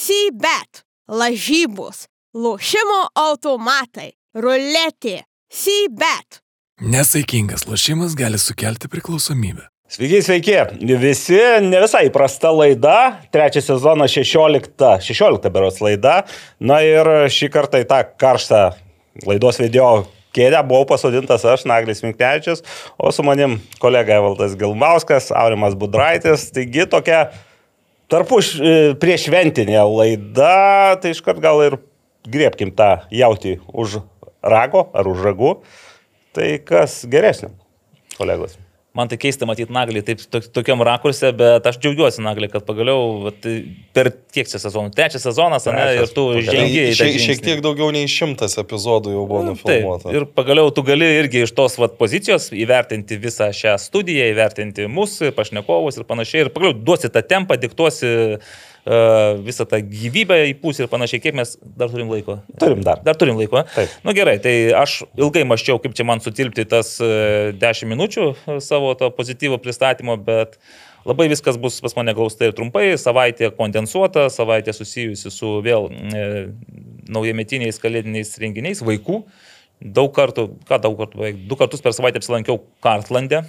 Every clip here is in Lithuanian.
Sybet, lažybos, lošimo automatai, ruletė, Sybet. Nesaikingas lošimas gali sukelti priklausomybę. Sveiki, sveiki. Visi ne visai įprasta laida. Trečią sezoną 16, 16 beros laida. Na ir šį kartą į tą karštą laidos video kėdę buvau pasodintas aš, Naglis Minknevičius, o su manim kolega Evaldas Gilmauskas, Aurimas Budraitis. Taigi tokia tarpuš prieš šventinė laida, tai iškart gal ir griebkim tą jautį už rago ar už ragų. Tai kas geresnio, kolegos? Man tai keista matyti Naglį taip to, tokiam rakursė, bet aš džiaugiuosi Naglį, kad pagaliau vat, per kiek čia sezonų, trečias sezonas, ne, ir tu žengi. Šiek, šiek tiek daugiau nei šimtas epizodų jau buvo nufilmuota. Taip, ir pagaliau tu gali irgi iš tos vat, pozicijos įvertinti visą šią studiją, įvertinti mūsų pašnekovus ir panašiai, ir pagaliau duosi tą tempą, diktuosi visą tą gyvybę į pusę ir panašiai, kiek mes dar turim laiko. Turim dar. Dar turim laiko. Na nu, gerai, tai aš ilgai maščiau, kaip čia man sutilpti tas 10 minučių savo to pozityvo pristatymo, bet labai viskas bus pas mane glaustai ir trumpai, savaitė kondensuota, savaitė susijusi su vėl e, naujametiniais kalėdiniais renginiais vaikų. Daug kartų, ką daug kartų, du kartus per savaitę apsilankiau Kartlandė.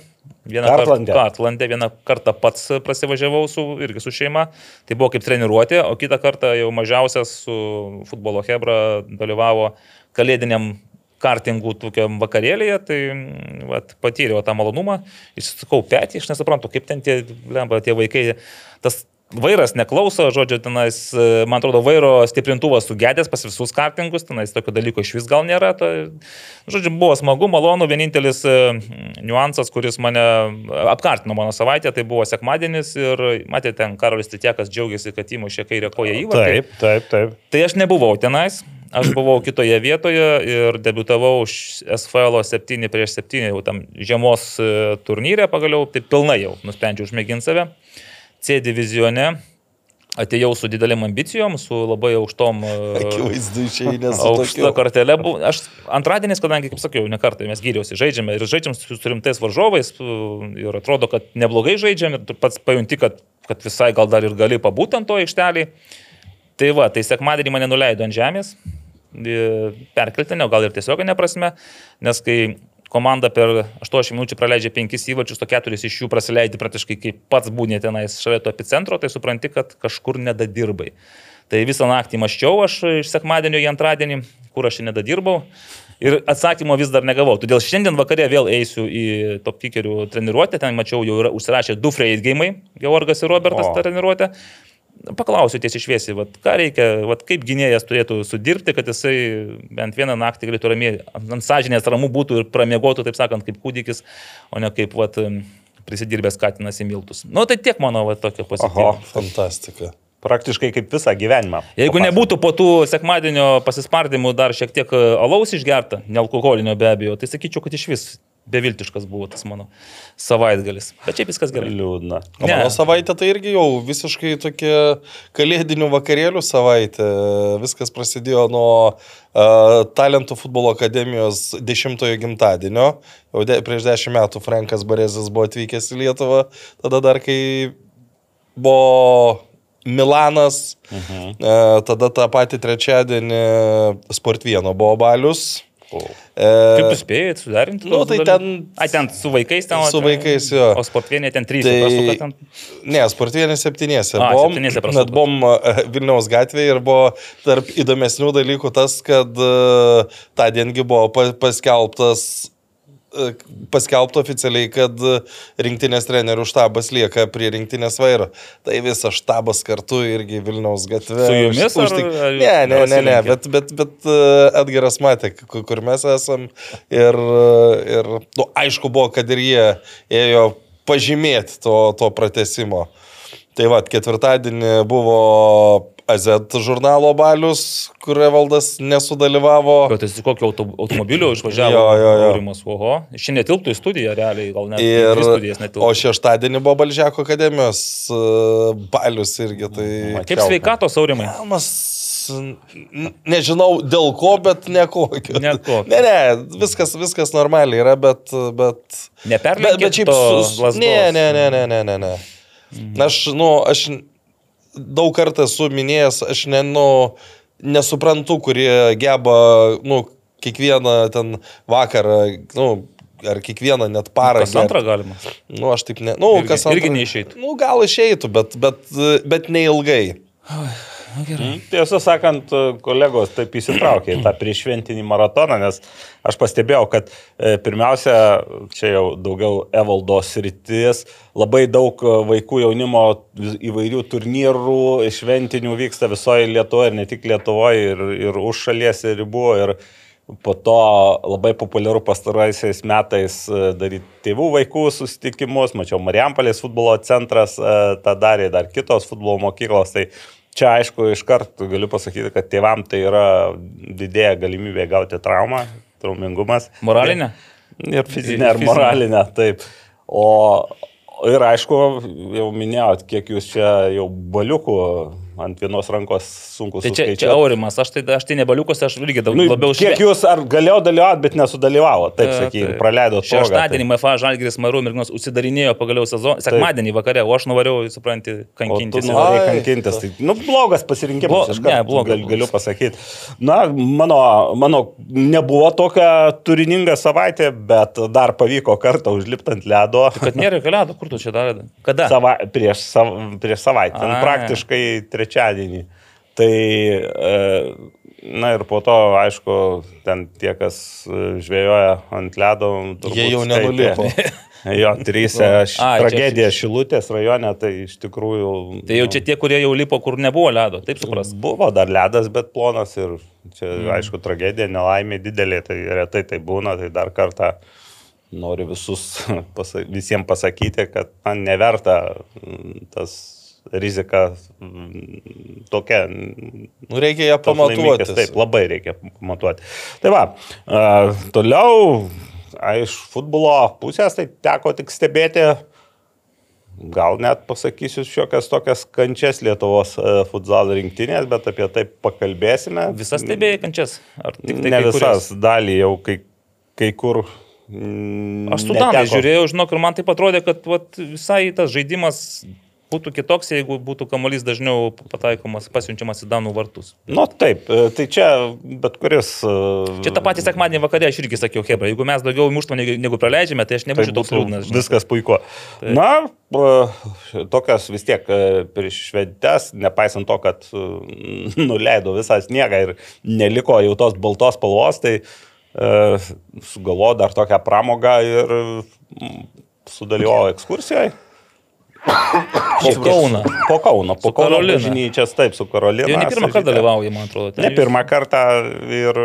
Vieną Kartlandė. kartą, Kartlandė, vieną kartą pats prasivažiavau su, irgi su šeima. Tai buvo kaip treniruotė, o kitą kartą jau mažiausias su futbolo Hebra dalyvavo kalėdiniam kartingų tokiam vakarėlėje, tai vat, patyriau tą malonumą, išsisukau petį, aš nesuprantu, kaip ten tie, lemba, tie vaikai, tas Vairas neklauso, žodžiu, tenais, man atrodo, vairo stiprintuvas sugedęs pas visus kartingus, tenais tokio dalyko iš vis gal nėra. Tai, žodžiu, buvo smagu, malonu, vienintelis niuansas, kuris mane apkartino mano savaitę, tai buvo sekmadienis ir matėte, ten Karolis Titiekas džiaugiasi, kad įmušė kairę koją įvartį. Taip, taip, taip. Tai aš nebuvau tenais, aš buvau kitoje vietoje ir debutavau SFL 7 prieš 7 jau tam žiemos turnyre, pagaliau tai pilnai jau nusprendžiau užmėginti save. C divizione atėjau su didelėm ambicijom, su labai aukštom... Akivaizdu, išėjai Aukšta kartelė. Aš antradieniais, kadangi, kaip sakiau, ne kartą mes gyriausi, žaidžiame ir žaidžiam su rimtais varžovais ir atrodo, kad neblogai žaidžiam ir pats pajunti, kad, kad visai gal dar ir gali pabūti ant to aikštelį. Tai va, tai sekmadienį mane nuleido ant žemės, perkeltinė, gal ir tiesioginė prasme, nes kai komanda per 80 minučių praleidžia 5 įvačius, o 4 iš jų praleidži praktiškai kaip pats būnė tenais šalia to epicentro, tai supranti, kad kažkur nedadirbai. Tai visą naktį maščiau aš iš sekmadienio į antradienį, kur aš nedadirbau. Ir atsakymo vis dar negavau. Todėl šiandien vakare vėl eisiu į top kickerių treniruotę. Ten mačiau, jau yra užsirašę du freit gėjimai, Georgas ir Robertas treniruotę paklausiu tiesiai šviesiai, vat, ką reikia, vat, kaip gynėjas turėtų sudirbti, kad jisai bent vieną naktį galėtų ramiai, ant sąžinės ramų būtų ir pramiegotų, taip sakant, kaip kūdikis, o ne kaip vat, prisidirbęs katinas į miltus. Nu, tai tiek mano vat, tokio pozityvo. Oho, fantastika. Praktiškai kaip visą gyvenimą. Jeigu Papasakot. nebūtų po tų sekmadienio pasispardimų dar šiek tiek alaus išgerta, nealkoholinio be abejo, tai sakyčiau, kad iš vis beviltiškas buvo tas mano savaitgalis. Bet šiaip viskas gerai. Liūdna. O mano savaitė tai irgi jau visiškai tokia kalėdinių vakarėlių savaitė. Viskas prasidėjo nuo uh, Talentų futbolo akademijos dešimtojo gimtadienio. Jau de, prieš dešimt metų Frankas Barezas buvo atvykęs į Lietuvą. Tada dar kai buvo Milanas, uh -huh. uh, tada tą patį trečiadienį Sport vieno buvo balius. O. Kaip jūs spėjai sudarinti? Nu, tai ten... A, ten su vaikais ten. Su vaikais, jo. O sportvienė ten trys. Tai, ten... Ne, sportvienė septynėse. A, buvom, septynėse net buvom Vilniaus gatvėje ir buvo tarp įdomesnių dalykų tas, kad uh, tą diengi buvo paskelbtas paskelbta oficialiai, kad rinktinės trenerių štabas lieka prie rinktinės vairo. Tai visas štabas kartu irgi Vilniaus gatvė. Su jumis? Užtik... Ar, ar ne, ne, ne, ne, bet, bet, bet Edgaras matė, kur mes esam. Ir, ir nu, aišku buvo, kad ir jie ėjo pažymėti to, to pratesimo. Tai va, ketvirtadienį buvo AZ žurnalo balius, kur Evaldas nesudalyvavo. Bet jis kokio auto, automobilio išvažiavo? Jo, jo, jo. Aurimas, oho. Šiandien netilptų į studiją, realiai, gal net Ir, į studijas netilptų. o šeštadienį buvo Balžiako akademijos uh, balius irgi. Tai Kaip sveikatos, Aurimai? Kelmas, nežinau dėl ko, bet ne kokio. Ne. Ne, viskas, viskas normaliai yra, bet... bet Neperlenkit bet, bet šiaip lazdos. Ne, ne, ne, ne, ne, ne. ne. Mhm. Aš, nu, aš daug kartų esu minėjęs, aš ne, nu, nesuprantu, kurie geba, nu, kiekvieną ten vakarą, nu, ar kiekvieną net parą. Kas antrą galima. Nu, aš taip ne. Nu, Irgi- kas antrą. irgi neišeitų. Nu, gal išeitų, bet, bet, bet neilgai. Mm, Tiesą sakant, kolegos taip įsitraukė į tą priešventinį maratoną, nes aš pastebėjau, kad e, pirmiausia, čia jau daugiau Evaldos rytis, labai daug e, vaikų jaunimo įvairių turnyrų šventinių vyksta visoje Lietuvoje ir ne tik Lietuvoje, ir, ir už šalies ribų. Ir po to labai populiaru pastaraisiais metais e, daryti tėvų vaikų susitikimus, mačiau Marijampolės futbolo centras tą darė, dar kitos futbolo mokyklos. Tai Čia aišku, iš karto galiu pasakyti, kad tėvam tai yra didėja galimybė gauti traumą, traumingumas. Moralinė? Ir fizinė, Ir ir moralinė, taip. O ir aišku, jau minėjot, kiek jūs čia jau baliukų ant vienos rankos sunku Tai čia, suskaičiuoti. čia aurimas, aš tai, aš tai nebaliukas, aš irgi daug Nu, labiau kiek šve- jūs ar galėjo dalyvauti, bet nesudalyvavo, taip sakykime, praleido progą, Šeštadienį MFA Žalgiris Marų Mirgnos užsidarinėjo pagaliau sezoną. Sekmadienį vakare, o aš nuvariau, supranti, kankintis. Ai, kankintis. Tai, nu, blogas pasirinkimas, Blo- aš gal, ne, blogas, gal, galiu pasakyti. Na, mano, mano nebuvo tokia turininga savaitė, bet dar pavyko kartą užlipti ant ledo. Kad nėra kalėdų, kur tu čia darė? Kada? Sava, prieš, sav, prieš savaitę, ten Ai. praktiškai trečiadienį. Tai, e, na ir po to, aišku, ten tie, kas e, žvejoja ant ledo, Jie jau nenulipo. Jo, trys š- čia- tragedija Šilutės rajone, tai iš tikrųjų... Tai jau čia tie, kurie jau lipo, kur nebuvo ledo, taip supras. Buvo dar ledas, bet plonas ir čia, mm. aišku, tragedija, nelaimė didelė, tai retai tai būna, tai dar kartą noriu visus, pasa, visiems pasakyti, kad man neverta tas rizika mm, tokia. Nu, reikia ją pamatuoti. Taip, labai reikia pamatuoti. Tai va, toliau, iš futbolo pusės, tai teko tik stebėti gal net pasakysiu šiokias tokias kančias Lietuvos futsal rinktinės, bet apie tai pakalbėsime. Visas stebėjai kančias? Ar tik tai ne visas, dalį jau kai, kai kur. mm, Aš su Danais neteko. žiūrėjau, žinok, ir man tai atrodė, kad vat, visai tas žaidimas būtų kitoks, jeigu būtų kamuolys dažniau pataikomas, pasiunčiamas į Danų vartus. Nu taip, e, tai čia bet kuris. e, Čia tą patį sekmadienį vakarė aš irgi sakiau, Hebra, jeigu mes daugiau muštame negu, praleidžiame, tai aš Tai nebūčiau toks būtų liūdnas. žinai. Viskas puiku. Na, e, tokias vis tiek prieš šventes, nepaisant to, kad nuleido visą sniegą ir neliko jau tos baltos spalvos, tai e, sugalvo dar tokią pramogą ir sudalyvavo ekskursijoje. Po Kauną. Po Kauno, po Kauno bažnyčias, taip, su Karolina. Jau ne pirmą kartą Sažyte. dalyvauja, man atrodo. Ne jūs- pirmą kartą ir,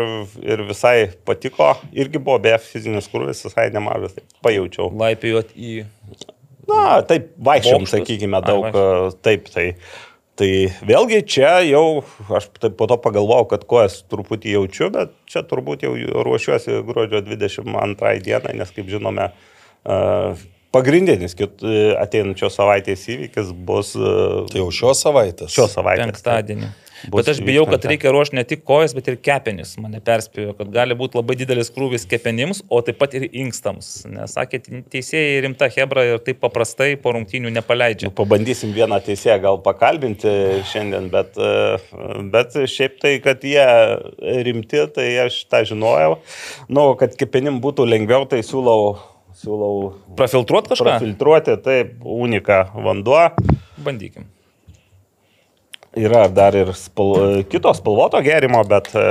ir visai patiko, irgi buvo be fizinis krūvis, visai nemažas, pajaučiau. Laipėjot į... Na, taip, vaikščiom, sakykime, Ai, daug, e, taip, tai. Tai vėlgi čia jau, aš taip po to pagalvojau, kad kojas truputį jaučiu, bet čia turbūt jau ruošiuosi gruodžio 22 dienai, nes kaip žinome, pagrindinis e, ateinančios savaitės įvykis bus e, Tai jau šios savaitės. šios savaitės. Penktadienį. Bus Bet aš bijau, kad reikia ruošti ne tik kojas, bet ir kepenis. Mane perspėjo, kad gali būti labai didelis krūvis kepenims, o taip pat ir inkstams. Nes sakė, teisėjai rimta hebra ir taip paprastai po rungtynių nepaleidžia. Nu, Pabandysim vieną teisėją gal pakalbinti šiandien, bet, e, bet šiaip tai, kad jie rimti, tai aš tą žinojau. Nu, kad kepenim būtų lengviau, tai siūlau, siūlau Prafiltruot kažką? prafiltruoti, taip, uniką vanduo. Bandykim. Yra dar ir spal, kito spalvoto gerimo, bet e,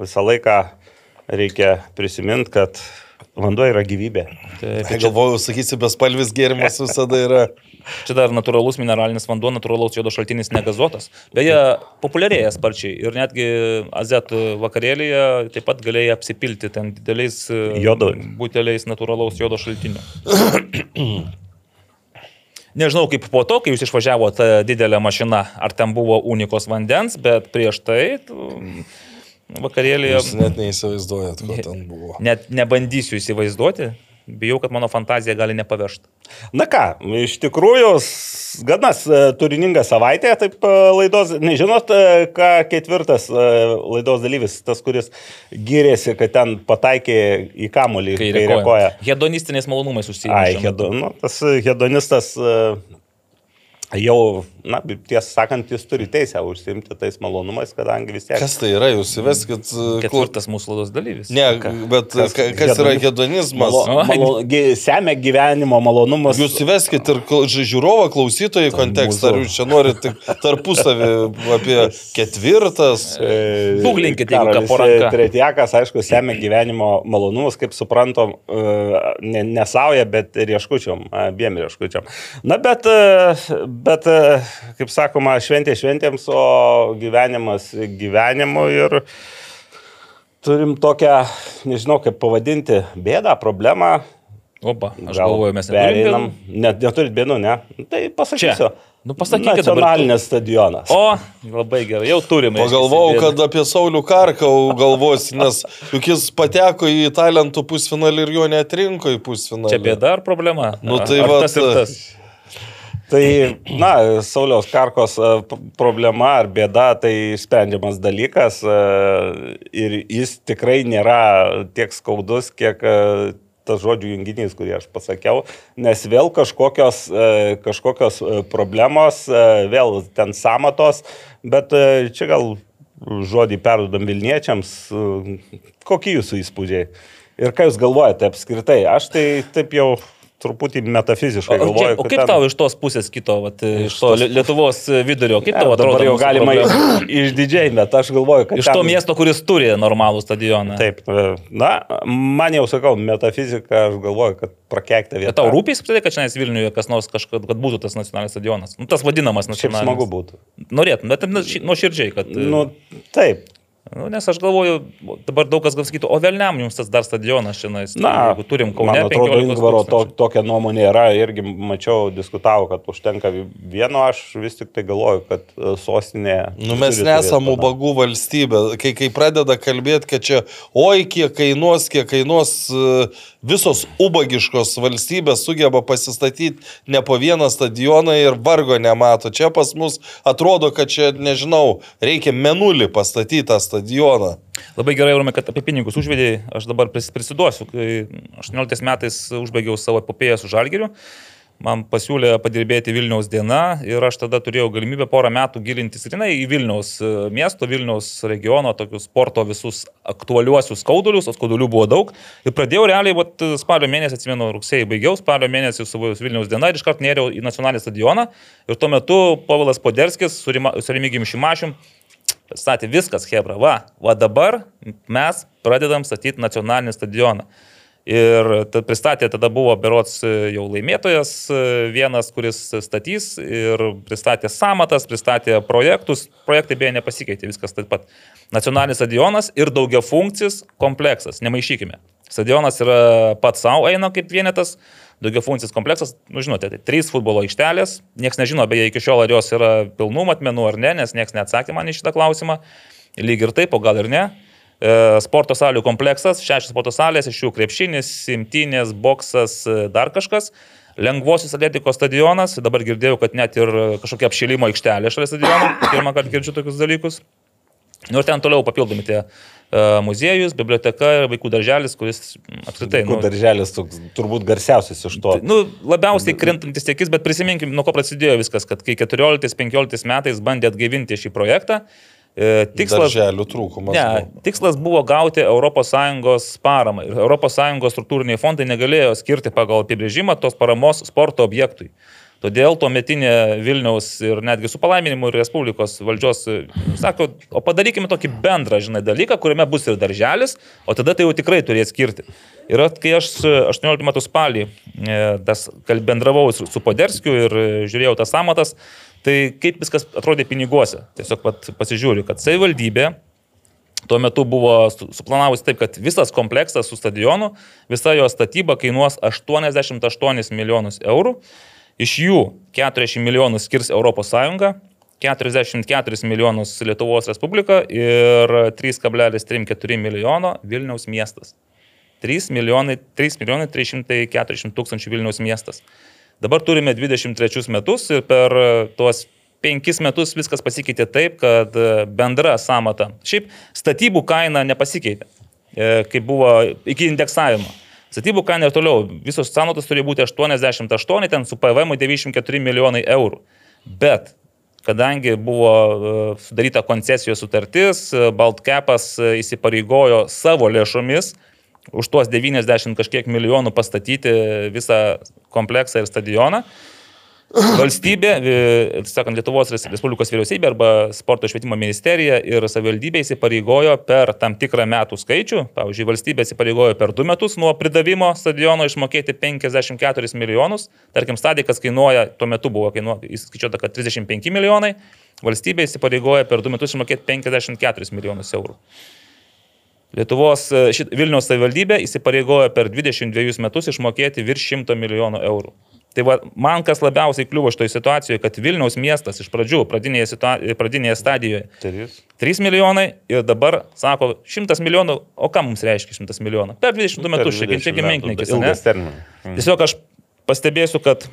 visą laiką reikia prisiminti, kad vanduo yra gyvybė. Taip, Tai galvojau, sakysi, bespalvis gėrimas visada yra. Čia dar natūralus mineralinis vanduo, natūralaus jodo šaltinis negazuotas. Beje, populiarėja sparčiai ir netgi Azet vakarėlėje taip pat galėjai apsipilti ten dideliais e, Jodo. buteliais natūralaus jodo šaltinio. Nežinau kaip po to, kai jūs išvažiavote didelę mašiną, ar ten buvo unikos vandens, bet prieš tai tu, vakarėlėje Jūs net neįsivaizduojat, ko ten buvo. net nebandysiu įsivaizduoti. Bijau, kad mano fantazija gali nepavežti. Na ką, iš tikrųjų, s- gana s- turininga savaitė, taip e, laidos, nežinot, e, ką ketvirtas e, laidos dalyvis, tas, kuris gyrėsi, kad ten pataikė į kamolį Kai reaguoja. Hedonistiniais malonumais užsiima. Ai, hedo, nu, tas hedonistas e, jau na, tiesą sakant, jis turi teisę užsimti tais malonumais, kadangi vis tiek. Kas tai yra, jūs įveskit. klau- Ketvirtas mūsų laidos dalyvis. Ne, bet kas, kas yra hedonizmas? Malo, malo, semia gyvenimo malonumas. Jūs įveskit ir žiūrovą klausytojų kontekstą, ar jūs čia norite tik tarpusavį apie ketvirtas. Googlinkit, jeigu Karolis ką po ranka. Tretjakas, aišku, semia gyvenimo malonumus, kaip suprantam, e, ne, nesauja, bet rieškučiam, abiem rieškučiam. Na, bet, e, bet, e, kaip sakoma, šventė šventėms, o gyvenimas gyvenimu ir turim tokią, nežinau kaip pavadinti, bėdą, problemą. Opa, aš Gal galvoju, mes pereinam. neturim. Net neturit bėdų, ne? Nu, Tai pasakysiu. Čia. Nu, pasakykit dabar. Nacionalinis stadionas. O, labai gerai, jau turime. Pagalvojau, kad apie Saulių Karką galvosi, nes juk jis pateko į talentų pusfinalį ir jo netrinko į pusfinalį. Čia bėda ar problema? Nu, tai ar vat- tas ir tas. Tai, na, Sauliaus Karkos e, problema ar bėda, tai sprendžiamas dalykas e, ir jis tikrai nėra tiek skaudus, kiek e, tas žodžių junginys, kurį aš pasakiau, nes vėl kažkokios, kažkokios problemos, vėl ten samatos, bet čia gal žodį perdodam Vilniečiams, kokie jūsų įspūdžiai ir ką jūs galvojate apskritai. Aš tai taip jau truputį metafiziškai O, galvoju. o kad kaip ten- tau iš tos pusės kito, vat, iš to Lie- Lietuvos vidurio, kaip tau atrodo? dabar jau galima problema? išdidžiai, bet aš galvoju, kad... Iš to ten- miesto, kuris turi normalų stadioną. Taip, e, na, man jau sakau, metafizika, aš galvoju, kad prakeikta vieta. Bet tau rūpės kad šiandien Vilniuje kas nors kažkad, kad būtų tas nacionalinis stadionas. Nu, tas vadinamas Šiaip nacionalinis. smagu būtų. Norėtum, bet nu, ši- nuoširdžiai, kad... Nu, taip. Nu, nes aš galvoju, dabar daug kas gal sakytų, o vėliam jums tas dar stadionas šiandien. Na, jeigu turim Kaune man atrodo, 15 Ingvaro to, tokia nuomonė yra, irgi mačiau, diskutavo, kad užtenka vieno, aš vis tik tai galvoju, kad e, sostinė... Nu, mes nesam ubagų valstybė. Kai, kai pradeda kalbėti, kad čia, oi, kiek kainuos, kiek kainuos e, visos ubagiškos valstybės sugeba pasistatyti ne po vieną stadioną ir vargo nemato. Čia pas mus atrodo, kad čia, nežinau, reikia menulį pastatyti tą stadioną. Labai gerai, Rūmė, kad apie pinigus užvedėjai, aš dabar pris- prisiduosiu. Kai 18 metais užbaigiau savo epopėją su Žalgiriu, man pasiūlė padirbėti Vilniaus diena ir aš tada turėjau galimybę porą metų gilintis grinai į Vilniaus e, miesto, Vilniaus regiono, tokius sporto visus aktualiuosius skaudulius, o skaudulių buvo daug. Ir pradėjau realiai, vat, spalio mėnesį, atsimenu, rugsėjai baigiau, spalio mėnesį savo Vilniaus diena ir iškart nėriau į nacionalinį stadioną. Ir tuo metu Povilas Poderskis su su Remigijum Šimašium statė viskas, Hebra. Va, va dabar mes pradedam statyti nacionalinį stadioną. Ir ta- pristatė tada buvo berots e, jau laimėtojas e, vienas, kuris statys ir pristatė samatas, pristatė projektus. Projektai beje nepasikeitė, viskas taip pat. Nacionalinis stadionas ir daugia funkcis kompleksas, nemaišykime. Stadionas yra pats savo eina kaip vienetas, daugia funkcis kompleksas, nu žinote, tai trys futbolo aikštelės, niekas nežino beje iki šiol, ar jos yra pilnų matmenų ar ne, nes niekas neatsakė man į šitą klausimą, lyg ir taip, o gal ir ne. E, Sporto salių kompleksas, šešios sporto salės, iš jų krepšinis, simtinės, boksas, e, dar kažkas. Lengvosios atletikos stadionas, dabar girdėjau, kad net ir kažkokia apšilimo aikštelė šalia stadiono, pirmą kartą girdžiu tokius dalykus. Nu ir ten toliau papildomi tie muziejus, biblioteka ir vaikų darželis, kuris apskritai... Kur darželis toks, turbūt garsiausias iš to. Nu, labiausiai krintantis tiekis, bet prisiminkim, nuo ko prasidėjo viskas, kad kai 14-15 metais bandė atgaivinti šį projektą, e, tikslas... Trūkumas. Ne, buvo. tikslas buvo gauti ES paramą ir ES struktūriniai fondai negalėjo skirti pagal apibrėžimą tos paramos sporto objektui. Todėl tuo metinė Vilniaus ir netgi su palaiminimu ir Respublikos valdžios sako, o padarykime tokį bendrą, žinai, dalyką, kuriame bus ir darželis, o tada tai jau tikrai turės skirti. Ir kai aš e, 18 metų spalį e, tas bendravau su, su Poderskiu ir e, žiūrėjau tas samatas, tai kaip viskas atrodė piniguose. Tiesiog pat pasižiūriu, kad savivaldybė Tuo metu buvo su- suplanavusi taip, kad visas kompleksas su stadionu, visa jo statyba kainuos 88 milijonus eurų. Iš jų 40 milijonų skirs ES, 44 milijonus Lietuvos Respublika ir 3,34 milijono Vilniaus miestas. 3 milijonai, 3 milijonai 340 tūkstančių Vilniaus miestas. Dabar turime 23 metus ir per tuos penkis metus viskas pasikeitė taip, kad e, bendra samata. Šiaip statybų kaina nepasikeitė, e, kaip buvo iki indeksavimo. Statybų kaina ir toliau, visos sąnaudos turėjo būti 88, ten su PVM 94 milijonai eurų. Bet kadangi buvo e, sudaryta koncesijos sutartis, e, Baltkepas e, įsipareigojo savo lėšomis už tuos 90 kažkiek milijonų pastatyti visą kompleksą ir stadioną. Valstybė, e, sakant, Lietuvos Respublikos vyriausybė arba sporto švietimo ministerija ir savivaldybė įsipareigojo per tam tikrą metų skaičių, pavyzdžiui, valstybė įsipareigojo per du metus nuo pridavimo stadiono išmokėti 54 milijonus, tarkim, stadikas kainuoja, tuo metu buvo įskaičiuota, kad 35 milijonai, valstybė įsipareigojo per du metus išmokėti 54 milijonus eurų. Lietuvos e, šit, Vilniaus savivaldybė įsipareigojo per 22 metus išmokėti virš 100 milijonų eurų. Tai va, man kas labiausiai kliuvo šitoje situacijoje, kad Vilniaus miestas iš pradžių, pradinėje, situa... pradinėje stadijoje 3. 3 milijonai ir dabar sako 100 milijonų, o ką mums reiškia 100 milijonų? Per 20 nu, metus, šiek tiek menknikis. Mm. Tiesiog aš pastebėsiu, kad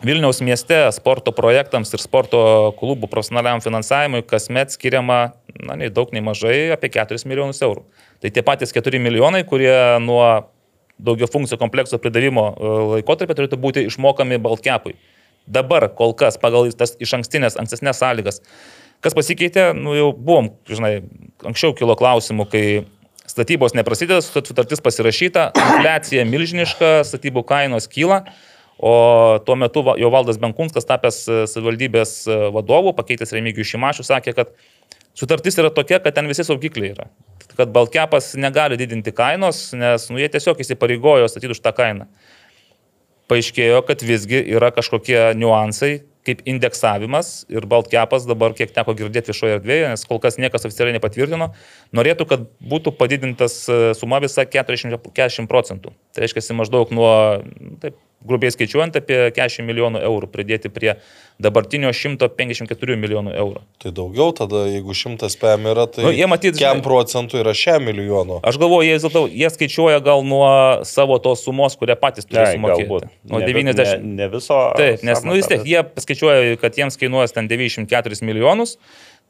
Vilniaus mieste sporto projektams ir sporto klubų profesionaliam finansavimui kasmet skiriama, na, nei daug, nei mažai, apie 4 milijonus eurų. Tai tie patys 4 milijonai, kurie nuo daugia funkcijų komplekso pridavimo e, laikotarpį turėtų būti išmokami Baltkepui. Dabar kol kas pagal tas iš ankstinės, ankstesnės sąlygas. Kas pasikeitė, nu jau buvom, žinai, anksčiau kilo klausimų, kai statybos neprasideda, sutartis pasirašyta, infliacija milžiniška, statybų kainos kyla, o tuo metu jo valdas Benkunskas, tapęs e, savivaldybės e, vadovų, pakeitęs Remigijų Šimašių, sakė, kad sutartis yra tokia, kad ten visi saugikliai yra kad Baltkepas negali didinti kainos, nes nu, jie tiesiog įsipareigojo statyti už tą kainą. Paaiškėjo, kad visgi yra kažkokie niuansai, kaip indeksavimas ir Baltkepas dabar, kiek teko girdėti viešoje erdvėje, nes kol kas niekas oficialiai nepatvirtino, norėtų, kad būtų padidintas e, suma visa 40, 40 procentų. Tai reiškia, maždaug nuo, taip, grubiai skaičiuojant, apie 40 milijonų eurų pridėti prie dabartinio 154 milijonų eurų. Tai daugiau tada, jeigu 100 PM yra, tai nu, jie matyt, kiam procentų yra 100 milijonų. Aš galvoju, jie, jie skaičiuoja gal nuo savo tos sumos, kurią patys turi sumokėti. Galbūt. Nuo ne, 90. Ne, ne viso. Taip, nes, nu vis tiek, jie skaičiuoja, kad jiems kainuos ten 94 milijonus.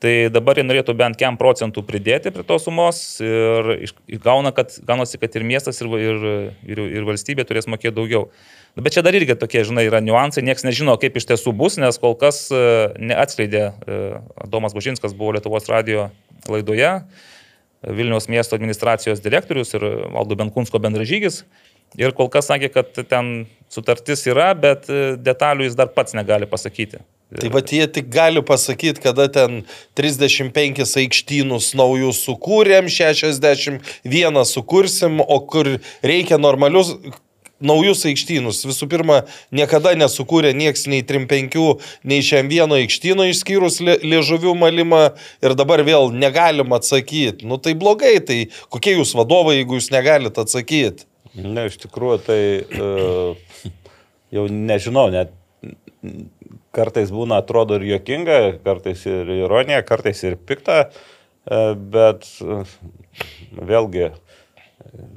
Tai dabar jie norėtų bent kiam procentų pridėti prie tos sumos ir gauna, kad, gaunasi, kad ir miestas, ir, ir, ir, ir valstybė turės mokėti daugiau. Nu, bet čia dar irgi tokie, žinai, yra niuansai, niekas nežino, kaip iš tiesų bus, nes kol kas e, neatskleidė, e, Domas Bužinskas buvo Lietuvos radio laidoje, Vilniaus miesto administracijos direktorius ir Valdo Benkunsko bendražygis. Ir kol kas sakė, kad ten sutartis yra, bet e, detalių jis dar pats negali pasakyti. Tai va jie tik gali pasakyti, kada ten 35 aikštynus naujus sukūrėm, 61 sukursim, o kur reikia normalius, naujus aikštynus. Visų pirma, niekada nesukūrė nieks nei 35, nei šiam vieno aikštyno išskyrus liežuvių malimą ir dabar vėl negalim atsakyti. Nu tai blogai, tai kokie jūs vadovai, jeigu jūs negalit atsakyti? Ne, iš tikrųjų, tai uh, jau nežinau, net kartais būna atrodo ir jokinga, kartais ir ironija, kartais ir pikta, uh, bet uh, vėlgi uh,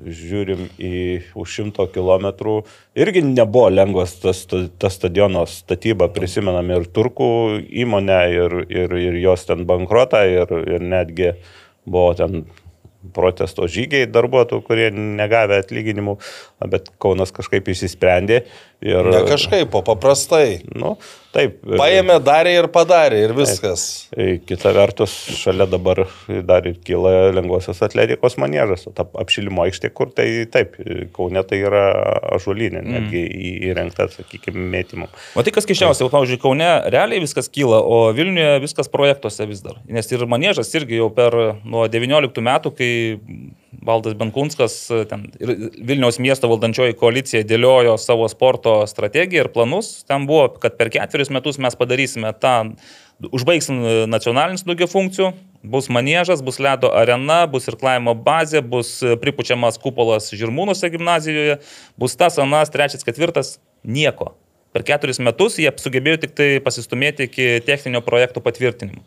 žiūrim į už šimto kilometrų, irgi nebuvo lengvas tas, tas, tas stadiono statyba, prisimenam ir turkų įmonę, ir, ir, ir jos ten bankrotą, ir, ir netgi buvo ten protesto žygiai darbuotojų, kurie negavę atlyginimų, bet Kaunas kažkaip įsisprendė. Ir, ne kažkaip, o paprastai. Nu, taip. Paėmė, darė ir padarė ir viskas. Taip. Kita vertus, šalia dabar dar ir kyla lengvosios atletikos manėžas, o ta apšilimo aikštė, kur tai taip, Kaune tai yra ažuolinė, mm. netgi įrengta, sakykime, mėtymų. O tai kas keščiausia, pavyzdžiui, Kaune realiai viskas kyla, o Vilniuje viskas projektuose vis dar. Nes ir manėžas irgi jau per nuo 19 metų, kai Valdas Benkunskas ten, ir Vilniaus miesto valdančioji koalicija dėliojo savo sporto strategiją ir planus. Ten buvo, kad per ketverius metus mes padarysime tą, užbaigsim nacionalinius daugia funkcijų, bus manėžas, bus ledo arena, bus irklavimo bazė, bus pripučiamas kupolas Žirmūnuose gimnazijoje, bus tas, anas, trečias, ketvirtas, nieko. Per keturis metus jie sugebėjo tik tai pasistumėti iki techninio projektų patvirtinimo.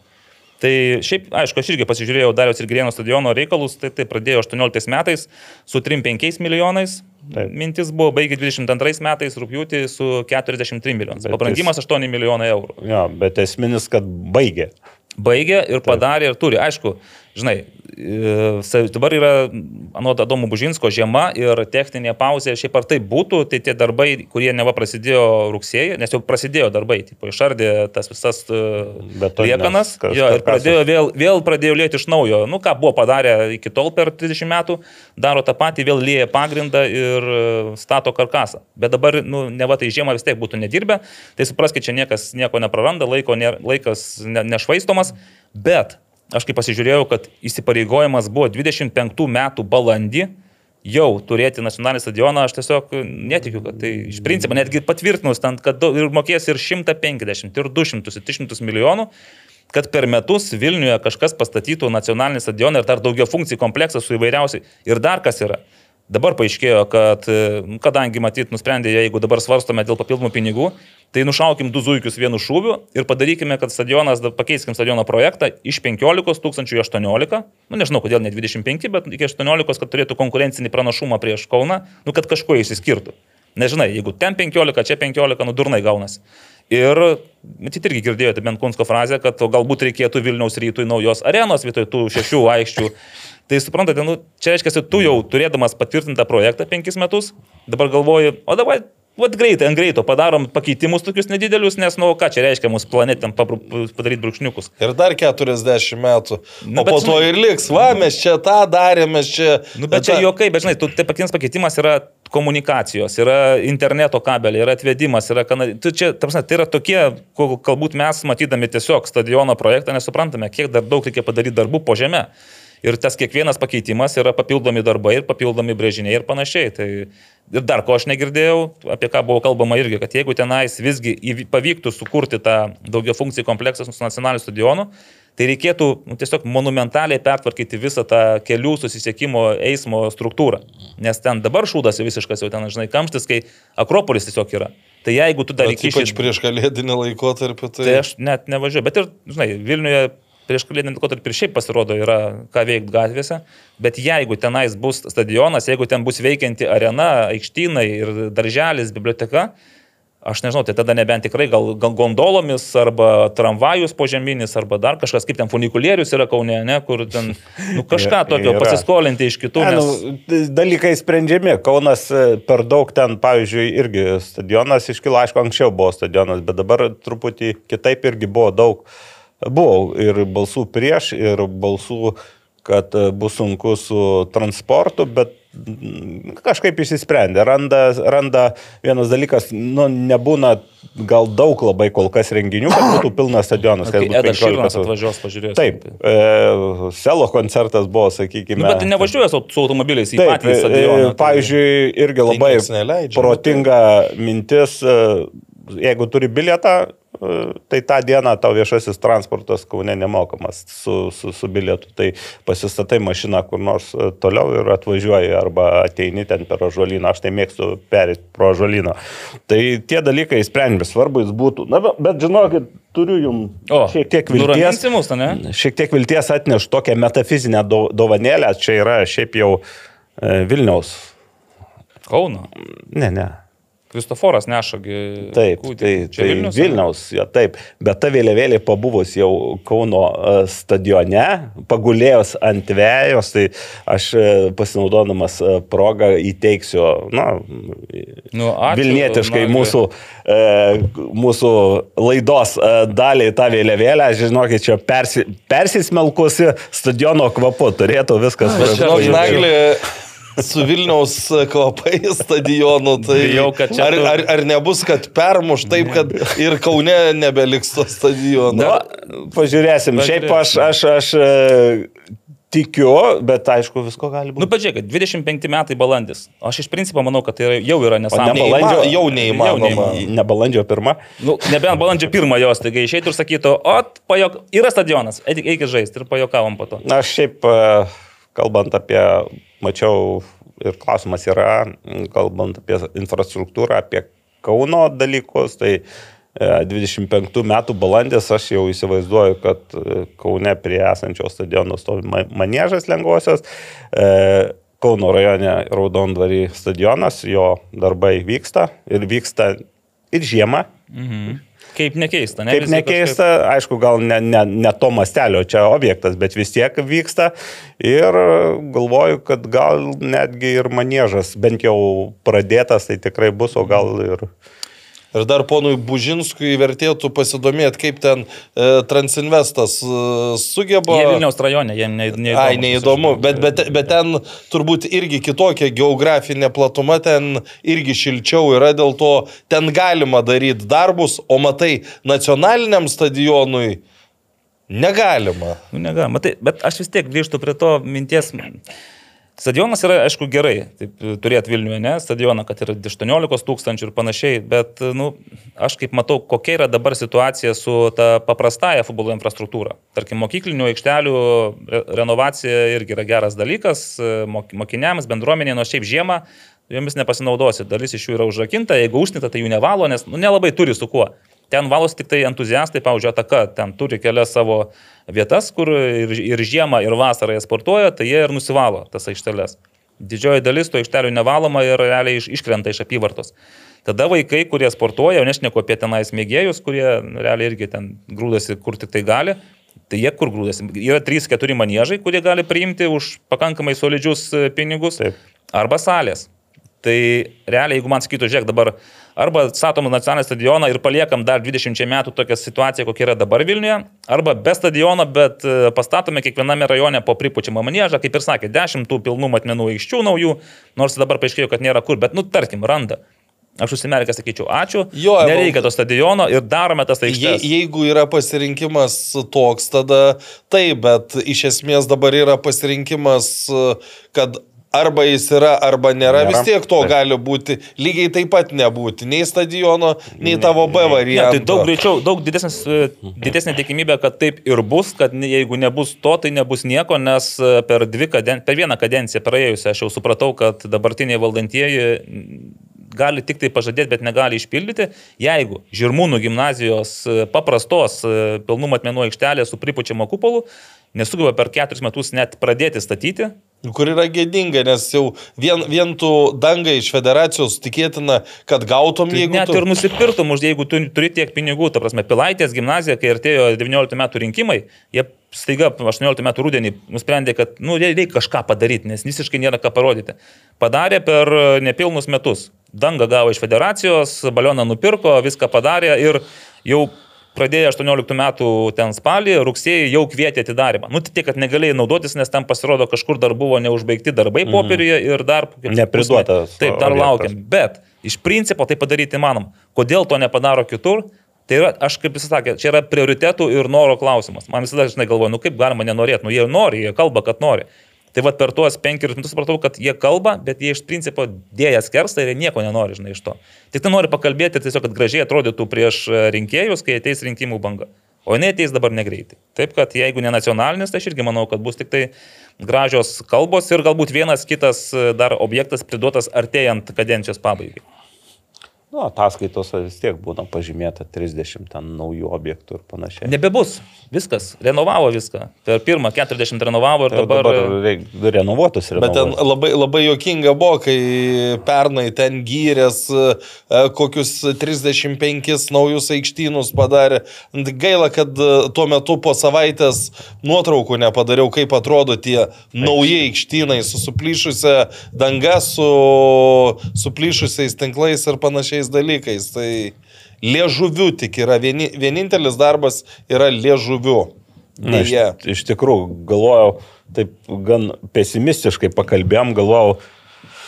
Tai šiaip, aišku, aš irgi pasižiūrėjau Dariaus ir Grieno stadiono reikalus, tai tai pradėjo 18 metais su 3-5 milijonais. Taip. Mintis buvo baigė 22 metais rūpjūtį su 43 milijonais. Pabrangimas 8 milijonai eurų. Jo, bet esminis, kad baigė. Baigė ir Taip. padarė ir turi. Aišku, žinai, e, dabar yra, anot Adomo Bužinsko, žiema ir techninė pauzė, šiaip ar tai būtų, tai tie darbai, kurie neva prasidėjo rugsėjį, nes jau prasidėjo darbai, tipo, išardė tas visas e, kas- jo, ir pradėjo vėl, vėl pradėjo lėti iš naujo. Nu, ką buvo padarę iki tol per 30 metų, daro tą patį, vėl lėja pagrindą ir e, stato karkasą. Bet dabar, nu, ne va tai žiemą vis tiek būtų nedirbę, tai supraskite, čia niekas nieko nepraranda, laiko, nėra- laikas ne, nešvaistomas, bet aš kaip pasižiūrėjau, kad įsipareigojimas buvo 25 metų balandį. Jau turėti nacionalinį stadioną, aš tiesiog netikiu, kad tai iš principo, netgi patvirtinus, ten, kad ir mokės ir 150, ir 200, ir 300 milijonų, kad per metus Vilniuje kažkas pastatytų nacionalinį stadioną ir dar daugia funkcijų kompleksą su įvairiausiai. Ir dar kas yra. Dabar paaiškėjo, kad e, kadangi matyt nusprendė, jeigu dabar svarstome dėl papildomų pinigų, tai nušaukim du zuikius vienu šūviu ir padarykime, kad stadionas, pakeiskim stadiono projektą iš 15 tūkstančių į 18, nu nežinau kodėl ne 25, bet iki 18, kad turėtų konkurencinį pranašumą prieš Kauną, nu kad kažkuo išsiskirtų. Nežinai, jeigu ten 15, čia 15, nu durnai gaunasi. Ir, matyt, irgi girdėjote bent Kunsko frazę, kad galbūt reikėtų Vilniaus rytui naujos arenos vietoj tų šešių aikščių. Tai suprantate, nu, čia reiškia, tu jau turėdamas patvirtintą projektą penkis metus, dabar galvoji, o dabar, vat greitai, ant greito padarom pakeitimus tokius nedidelius, nes, nu, ką čia reiškia mūsų planetam padaryti brūkšniukus. Ir dar 40 metų. Nu, o po bet to žinai- ir liks, va, mes čia tą darėme, mes čia... Nu, bet čia jokai, bet žinai, tu, tai pakinas pakeitimas yra komunikacijos, yra interneto kabeliai, yra atvedimas, yra kanalai. Tu čia, ta prasme, tai yra tokie, galbūt mes matydami tiesiog stadiono projektą nesuprantame, kiek dar daug reikia padaryti darbų po žemę. Ir tas kiekvienas pakeitimas yra papildomi darbai ir papildomi brėžiniai ir panašiai. Tai ir dar ko aš negirdėjau, apie ką buvo kalbama irgi, kad jeigu tenais visgi pavyktų sukurti tą daugia funkcijų kompleksą su nacionaliniu stadionu, tai reikėtų nu, tiesiog monumentaliai pertvarkyti visą tą kelių susisiekimo eismo struktūrą. Nes ten dabar šūdas visiškas, jau ten, žinai, kamštis, kai Akropolis tiesiog yra. Tai jeigu tu dar įkiši... ypač prieš kalėdinį laikotarpį, tai... Tai aš net nevažiuoju. Bet ir, žinai, Vilniuje prieš kalėdinį laikotarpį ir šiaip pasirodo yra ką veikti gatvėse. Bet jeigu tenais bus stadionas, jeigu ten bus veikianti arena, aikštynai ir darželis, biblioteka, aš nežinau, tai tada nebent tikrai gal, gal gondolomis arba tramvajus požeminis arba dar kažkas, kaip ten funikulierius yra Kaune, ne, kur ten nu, kažką tokio Yra. pasiskolinti iš kitų. Ne, Nes... nu, dalykai sprendžiami. Kaunas e, per daug ten, pavyzdžiui, irgi stadionas iškilo, aišku, anksčiau buvo stadionas, bet dabar truputį kitaip irgi buvo daug. Buvo ir balsų prieš, ir balsų, kad e, bus sunku su transportu, bet mm, kažkaip išsisprendė. Randa, randa vienas dalykas, nu, nebūna gal daug labai kol kas renginių, kad būtų pilnas stadionas. būtų Edas 15 Širnas atvažiuos, pažiūrės. Taip, e, Selo koncertas buvo, sakykime. Nu, bet tai nevažiuoja su, su automobiliais į Taip, patį e, stadioną. tai- pavyzdžiui, irgi labai nieks neleidžia. protinga mintis, e, jeigu turi bilietą, tai tą dieną tau viešasis transportas Kaune nemokamas su, su, su bilietu. Tai pasistatai mašiną kur nors e, toliau ir atvažiuoji arba ateini ten per ažuolyną. Aš tai mėgstu perėti pro ažuolyną. Tai tie dalykai sprendžiami, svarbu jis būtų. Na, bet- žinokit, turiu jums O, šiek tiek vilties. mus, ne? Šiek tiek vilties atneš tokią metafizinę do- dovanėlę. Čia yra šiaip jau e, Vilniaus. Kauno. Ne, ne. Kristoforas nešagi. Taip, kūdikį. tai, Čia tai Vilnius. Vilniaus, jo, taip. Bet ta vėliavėlė pabuvus jau Kauno e, stadione, pagulėjus ant vėjos, tai aš e, pasinaudodamas e, progą įteiksiu, na, Nu, ačiū, Vilnietiškai Nagli. mūsų, e, mūsų laidos daliai tą vėliavėlę, žinokit, čia persi, persismelkusi stadiono kvapu, turėtų viskas Bet čia, Žinok, Jau- Naglė, su Vilniaus kvapai stadionu, tai Bijau, kad čia ar, ar, ar nebus, kad permuš taip, kad ir Kaune nebeliks to stadiono? Nu, pažiūrėsim. Šiaip aš, aš, aš e, tikiu, bet aišku, visko gali Nu, būti. bet žiūrėk, 25 metai balandis. Aš iš principo manau, kad tai yra, jau yra ne nesąmonė. Neįma- balandžio- jau neįmanoma. neįmanoma. Ne balandžio pirmą. Nu, nebent balandžio pirmą jos, taigi išeitų ir sakytų, o, pajok, yra stadionas, eik eik žaisti ir pajokavom po to. Na, aš šiaip, e, kalbant apie, mačiau ir klausimas yra, kalbant apie infrastruktūrą, apie Kauno dalykus, tai e, 25 metų balandis aš jau įsivaizduoju, kad e, Kaune prie esančio stadiono stovi ma- maniežas lengvosios. E, Kauno rajone Raudondvarį stadionas, jo darbai vyksta ir vyksta ir žiemą. Mhm. Kaip nekeista, ne? Kaip nekeista, aišku, gal ne, ne, ne to mastelio čia objektas, bet vis tiek vyksta. Ir galvoju, kad gal netgi ir manėžas bent jau pradėtas, tai tikrai bus, o gal ir... Ir dar ponui Bužinskui vertėtų pasidomėti, kaip ten e, Transinvestas e, sugeba. Jie Vilniaus rajone, jiem ne, neįdomu. Ai, neįdomu, bet, bet, bet ten turbūt irgi kitokia geografinė platuma, ten irgi šilčiau yra, dėl to ten galima daryti darbus, o matai, nacionaliniam stadionui negalima. Nu, negalima. Tai, bet aš vis tiek grįžtu prie to minties. Stadionas yra, aišku, gerai, taip, turėti Vilniuje, ne, stadioną, kad yra 18 tūkstančių ir panašiai, bet, nu, aš kaip matau, kokia yra dabar situacija su ta paprastaja futbolo infrastruktūra. Tarkim, mokyklinių aikštelių re renovacija irgi yra geras dalykas, mok mokiniams, bendruomeniai, nuo šiaip žiemą jomis nepasinaudosi, dalis iš jų yra užrakinta, jeigu užsnita, tai jų nevalo, nes nu, nelabai turi su kuo. Ten valos tik tai entuziastai, pavyzdžiui, ataka, ten turi kelias savo vietas, kur ir, ir žiemą, ir vasarą jie sportuoja, tai jie ir nusivalo tas aikšteles. Didžioji dalis to aikštelių nevaloma ir realiai iš, iškrenta iš apyvartos. Tada vaikai, kurie sportuoja, jau nešneku apie tenais mėgėjus, kurie realiai irgi ten grūdasi, kur tik tai gali, tai jie kur grūdasi. Yra 3-4 manėžai, kurie gali priimti už pakankamai solidžius e, pinigus, Taip. arba salės. Tai realiai, jeigu man sakytų, žiūrėk, dabar arba statom nacionalinį stadioną ir paliekam dar 20 metų tokią situaciją, kokia yra dabar Vilniuje, arba be stadiono, bet e, pastatome kiekviename rajone po pripučiamą manėžą, kaip ir sakė, 10 tų pilnų matmenų aikščių naujų, nors dabar paaiškėjo, kad nėra kur, bet, nu, tarkim, randa. Aš užsimerkęs sakyčiau, ačiū, Jo, nereikia to stadiono ir darome tas Je, aikšteles. jeigu yra pasirinkimas toks, tada taip, bet iš esmės dabar yra pasirinkimas, kad arba jis yra, arba nėra, Nėra. vis tiek to Taip. gali būti, lygiai taip pat nebūti, nei stadiono, nei tavo B Ne, varianto. tai daug greičiau, daug didesnis, e, didesnė tikimybė, kad taip ir bus, kad ne- jeigu nebus to, tai nebus nieko, nes e, per, dvi kaden, per vieną kadenciją praėjusią aš jau supratau, kad dabartiniai valdantieji gali tik tai pažadėti, bet negali išpildyti. Jeigu Žirmūnų gimnazijos e, paprastos pilnų matmenų aikštelė su pripučiamo kupolu nesugeba per keturis metus net pradėti statyti, Kur yra gėdinga, nes jau vien, vien tu dangai iš federacijos tikėtina, kad gautum, Tai jeigu net tu... ir nusipirktum, už jeigu tu turi tiek pinigų, ta prasme, Pilaitės gimnazija, kai artėjo 19 metų rinkimai, jie staiga 18 metų rudenį nusprendė, kad, nu, reikia kažką padaryti, nes visiškai nėra ką parodyti. Padarė per nepilnus metus. Danga gavo iš federacijos, balioną nupirko, viską padarė ir jau pradėjo 18 metų ten spalį, rugsėjį jau kvietė atidarimą. Nu, tai tiek, kad negalėjai naudotis, nes ten pasirodo kažkur dar buvo neužbaigti darbai popieriuje ir dar... Nepriduotas Taip, dar laukiam. Bet iš principo tai padaryti įmanom. Kodėl to nepadaro kitur? Tai yra, aš kaip jis sakė, čia yra prioritetų ir noro klausimas. Man visada, žinai, galvoju, nu kaip galima nenorėti, nu jie nori, jie kalba, kad nori. Tai vad per tuos penkerius metus supratau, kad jie kalba, bet jie iš principo dėja skersta ir jie nieko nenori, žinai, iš to. Tik tai nori pakalbėti tiesiog, kad gražiai atrodytų prieš e, rinkėjus, kai ateis rinkimų banga. O jinai ateis dabar negreitai. Taip, kad jeigu ne nacionalinis, tai aš irgi manau, kad bus tik tai gražios kalbos ir galbūt vienas kitas e, dar objektas priduotas artėjant kadencijos pabaigai. Nu, ataskaitos vis tiek būna pažymėta 30 ten naujų objektų ir panašiai. Nebebus. Viskas. Renovavo viską. Per pirmą 40 renovavo ir Jau dabar... dabar reikia renovuotus ir Bet ten labai, labai jokinga buvo, kai pernai ten gyrės e, kokius 35 naujus aikštynus padarė. Gaila, kad e, tuo metu po savaitės nuotraukų nepadariau, kaip atrodo tie nauji aikštynai su suplyšusia danga, su suplyšusiais tinklais ir panašiais dalykais. Tai liežuviu tik yra. Vieni, vienintelis darbas yra liežuviu. Na, iš, iš tikrųjų, galvojau, taip gan pesimistiškai pakalbėjom, galvojau,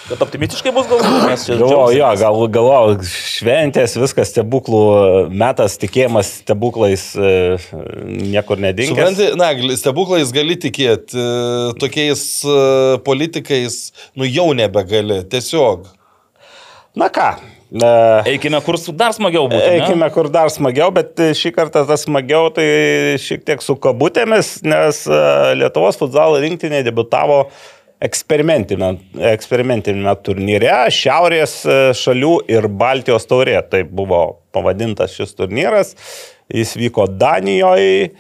Bet optimistiškai bus galbūt, mes čia galvojau, jo, gal, galvojau, šventės, viskas stebuklų metas, tikėjimas stebuklais e, niekur nedingęs. Supranti, na, stebuklais gali tikėti, e, tokiais e, politikais, nu jau nebegali, tiesiog. Na ką, e, Eikime, kur dar smagiau būtų. ne? Eikime kur dar smagiau, bet šį kartą tas smagiau tai šiek tiek su kabutėmis, nes e, Lietuvos futsalo rinktinė debutavo eksperimentinėme, eksperimentinėme turnyre Šiaurės e, šalių ir Baltijos taurė. Tai buvo pavadintas šis turnyras. Jis vyko Danijoje.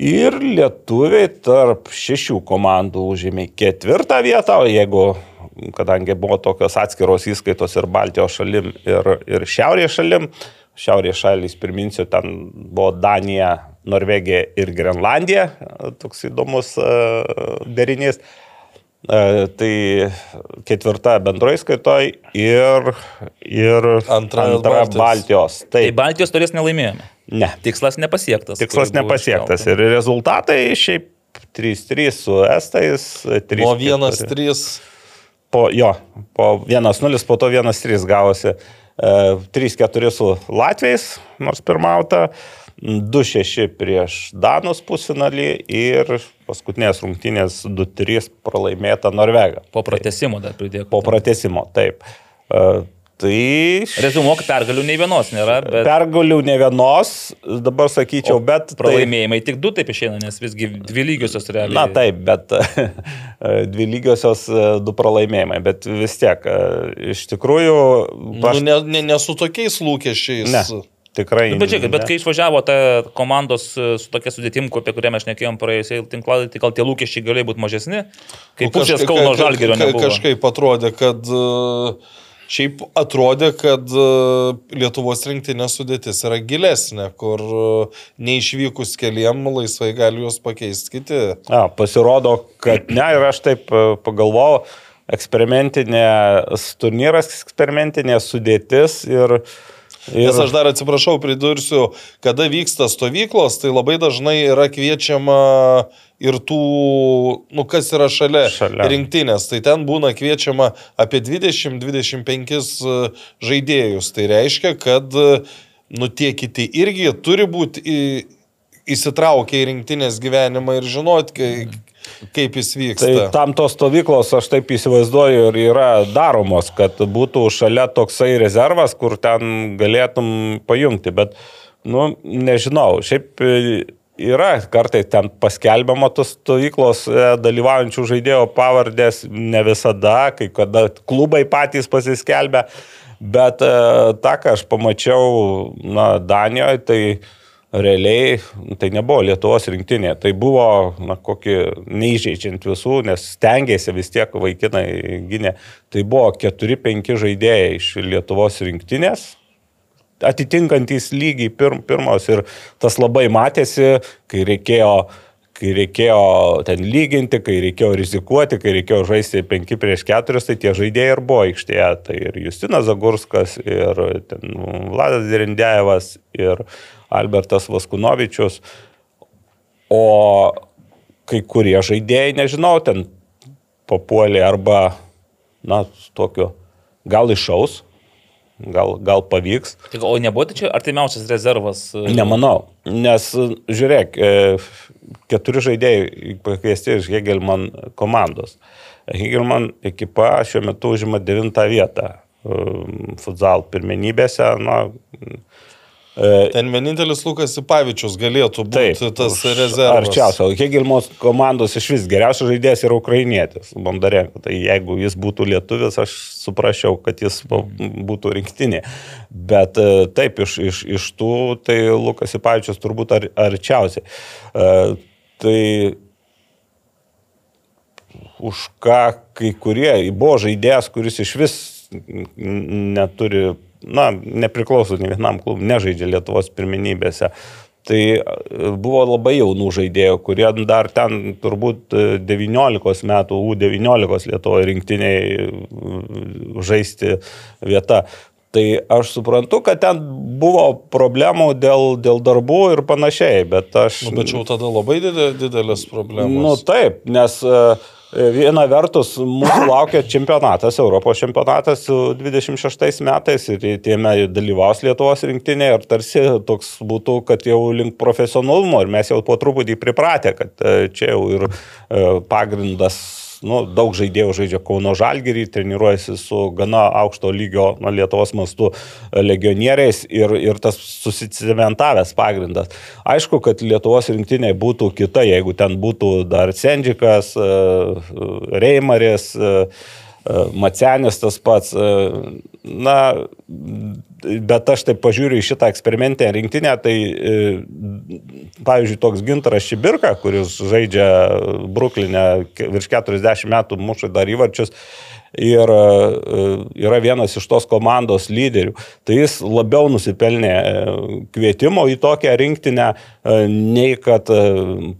Ir lietuviai tarp šešių komandų užėmė ketvirtą vietą, o jeigu, kadangi buvo tokios atskiros įskaitos ir Baltijos šalim, ir, ir Šiaurės šalim, šiaurės šalys, priminsiu, ten buvo Danija, Norvegija ir Grenlandija, toks įdomus e, derinys. E, Tai ketvirta bendroji skaitoj ir, ir Antra antra Baltijos. Baltijos. Tai Taip, Baltijos turės nelaimėjome. ne. Tikslas nepasiektas. Tikslas nepasiektas. Ir rezultatai šiaip 3-3 su Estais. 3 Nuo 1-3. Po, jo, po 1-0, po to 1-3 gavosi. E, 3-4 su Latvijais, nors pirmauta. 2-6 prieš Danus pusfinalį ir paskutinės rungtynės 2-3 pralaimėta Norvega. Po pratesimo dar pridėk. Po pratesimo, taip. E, Tai Rezumuok, pergalių nei vienos nėra, bet pergalių ne vienos, dabar sakyčiau, bet... tai- pralaimėjimai tik du taip išeina, nes visgi dvi lygiosios realiai. Na taip, bet dvi lygiosios e, du pralaimėjimai, bet vis tiek, e, iš tikrųjų, Nu, ne, ne, ne su tokiais lūkesčiais. ne, tikrai. Nu, bet žiūrėkit, bet kai išvažiavo ta komandos e, su tokia sudėtim, apie kurią mes šnekėjom praėjusiai tinklalaidai, tai gal tie lūkesčiai galėjo būti mažesni, kai Nu, pusės Kauno ka- žalgerio. Kažkaip atrodė, kad e, šiaip atrodė, kad e, Lietuvos rinktinės sudėtis yra gilesnė, kur e, neišvykus keliam laisvai gali juos pakeisti kiti. A, pasirodo, kad ne ir aš taip e, pagalvojau, eksperimentinė turnyras, eksperimentinė sudėtis ir... ir Nes aš dar atsiprašau, pridursiu, kada vyksta stovyklos, tai labai dažnai yra kviečiama ir tų, nu kas yra šalia, Šalia. rinktinės. Tai ten būna kviečiama apie 20-25 e, žaidėjus. Tai reiškia, kad e, nu tie kiti irgi turi būti į, įsitraukę į rinktinės gyvenimą ir žinot, kai, kaip jis Tai vyksta. tam tos stovyklos, aš taip įsivaizduoju, ir yra daromos, kad būtų šalia toksai rezervas, kur ten galėtum pajungti. Bet, nu, nežinau, šiaip e, yra kartai ten paskelbiama tos stovyklos e, dalyvaujančių žaidėjo pavardės, ne visada, kai kada klubai patys pasiskelbia. Bet e, tą, ką aš pamačiau, na, Danijoje, tai realiai tai nebuvo Lietuvos rinktinė, tai buvo, na, kokį neįžeidžiant visų, nes stengiasi vis tiek vaikinai gynė, tai buvo 4-5 žaidėjai iš Lietuvos rinktinės, atitinkantys lygiai pirm, pirmos ir tas labai matėsi, kai reikėjo kai reikėjo ten lyginti, kai reikėjo rizikuoti, kai reikėjo žaisti 5 prieš 4, tai tie žaidėjai ir buvo aikštėje. Tai ir Justinas Zagurskas, ir ten Vladas Dirindėjevas, ir Albertas Vaskunovičius. O kai kurie žaidėjai, nežinau, ten papuolė arba, na, tokiu, gal išaus, gal, gal pavyks. Tik, o nebuvo tai čia artimiausias rezervas? e, Nemanau, nes žiūrėk, e, keturi žaidėjai pakviesti iš Hegelman komandos. Hegelman ekipa šiuo metu užima devintą vietą e, futsal pirmenybėse. Na, e, Ten vienintelis Lukas Ipavičius galėtų būti Taip, tas rezervas. Arčiausia. O Hegelmos komandos iš vis geriausias žaidėjas yra ukrainietis, Bondarenko. Tai jeigu jis būtų lietuvis, aš suprasčiau, kad jis būtų rinktinė. Bet e, taip, iš, iš, iš tų, tai Lukas Ipavičius turbūt ar, arčiausiai. E, Tai už ką kai kurie buvo žaidėjas, kuris iš vis neturi, na, nepriklauso nei vienam klubui, nežaidžia Lietuvos pirmenybėse. Tai e, buvo labai jaunų žaidėjų, kurie dar ten turbūt e, 19 metų, U19 Lietuvoje rinktiniai e, žaisti vieta. Tai aš suprantu, kad ten buvo problemų dėl, dėl darbų ir panašiai, bet aš... Nu, bet jau tada labai didel- didelės problemos. Nu taip, nes e, viena vertus mūsų laukia čempionatas, Europos čempionatas su 26 metais ir tieme dalyvaus Lietuvos rinktinė ir tarsi toks būtų, kad jau link profesionalumo ir mes jau po truputį pripratę, kad e, čia jau ir e, pagrindas nu, daug žaidėjų žaidžia Kauno Žalgirį, treniruojasi su gana aukšto lygio na, Lietuvos mastu legionieriais ir, ir tas susicementavęs pagrindas. Aišku, kad Lietuvos rinktinė būtų kita, jeigu ten būtų dar Sendžikas, e, Reimaris, e, e, Macenis tas pats. e, Na, bet aš taip pažiūriu į šitą eksperimentinę rinktinę, tai e, pavyzdžiui, toks Gintaras Šibirka, kuris žaidžia Bruklinė virš 40 metų, muša dar įvarčius, ir e, yra vienas iš tos komandos lyderių, tai jis labiau nusipelnė e, kvietimo į tokią rinktinę, e, nei kad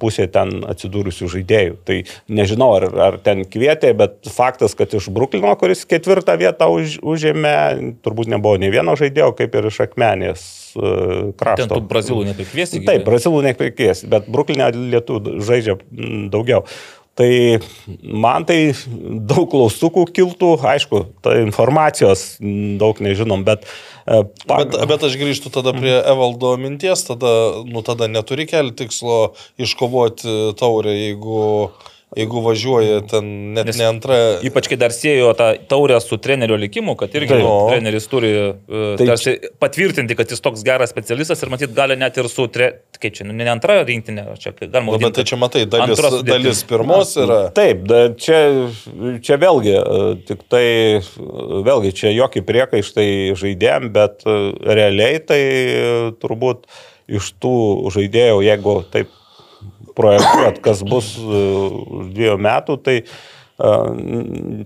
pusė ten atsidūrusių žaidėjų. Tai nežinau, ar, ar ten kvietė, bet faktas, kad iš Bruklino, kuris ketvirtą vietą už, užėmė, turbūt nebuvo nei vieno žaidėjo, kaip ir iš Akmenės krašto. Ten tų brazilų neprikviesi. Taip, brazilų neprikviesi, bet Bruklinė lietuvių žaidžia daugiau. Tai man tai daug klaustukų kiltų, aišku, ta informacijos daug nežinom, bet... e, Pa... Bet, bet aš grįžtu tada prie Evaldo minties, tada, nu, tada neturi kelti tikslo iškovoti taurę, jeigu jeigu važiuoja ten net Nes, ne antra. Ypač kai dar siejo tą taurę su trenerio likimu, kad irgi tai, nu, treneris turi uh, tai, tarsi, patvirtinti, kad jis toks geras specialistas ir matyt gali net ir su, tre, kaip čia, nu, ne antra rinktinė, čia galima vadinti. Bet tai čia matai, dalis, dalis pirmos yra. Taip, da, čia, čia vėlgi, e, tik tai, vėlgi, čia jokie priekaištai žaidėjim, bet e, realiai tai turbūt iš tų žaidėjų, jeigu taip projektuoti, kas bus e, už dviejų metų, tai uh,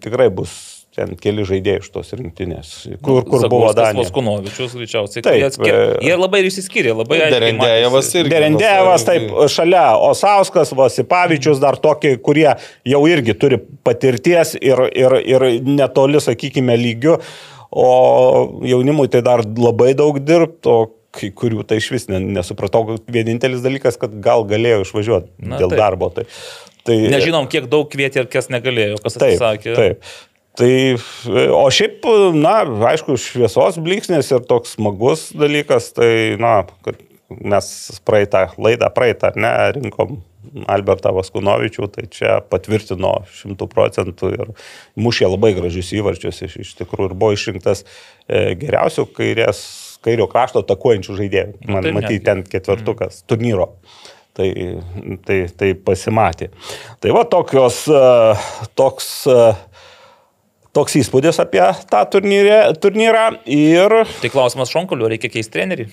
tikrai bus ten keli žaidėjai iš tos rinktinės, kur, kur Zagovskas, buvo Danija. Vaskunovičius, greičiausiai. Taip, jie, atskir... E, jie labai išsiskyrė, labai aiškiai. Derendėjevas irgi. Derendėjevas, taip, šalia Osauskas, Vasipavičius, dar tokie, kurie jau irgi turi patirties ir, ir, ir netoli, sakykime, lygių, o jaunimui tai dar labai daug dirbti, kai kurių tai iš vis nesupratau. Vienintelis dalykas, kad gal galėjo išvažiuoti Na, dėl taip. darbo. Tai, tai, Nežinom, kiek daug kvietė ir kas negalėjo, kas taip, atsisakė. Taip. Tai, o šiaip, na, aišku, šviesos bliksnis ir toks smagus dalykas, tai, na, kad mes praeitą laidą, praeitą, ne, rinkom Albertą Vaskunovičių, tai čia patvirtino šimtų procentų ir mušė labai gražius įvarčius iš, iš tikrųjų ir buvo išrinktas e, geriausių kairės kairio krašto atakuojančių žaidėjų. Man nu, matyti ten ketvirtukas mm. turnyro. Tai, tai, tai pasimatė. Tai va tokios, e, toks, e, toks įspūdis apie tą turnyrę, turnyrą ir... Tai klausimas Šonkuliu, reikia keisti trenerį?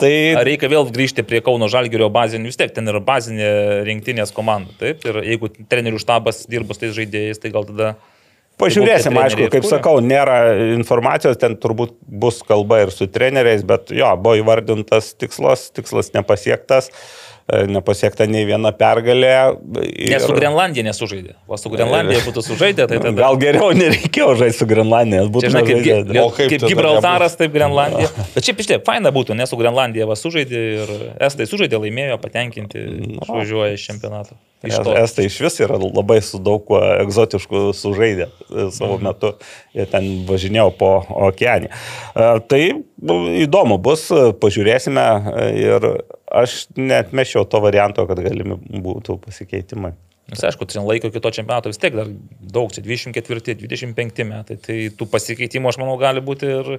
Tai... Ar reikia vėl grįžti prie Kauno Žalgirio bazinių, vis tiek ten yra bazinė rinktinės komanda, taip? Ir jeigu trenerių štabas dirba su tais žaidėjais, tai gal tada... Pažiūrėsim, aišku, kaip sakau, nėra informacijos, ten turbūt bus kalba ir su treneriais, bet jo, buvo įvardintas tikslas, tikslas nepasiektas. E, nepasiekta nei viena pergalė. Ir... Nes su Grenlandija nesužaidė. O su Grenlandija būtų sužaidę, tai tada... Gal geriau nereikėjo žaisti su Grenlandija, būtų žinai, kaip, žaidė. o kaip, kaip Gibraltaras, taip Grenlandija. Bet šiaip iš tiek, faina būtų, nes su Grenlandija va sužaidė ir Estai sužaidė, laimėjo, patenkinti, išvažiuoja iš čempionato. Iš Estai iš vis yra labai su daug egzotiškų sužaidė e, savo mhm. metu. Jie ten važinėjo po okeanį. E, tai nu, įdomu bus, pažiūrėsime ir aš net mešiau to varianto, kad galimi būtų pasikeitimai. Nes aišku, tai laiko kito čempionato vis tiek dar daug, čia 24, 25 metai, tai tų pasikeitimų aš manau gali būti ir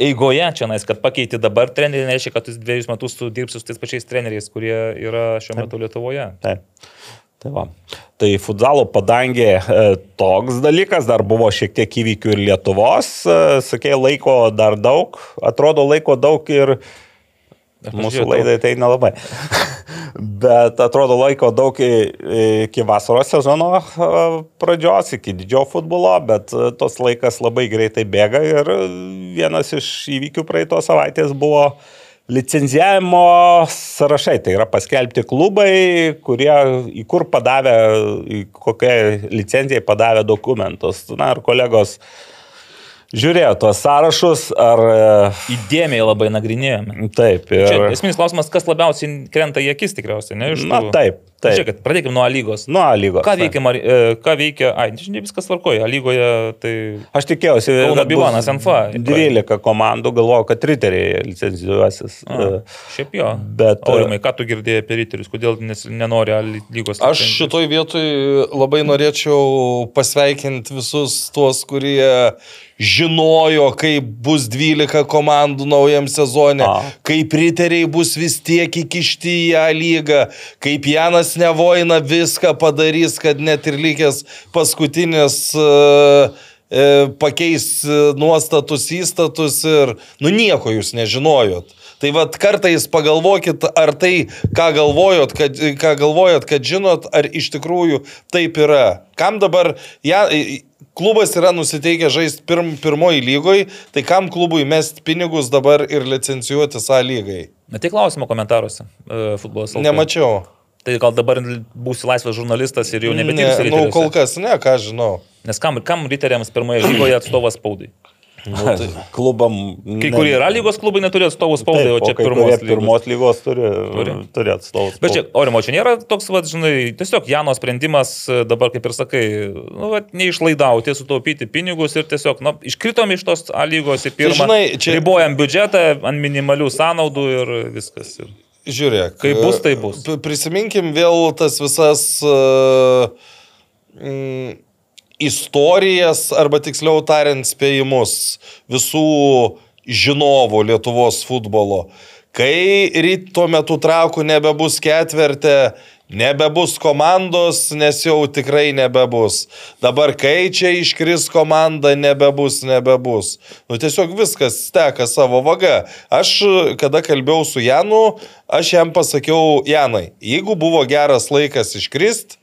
eigoje čia, nais, kad pakeiti dabar trenerių, nereiškia, kad jūs dviejus metus dirbsi su tais pačiais treneriais, kurie yra šiuo metu Taip. Lietuvoje. Taip. Tai, va. tai futzalo padangė e, toks dalykas, dar buvo šiek tiek įvykių ir Lietuvos, e, sakė, laiko dar daug, atrodo laiko daug ir Mūsų laidai tai nelabai. Bet atrodo laiko daug iki vasaros sezono pradžios, iki didžiojo futbolo, bet tos laikas labai greitai bėga ir vienas iš įvykių praeitos savaitės buvo licenzijavimo sąrašai. Tai yra paskelbti klubai, kurie į kur padavė, kokią licenciją padavė dokumentus. Na ir kolegos žiūrėjo tuos sąrašus, ar... E, Įdėmiai labai nagrinėjome. Taip. Ir... Čia esminis klausimas, kas labiausiai krenta į akis tikriausiai, ne? Iš Na, taip. Taip. Žiūrėkit, pradėkime nuo A lygos. Nuo A lygos. Ką veikia, Mar... E, ką veikia, ai, nežinau, viskas tvarkoja, A lygoje tai... Aš tikėjausi, kad Bilanas NFA. 12 komandų, galvoju, kad riteriai licencijuosis. A, e, šiaip jo. Bet... Aurimai, ką tu girdėjai apie riterius, kodėl nenori A lygos? Aš šitoj vietoj labai norėčiau pasveikinti visus tuos, kurie žinojo, kaip bus 12 komandų naujam sezone, A. kaip riteriai bus vis tiek įkišti į A lygą, kaip Janas Nevoina viską padarys, kad net ir likęs paskutinis uh, pakeis nuostatus įstatus ir, nu nieko jūs nežinojot. Tai vad kartais pagalvokit, ar tai, ką galvojot, kad, ką galvojot, kad žinot, ar iš tikrųjų taip yra. Kam dabar, ja, klubas yra nusiteikęs žaisti pirm, pirmoji lygoje, tai kam klubui mest pinigus dabar ir licencijuoti sąlygai lygai? Na tai klausimo komentaruose e, futbolas. Nemačiau. Tai gal dabar būsi laisvas žurnalistas ir jau nebedirbsi. Ne, nu, kol kas ne, ką žinau. Nes kam, kam riteriams pirmoje lygoje atstovas spaudai? Nu, tai klubam. Kai kurie yra lygos klubai neturi atstovų spaudai, o čia kai pirmos lygos. pirmos lygos turi, Turi. turi atstovus. Bet čia, Orimo, čia nėra toks, va, žinai, tiesiog Jano sprendimas e, dabar, kaip ir sakai, nu, va, neišlaidauti, sutaupyti pinigus ir tiesiog, na, iškritom iš tos A lygos į pirmą. žinai, čia- Ribojam biudžetą ant minimalių sąnaudų ir viskas. Ir... Žiūrėk. Kaip bus, tai bus. Prisiminkim vėl tas visas uh, mm, istorijas, arba tiksliau tariant, spėjimus visų žinovų Lietuvos futbolo. Kai ryt tuo metu traukų nebebus ketvertė, nebebus komandos, nes jau tikrai nebebus. Dabar kai čia iškris komanda, nebebus, nebebus. Nu tiesiog viskas teka savo vaga. Aš, kada kalbėjau su Janu, aš jam pasakiau, Janai, jeigu buvo geras laikas iškrist,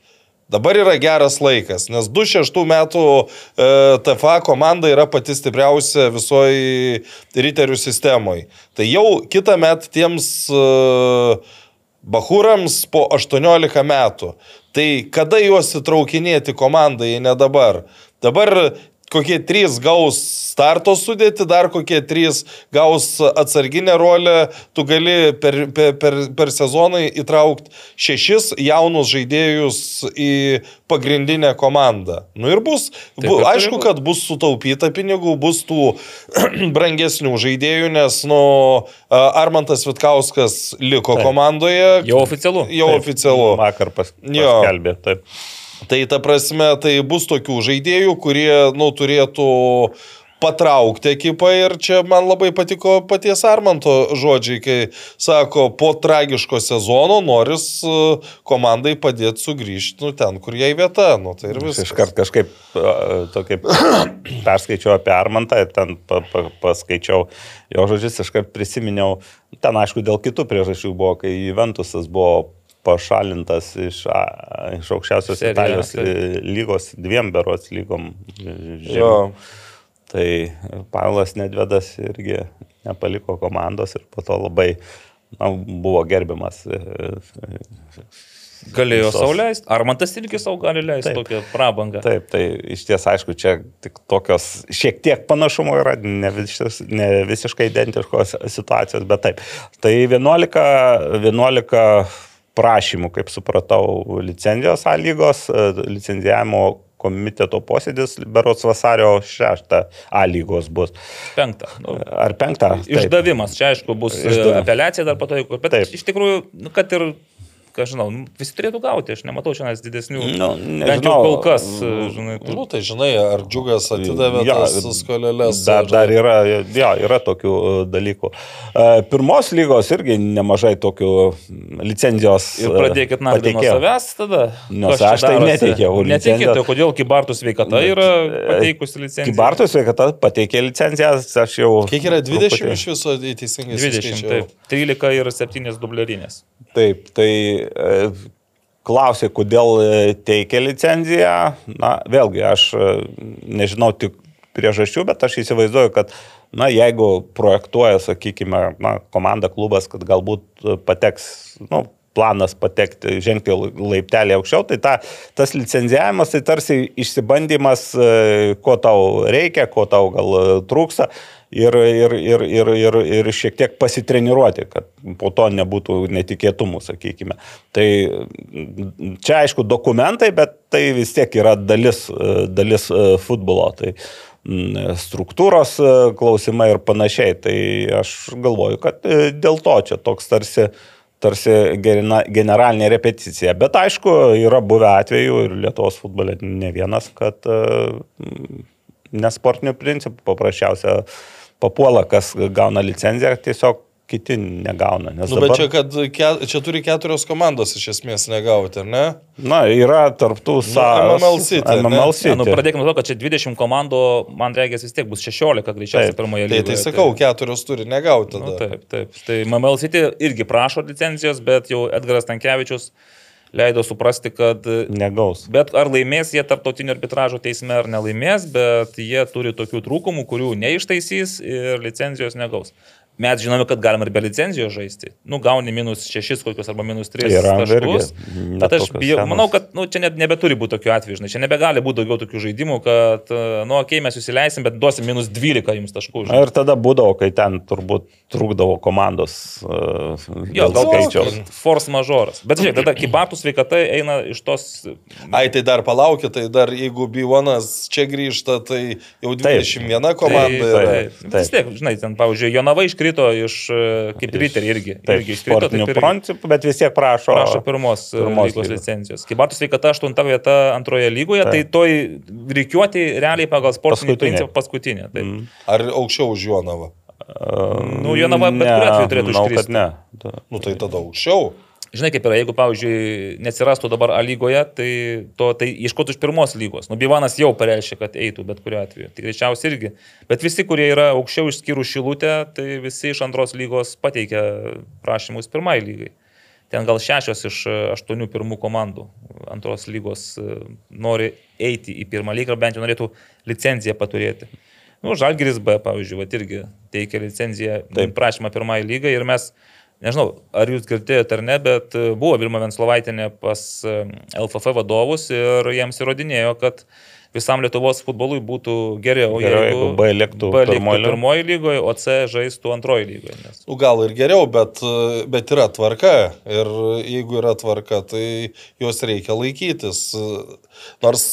Dabar yra geras laikas, nes 26 metų e, TFA komanda yra pati stipriausia visoji riterių sistemoje. Tai jau kitą metą tiems e, bahūrams po 18 metų. Tai kada juos įtraukinėti komandai, ne dabar? Dabar kokie trys gaus starto sudėti, dar kokie trys gaus atsarginę rolę, tu gali per, per, per, per sezoną įtraukti šešis jaunus žaidėjus į pagrindinę komandą. Nu ir bus, Taip bu, aišku, kad bus sutaupyta pinigų, bus tų brangesnių žaidėjų, nes, nu, Armantas Vitkauskas liko Taip. komandoje. Jau oficialu. Jau Taip, oficialu. Vakar pas, paskelbė. Taip. Tai ta prasme, tai bus tokių žaidėjų, kurie, nu, turėtų patraukti ekipą ir čia man labai patiko paties Armanto žodžiai, kai sako, po tragiško sezono noris e, komandai padėti sugrįžti, nu, ten, kur jai vieta, nu, tai ir viskas. iškart kažkaip a, tokį perskaičiau apie Armantą ten pa, pa, paskaičiau jo žodžius, iškart prisiminiau, ten aišku dėl kitų priežasčių buvo, kai Juventusas buvo pašalintas iš, a, iš aukščiausios Serie A, Italijos taip. e, lygos, dviem berots lygom. e, Jo. žemiau. Tai Pavlas Nedvedas irgi nepaliko komandos ir po to labai na, buvo gerbiamas. e, Galėjo Visos. sauliaisti. Ar man tas irgi savo gali leisti Taip. tokią prabangą? Taip, tai iš ties, aišku, čia tik tokios šiek tiek panašumo yra, ne, visiš, ne visiškai identiškos situacijos, bet taip. Tai 11, 11 prašymų, kaip supratau, licenzijos sąlygos, e, licenzijavimo komiteto posėdis berots vasario 6 A lygos bus. Penktą. Nu, Ar 5? Taip. Išdavimas, čia aišku bus Išdavimas. Išdavimas. apeliacija dar pato, bet Taip. Taip. iš tikrųjų, nu, kad ir, ką žinau, nu, visi turėtų gauti, aš nematau šiandien didesnių. Nu, bent jau nežinau. kol kas, žinai, tų- Nu, tai žinai, ar džiugas atidavė Jo, tas skolelės. Dar, ar- dar yra, jo, yra tokių e, dalykų. E, Pirmos lygos irgi nemažai tokių licenzijos. Ir pradėkit naktį nuo savęs tada. Nes Kas čia aš tai neteikiau Neteikit, licencijos. tai kodėl Kibartų sveikata yra pateikusi licenciją? Kibartų sveikata pateikė licencijas, aš jau. Kiek yra 20 truputį- iš viso teisingai 20, suskaičiavau? taip. 13 ir 7 dublerinės. Taip, tai e, klausė, kodėl e, teikia licenciją. Na, vėlgi, aš e, nežinau tik priežasčių, bet aš įsivaizduoju, kad Na, jeigu projektuoja, sakykime, na, komanda, klubas, kad galbūt e, pateks, nu, planas patekti, žengti laiptelį aukščiau, tai ta, tas licenzijavimas tai tarsi išsibandymas, e, ko tau reikia, ko tau gal e, trūksta ir, ir, ir, ir, ir, ir šiek tiek pasitreniruoti, kad po to nebūtų netikėtumų, sakykime. Tai čia aišku dokumentai, bet tai vis tiek yra dalis, e, dalis e, futbolo. Tai, struktūros e, klausimai ir panašiai. Tai aš galvoju, kad dėl to čia toks tarsi, tarsi generalinė repeticija. Bet aišku, yra buvę atvejų ir Lietuvos futbole ne vienas, kad nesportinių principų paprasčiausia papuola, kas gauna licenciją, tiesiog kiti negauna. Nes Nu, dabar, bet čia, kad ke, čia turi keturios komandos iš esmės negauti, ar ne? na, yra tarptų sąlygų. MML City, ne? MML Ne, City. nu, pradėkime nuo to, kad čia 20 komandų, man reikia vis tiek bus 16 greičiausiai pirmoje Tai, lygoje. tai sakau, keturios turi negauti Nu, tada. taip, taip. Tai MML City irgi prašo licencijos, bet jau Edgaras Tankievičius leido suprasti, kad Negaus. Bet ar laimės jie tarptautinio arbitražo teisme ar nelaimės, bet jie turi tokių trūkumų, kurių neištaisys ir licenzijos negaus. Mes žinome, kad galima ir be licenzijos žaisti. Nu, gauni minus 6 kokius arba minus 3 Yra taškus. Bet aš bijau, manau, kad nu, čia net nebeturi būti tokių atvejų, žinai, čia nebegali būti daugiau tokių žaidimų, kad, e, nu, okei, okay, mes jūs įleisim, bet duosim minus 12 jums taškų. Na žinai. ir tada būdavo, kai ten turbūt trūkdavo komandos uh, Jo, gal skaičiaus. Force majoras. Bet žiūrėk, tada kibartų sveikata eina iš tos... Ai, tai dar palaukit, tai dar jeigu B1 čia grįžta, tai jau 21 komanda tai, yra. tai, Taip. vis tiek, žinai, ten, pavyzdžiui, Jonava iškrito iš, e, kaip riteriai irgi. Taip, irgi iškrito, taip ir principų, bet vis tiek prašo. prašo pirmos, pirmos pirmos lygos licencijos. Kibartų sveikata 8 vieta antroje lygoje, tai Taip. toj reikiuoti realiai pagal sportinį Paskutinė. principą paskutinė. Taip. Mm. Ar aukščiau už Jonavą? Nu, Jonava bet kuriuo atveju turėtų kad ne. Nu tai tada aukščiau. Žinai, kaip yra, jeigu, pavyzdžiui, neatsirastų dabar A lygoje, tai, to, tai ieškotų iš pirmos lygos. Nu, Bivanas jau pareiškė, kad eitų bet kuriuo atveju. Tai greičiausiai irgi. Bet visi, kurie yra aukščiau išskyrus šilutę, tai visi iš antros lygos pateikia prašymus pirmai lygai. Ten gal šešios iš e, aštuonių pirmų komandų antros lygos e, nori eiti į pirmą lygą, bent jau norėtų licenciją paturėti. Nu, Žalgiris B, pavyzdžiui, vat irgi teikia licenciją, Taip. prašymą pirmai lygai ir mes Nežinau, ar jūs girdėjote ar ne, bet e, buvo Vilma Venslovaitinė pas e, LFF vadovus ir jiems įrodinėjo, kad visam Lietuvos futbolui būtų geriau, Geriau, jeigu B liktų B pirmoj lygoj. pirmoji lygoje, o C žaistų antroji lygoje. Nes... Nu, gal ir geriau, bet, bet yra tvarka. Ir jeigu yra tvarka, tai jos reikia laikytis. Nors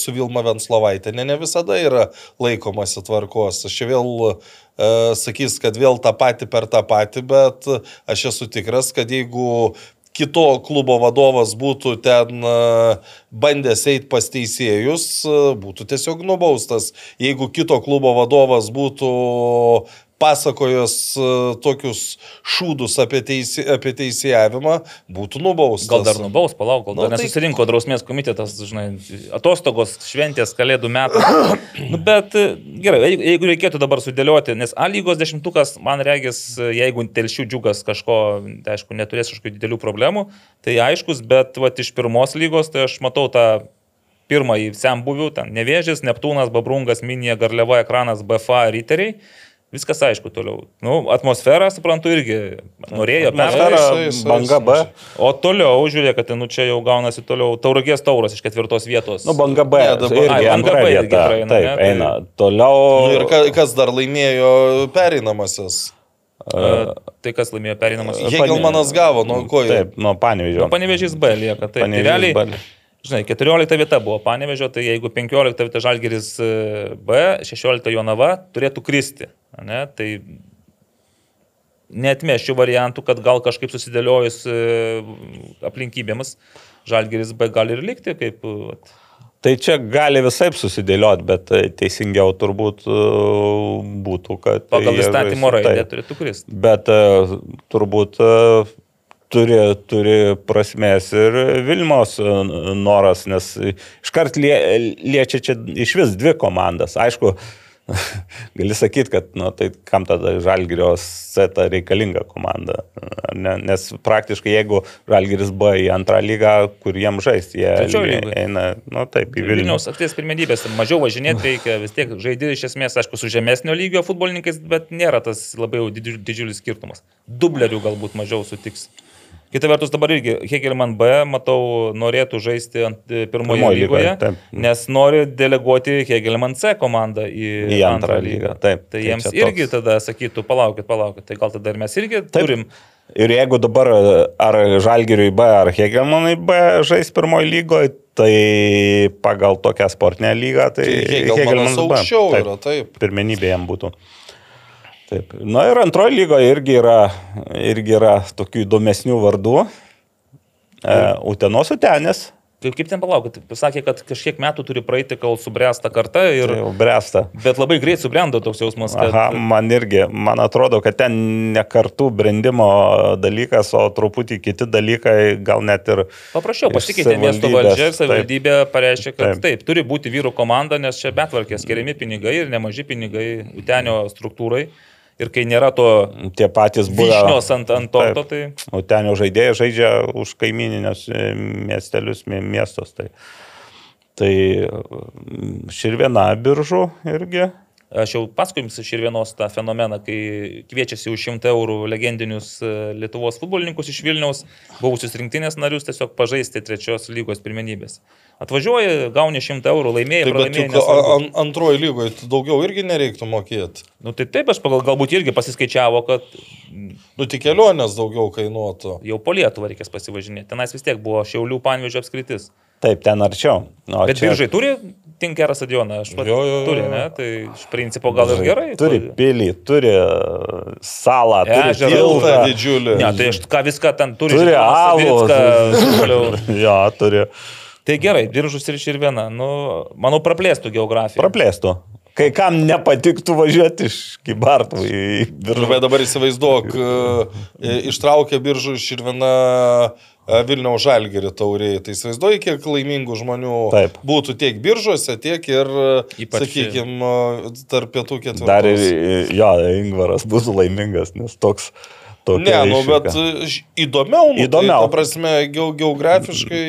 su Vilma Venslovaitė ne, ne visada yra laikomasi tvarkos. Aš vėl e, sakys, kad vėl tą patį per tą patį, bet aš esu tikras, kad jeigu kito klubo vadovas būtų ten e, bandęs eiti pas teisėjus, e, būtų tiesiog nubaustas. Jeigu kito klubo vadovas būtų pasakojęs e, tokius šūdus apie, teisė, apie teisėjavimą, būtų nubaustas. Gal dar nubaus, palauk, gal Nu, dar tai- nesusirinko drausmės komitetas, žinai, atostogos, šventės, kalėdų metų. nu, bet e, gerai, jeigu- reikėtų dabar sudėlioti, nes A lygos dešimtukas, man regis, e, jeigu telšių džiugas kažko, tai aišku, neturės kažkokių didelių problemų, tai aiškus, bet va, iš pirmos lygos, tai aš matau tą pirmąjį sembuvių, ten Nevėžis, Neptūnas, Babrungas, Minija, Garliava, Ekranas, BFA, Riteriai. Viskas aišku toliau. Nu, atmosfera, suprantu, irgi norėjo Atmosfera, banga B. O toliau, žiūrėk, kad nu čia jau gaunasi toliau Tauragės tauras iš ketvirtos vietos. Nu, banga B. Ne, dabar- irgi Ai, banga antra B irgi vieta. praeina, Taip, ne, tai- eina. Toliau. Nu, ir ka, kas dar laimėjo pereinamasis? E, tai kas laimėjo perinamas? E, Hegelmanas gavo, nuo ko jie? Taip, nuo Panevižio. Nu, Panevežys B lieka. Tai, tai realiai, B. žinai, 14 vieta buvo Panevežio, tai jeigu 15 vieta Žalgeris e, B, 16 Jonava turėtų kristi. Ne? Tai netmeščiau variantų, kad gal kažkaip susidėliojus e, aplinkybėmis Žalgeris B gali ir likti kaip... e, vat, Tai čia gali visai susidėlioti, bet e, teisingiau turbūt būtų, kad... Pagal įstatymo raidę turėtų kristi. Bet turbūt turi, turi prasmės ir Vilmos noras, nes iškart lie, liečia čia iš vis dvi komandas. Aišku, gali sakyti, kad nu, tai kam tada Žalgirio seta reikalinga komanda. Ne? Nes praktiškai jeigu Žalgiris B į antrą lygą, kur jiem žaisti, jie eina, nu taip, į Vilnių. Vilniaus akties pirmenybės, mažiau važinėti reikia, vis tiek žaidži iš esmės, aišku, su žemesnio lygio futbolininkais, bet nėra tas labai jau didžiu- didžiulis skirtumas. Dublerių galbūt mažiau sutiks. Kita vertus, dabar irgi Hegelman B, matau, norėtų žaisti ant e, pirmoje Pirmoj lygoje, lygoje, nes nori deleguoti Hegelman C komandą į, Į antrą lygą, taip. Tai Tai jiems čia irgi toks- tada sakytų, palaukit, palaukit, tai gal tada ir mes irgi Taip. turim. Ir jeigu dabar ar Žalgiriui B, ar Hegelmanai B žais pirmoji lygoje, tai pagal tokią sportinę lygą, tai, Tai Hegelmanas B. aukščiau Taip, yra, taip. Pirmenybė jam būtų. Taip. Na ir antroji lygoje irgi yra, irgi yra tokių įdomesnių vardų. E, Utenos Utenis, Kaip, kaip ten palaukit, sakė, kad kažkiek metų turi praeiti, kol subręsta karta ir... tai bręsta. Bet labai greit subrendo toks jausmas, kad... Aha, man irgi, man atrodo, kad ten ne kartų brandimo dalykas, o truputį kiti dalykai, gal net ir... Paprasčiau pasikeitė miesto valdžia ir savivaldybė pareiškė, kad taip. Taip. turi būti vyrų komanda, nes čia betvarkė skiriami pinigai ir nemaži pinigai Utenio struktūrai. Ir kai nėra to Tie patys buvę. vyšnios ant, ant torto, tai... O ten jau žaidėjai žaidžia už kaimininės e, miestelius, mie- miestus. Tai, tai mm, širviena biržų irgi. Aš jau paskui jums iš ir vienos tą fenomeną, kai kviečiasi už 100 eurų legendinius e, Lietuvos futbolininkus iš Vilniaus, buvusius rinktinės narius, tiesiog pažaisti trečios lygos pirmenybės. Atvažiuoji, gauni 100 eurų, laimėjai, Taip, bet juk an, antroji lygoje daugiau irgi nereiktų mokėti. Nu tai taip, aš pagal galbūt irgi pasiskaičiavo, kad Nu, tik kelionės daugiau kainuotų. jau po Lietuvą reikės pasivažinėti. Tenais vis tiek buvo Šiaulių panvežio apskritis. Taip, ten arčiau. O Bet čia- biržai turi tinkerą stadioną, aš pat Jo, jo, jo, turi, ne? Tai iš principo gal ir gerai. Turi pilį, turi salą, turi Ežerą. Tiltą didžiulį. Ne, tai aš ką viską ten turi. Turi alų. Jo, turi. Tai gerai, biržus ir širviena. Nu, manau, praplėstų geografiją. Praplėstų. Kai kam nepatiktų važiuoti iš Kybartų į Ir biržą. bet dabar įsivaizduok, e, ištraukė biržų iš ir viena Vilniaus žalgerį tauriai. Tai įsivaizduoji, kiek laimingų žmonių Taip. būtų tiek biržuose, tiek ir, Ypač- sakykime, tarp pietų ketvirtos. Dar ir, jo, Ingvaras būtų laimingas, nes toks... Ne, nu, bet e, įdomiau. Nu, Įdomiau. Tai, ta prasme, geo, geografiškai.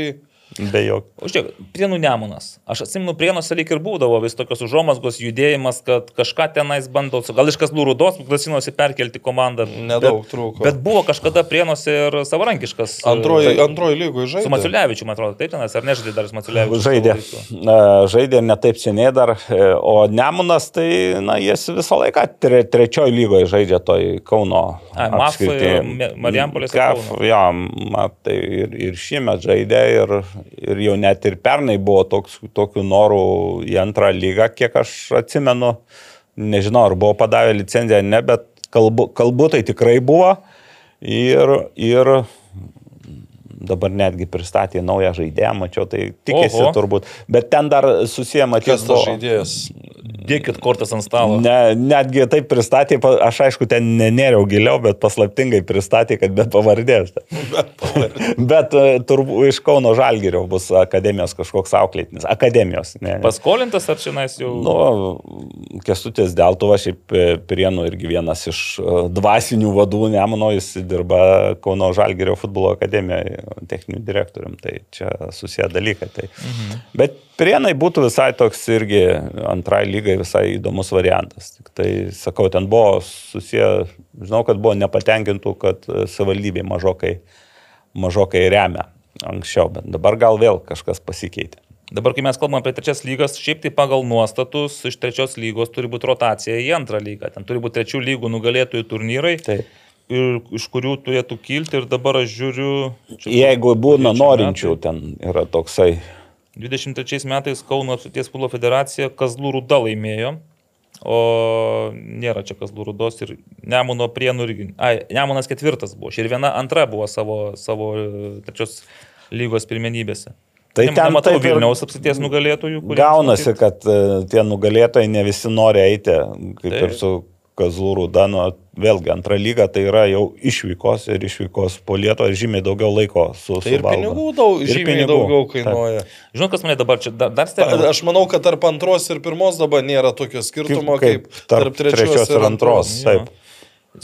Be jokio. O žiūrėk, Prienų Nemunas. Aš atsimenu, Prienuose lyg ir būdavo vis tokios užuomasgos judėjimas, kad kažką tenais bandau, gal iš kas Lūrudos, grasinosi perkelti komandą. Nedaug bet, trūko. Bet buvo kažkada Prienuose ir savarankiškas. Antroji, tai, antroji lygoje Su žaidė. Maciulevičiu, man atrodo, taip tenas, ar nežaidė dar su Maciulevičiu? Žaidė. Na, Žaidė ne taip seniai dar, e, o Nemunas, tai, na, jis visą laiką tre, trečiojo lygoje žaidžia toj Kauno. Ai, Maf, apskrity. Me- Marijampolės Kauno. jo, matai, ir, ir šiemet žaidė, ir, ir jau net ir pernai buvo toks, tokių norų į antrą lygą, kiek aš atsimenu. Nežinau, ar buvo padavę licenciją, ne, bet kalbu, kalbu tai tikrai buvo. Ir, ir dabar netgi pristatė naują žaidėją, mačiau, tai tikėsi Oho. turbūt. Bet ten dar susiję, mačiau, Kas tas žaidėjas? Dėkit kortas ant stalo. Ne, netgi taip pristatė, aš aišku, ten nenėriau giliau, bet paslaptingai pristatė, kad be pavardės. bet e, turbūt iš Kauno Žalgirio bus akademijos kažkoks auklėtinis. Akademijos. Ne, ne. Paskolintas ar čia nais jau... Nu, Kestutis Deltuva, šiaip e, Prienų irgi vienas iš e, dvasinių vadų, Nemono, jis dirba Kauno Žalgirio futbolo akademijoje techniniu direktorium, tai čia susiję dalykai. Tai. Mhm. Bet Prienai būtų visai toks irgi antrai lygai visai įdomus variantas. Tik tai, sakau, ten buvo susiję, žinau, kad buvo nepatenkintų, kad e, savivaldybė mažokai, mažokai remia anksčiau, bet dabar gal vėl kažkas pasikeitė. Dabar, kai mes kalbame apie trečias lygas, šiaip tai pagal nuostatus iš trečios lygos turi būti rotacija į antrą lygą. Ten turi būti trečių lygų nugalėtojų turnyrai, Taip. Ir, iš kurių turėtų kilti. Ir dabar aš žiūriu. čia Jeigu būna norinčių, metai. ten yra toksai 23 metais Kauno apsieties futbolo federacija Kazlų Rūda laimėjo, o nėra čia Kazlų Rūdos ir Nemuno prienų irgi. Ai, Nemunas ketvirtas buvo, ir viena antra buvo savo, savo e, trečios lygos pirmenybėse. Tai ten ir Vilniaus apsieties nugalėtojų. Gaunasi, kad e, tie nugalėtojai ne visi nori eiti, kaip Taip. ir su Kazlų Rūda, nu, vėlgi antra lyga tai yra jau išvykos ir išvykos po Lietuvą ir žymiai daugiau laiko su Tai ir suvalgo. pinigų daug, Ir žymiai pinigų. daugiau kainuoja. Žinot, kas mane dabar čia dar, dar stebina? Aš manau, kad tarp antros ir pirmos dabar nėra tokio skirtumo kaip, Kaip tarp trečios ir antros. Taip.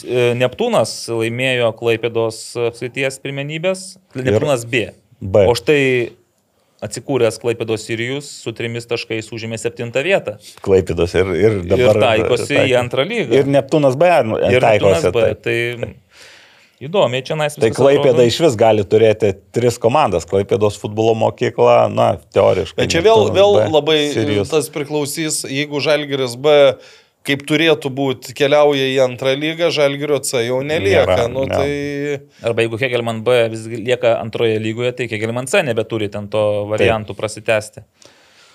E, Neptūnas laimėjo Klaipėdos apskaities pirmenybės, Neptūnas B. B. O štai atsikūręs Klaipėdos Sirijus su trimis taškais užėmė septintą vietą. Klaipėdos ir, ir dabar. ir taikosi į antrą lygą. Ir Neptūnas B. nu, ir taikosi. Neptūnas B. taip. Tai įdomiai, čia nais Tai Klaipėda iš vis gali turėti tris komandas. Klaipėdos futbolo mokykla, na, teoriškai. Bet čia vėl, Neptūnas vėl B, labai Sirijus. tas priklausys, jeigu Žalgiris B kaip turėtų būti keliauja į antrą lygą, Žalgirio C jau nelieka. Nėra, nu, ne. tai... Arba jeigu Hegelman B vis lieka antroje lygoje, tai Hegelman C nebeturi ten to variantų prasitęsti.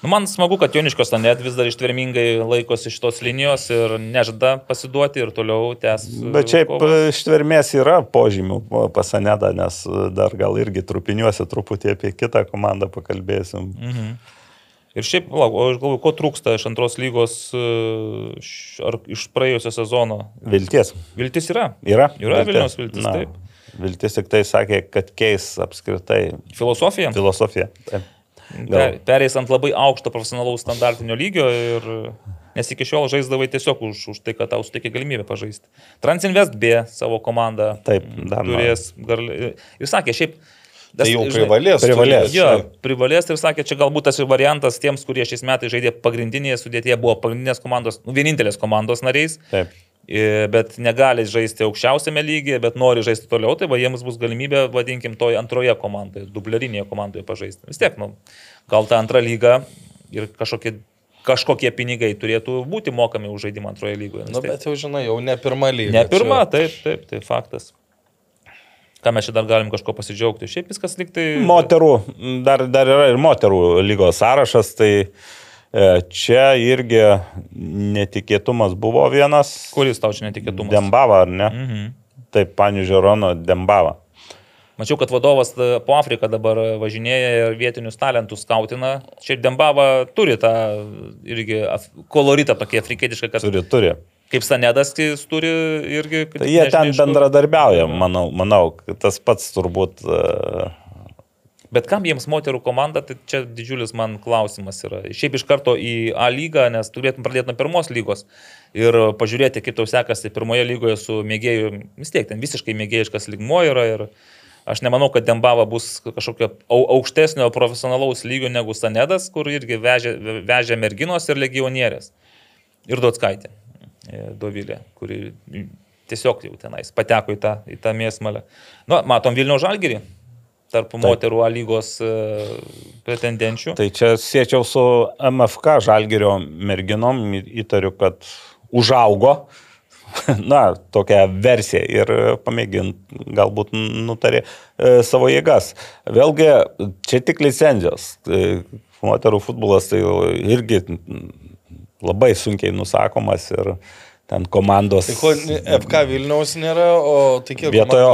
Nu, man smagu, kad Joniškos net vis dar ištvermingai laikosi šitos linijos ir nežada pasiduoti ir toliau tęs. Bet šiaip kovas. ištvermės yra požymių pasaneda, nes dar gal irgi trupiniuosi truputį apie kitą komandą pakalbėsim. Mhm. Ir šiaip, lauk, o aš galvoju, ko trūksta iš antros lygos e, ar iš praėjusio sezono. Vilties. Viltis yra. Yra? Yra Vilniaus viltis, taip. Viltis tik tai sakė, kad keis apskritai Filosofija. filosofiją. Taip. Per, Perėjęs ant labai aukšto profesionalaus standartinio lygio ir Nes iki šiol žaisdavai tiesiog už, už tai, kad tau suteikė galimybę pažaisti. Transinvest B savo komandą Taip, dar turės. Gar... Ir sakė, šiaip... Tai jau žinai, privalės. privalės. turėti. Jo, privalės ir sakė, čia galbūt tas variantas tiems, kurie šiais metais žaidė pagrindinėje sudėtyje, buvo pagrindinės komandos, nu, vienintelės komandos nariais, Taip. e, bet negali žaisti aukščiausiame lygyje, bet nori žaisti toliau, tai va jiems bus galimybė, vadinkim, toje antroje komandoje, dublerinėje komandoje pažaisti. Vis tiek, nu, gal ta antra lyga ir kažkokie, kažkokie pinigai turėtų būti mokami už žaidimą antroje lygoje. Nu, Vis tiek. bet jau žinai, jau ne pirma lyga. Ne pirma, čia- taip, taip, tai faktas. Ką mes čia dar galim kažko pasidžiaugti. Šiaip viskas liktai... Moterų, dar, dar yra ir moterų lygos sąrašas, tai e, čia irgi netikėtumas buvo vienas. Kuris tau čia netikėtumas? Dembava, ar ne? Mhm. Taip, panių Žerono Dembava. Mačiau, kad vadovas e, po Afriką dabar važinėja ir vietinius talentus skautina. Šiaip Dembava turi tą irgi koloritą tokį afrikietišką, kad Turi, turi. Kaip Sanedas jis turi irgi... Tai jie ten iš kur. bendradarbiauja, manau, manau, tas pats turbūt. e, Bet kam jiems moterų komanda, tai čia didžiulis man klausimas yra. Šiaip iš karto į A lygą, nes turėtum pradėti nuo pirmos lygos ir pažiūrėti, kaip tau sekasi pirmoje lygoje su mėgėjų, vis tiek ten visiškai mėgėjiškas lygmo yra ir aš nemanau, kad Dembava bus kažkokio au- aukštesnio profesionalaus lygio negu Sanedas, kur irgi vežė, vežė merginos ir legionierės. Ir Dotskaitė, Dovilė, kuri tiesiog jau tenais pateko į tą, į tą mėsmalę. Nu, matom Vilnių Žalgirį tarp Taip. moterų A lygos e, pretendenčių. Tai čia siečiau su MFK Žalgerio merginom, įtariu, kad užaugo. Na, tokią versiją ir pamėgint, galbūt nutarė e, savo jėgas. Vėlgi, čia tik licenzijos. E, Moterų futbolas tai irgi labai sunkiai nusakomas ir ten komandos. Tai ko FK Vilniaus nėra, o tai kiek Vietojo?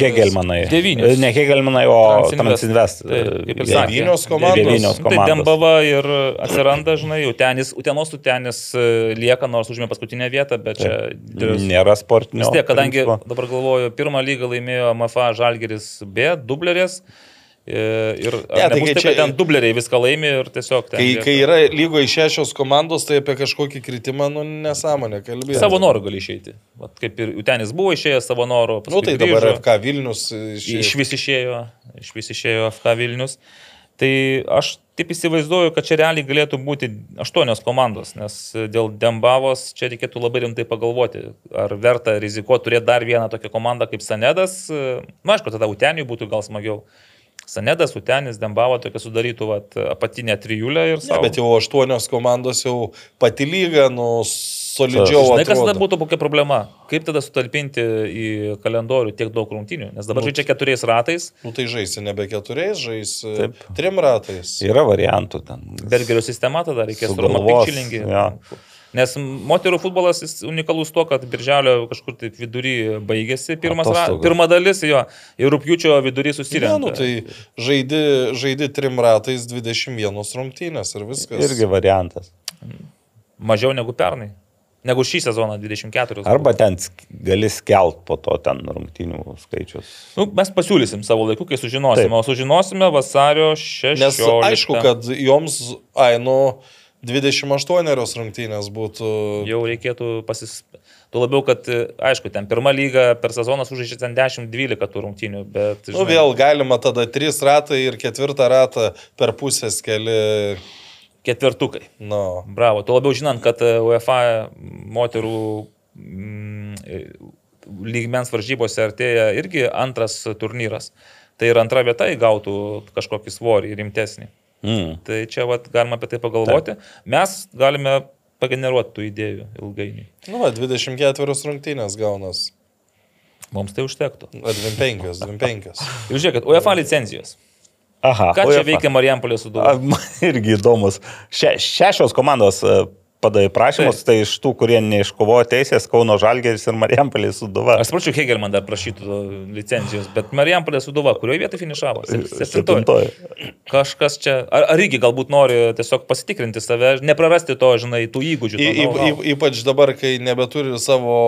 Hegelmanai. Devynios. Ne Hegelmanai, o Transinvest. Devynios komandos. Devynios Nu, Tai komandos. Dembava ir atsiranda, žinai, Utenis, Utenos Utenis e, lieka, nors užėmė paskutinę vietą, bet čia... didelis- Nėra sportinio. Vis tiek, kadangi principo. dabar galvoju, pirmą lygą laimėjo MFA Žalgeris B, dublerės. E, Ir ne, tai nebus taip, čia- ten dubleriai viską laimi ir tiesiog ten... Kai, lieka- kai yra lygoje šešios komandos, tai apie kažkokį kritimą, nu, nesąmonė kalbėti. Savo norų gali išeiti. Vat kaip ir Utenis buvo išėjęs savo norų. Nu, tai paskui dabar grįžo. FK Vilnius. Iš vis išėjo, iš vis išėjo FK Vilnius. Tai aš taip įsivaizduoju, kad čia realiai galėtų būti aštuonios komandos, nes dėl Dembavos čia reikėtų labai rimtai pagalvoti, ar verta rizikuoti turėti dar vieną tokią komandą kaip Sanedas. Na, aišku, tada Uteniui būtų gal smagiau. Sanedas, Utenis, Dembavo tokia sudarytų vat, apatinę trijulę ir Ne, savo. bet jau aštuonios komandos jau pati lyga, nu, solidžiau Žinai, kas tada būtų kokia problema? Kaip tada sutalpinti į kalendorių tiek daug rungtynių? Nes dabar Nu, žaidžia keturiais ratais, Nu, tai žaisi nebe keturiais, žaisi Taip. trim ratais. Yra variantų ten. Bergerio sistema tada reikės Sugalvos, Romapikčilingi. jo. Nes moterų futbolas unikalus tuo, kad birželio kažkur taip vidury baigėsi pirmas ra, pirma dalis jo ir rūpjūčio vidury Ne, susirenka. nu, tai žaidi, žaidi trim ratais 21 rungtynės ir viskas. Irgi variantas. Mažiau negu pernai. Negu šį sezoną 24. Arba ten gali skelt po to ten rungtynių skaičius. Nu, mes pasiūlysim savo laiku, kai sužinosime. Taip. O sužinosime vasario 16. Nes aišku, kad joms, ai, nu, 28 rungtynės būtų. Jau reikėtų pasis... Tuo labiau, kad, aišku, ten pirmą lygą per sezoną sužaidžia ten 10-12 tų rungtynių, bet... Nu, vėl galima tada 3 ratai ir ketvirtą ratą per pusės keli. Ketvirtukai. Nu, Bravo. Tuo labiau žinant, kad e, UEFA moterų mm, lygmens varžybose artėja irgi antras turnyras. Tai ir antra vieta įgautų kažkokį svorį rimtesnį. Mm. Tai čia vat, galima apie tai pagalvoti. Taip. Mes galime pageneruoti tų idėjų ilgainiui. nu va, 24 rungtynės gaunas. Mums tai užtektų. Ar 25, 25. Ir žiūrėkit, UEFA licenzijos. Aha. Ką čia UEFA. veikia Marijampolė su man Irgi įdomus. Še, šešios komandos e, padavė prašymus, tai iš tų, kurie neiškovojo teisės, Kauno Žalgeris ir Marijampolė Suduva. Aš supračiau, Hegelman dar prašytų licenzijos, bet Marijampolė Suduva, kurioje vietoje finišavo? Septintoji. Kažkas čia, ar, ar irgi galbūt nori tiesiog pasitikrinti save, neprarasti to, žinai, tų įgūdžių. Y, to y, know-how. y, ypač dabar, kai nebeturi savo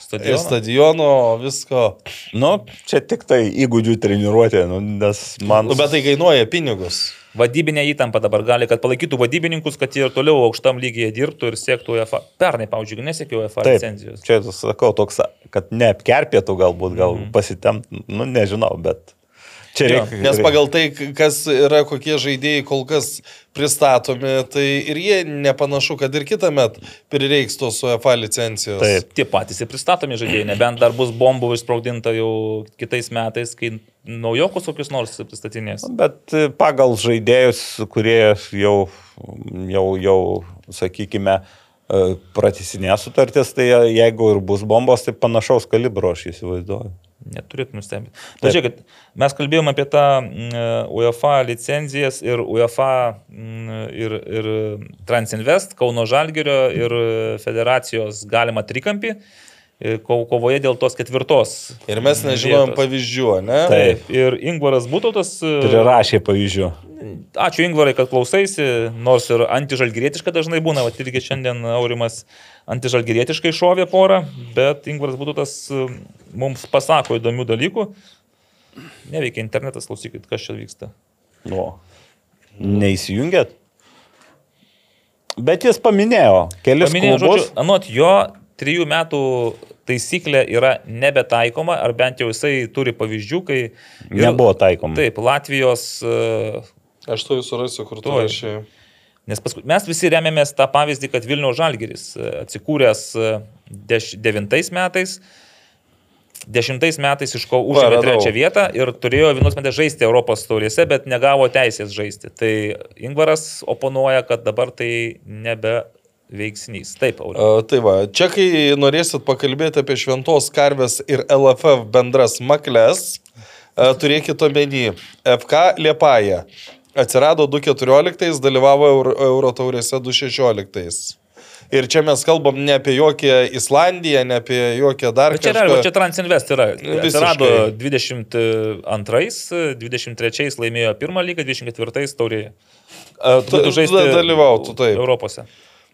Stadiono. stadiono visko. Nu, čia tik tai įgūdžių treniruotė, nu, nes man... Nu, bet tai kainuoja pinigus. Vadybinė įtampa dabar gali, kad palaikytų vadybininkus, kad jie ir toliau aukštam lygyje dirbtų ir siektų UEFA. Pernai, pavyzdžiui, nesiekiau UEFA Taip, licenzijos. čia sakau toks, kad neapkerpėtų galbūt, gal Mhm. pasitempt, nu nežinau, bet čia reikia. Nes pagal tai, kas yra, kokie žaidėjai kol kas pristatomi, tai ir jie nepanašu, kad ir kitą metą prireiks tos UEFA licencijos. Taip. Tie patys ir pristatomi žaidėjai, nebent dar bus bombų išsprogdinta jau kitais metais, kai naujokus kokius nors pristatinės. Bet e, pagal žaidėjus, kurie jau, jau, jau sakykime, e, pratisinės sutartis, tai jeigu ir bus bombos, tai panašaus kalibro aš įsivaizduoju. Neturėtų nustebinti. Pažiūrėkit, mes kalbėjome apie tą mm, UEFA licenzijas ir UEFA mm, ir, ir Transinvest, Kauno Žalgerio ir federacijos galima trikampį e, ko- kovoje dėl tos ketvirtos. Ir mes nežinom vietos. pavyzdžių, ne? Taip. Ir Ingvaras Būtautas. e, Prirašė pavyzdžių. Ačiū Ingvarai, kad klausaisi, nors ir antižalgirietiška dažnai būna, va irgi šiandien Aurimas antižalgirietiškai šovė porą, bet Ingvaras Būtautas e, mums pasako įdomių dalykų. Neveikia internetas, klausykit, kas čia vyksta. Nu, neįsijungėt? Bet jis paminėjo kelis Paminėjau, klubus. žodžiu, anot jo, trijų metų taisyklė yra nebetaikoma, ar bent jau jisai turi pavyzdžių, kai... ir- Nebuvo taikoma. Taip, Latvijos e, Aš to jūsų rasiu, kur Tuoj. rašai. Nes paskui, mes visi remiamės tą pavyzdį, kad Vilniaus Žalgeris e, atsikūręs e, deš, devintais metais, dešimtais metais iš ko užėmė trečią vietą ir turėjo vienos metės žaisti Europos taurėse, bet negavo teisės žaisti. Tai Ingvaras oponuoja, kad dabar tai nebe veiksnys. Taip. Uh, tai va, čia kai norėsit pakalbėti apie šventos karvės ir LFF bendras makles, turėkite omeny, FK Liepaja atsirado 2.14, dalyvavo Euro, taurėse 2.16. Ir čia mes kalbam ne apie jokią Islandiją, ne apie jokią dar Bet čia, kažką. čia Transinvest yra. Visiškai. Atsirado 22, 23 laimėjo pirmą lygą, 24 taurėje. Tu dalyvautų, taip. Europose.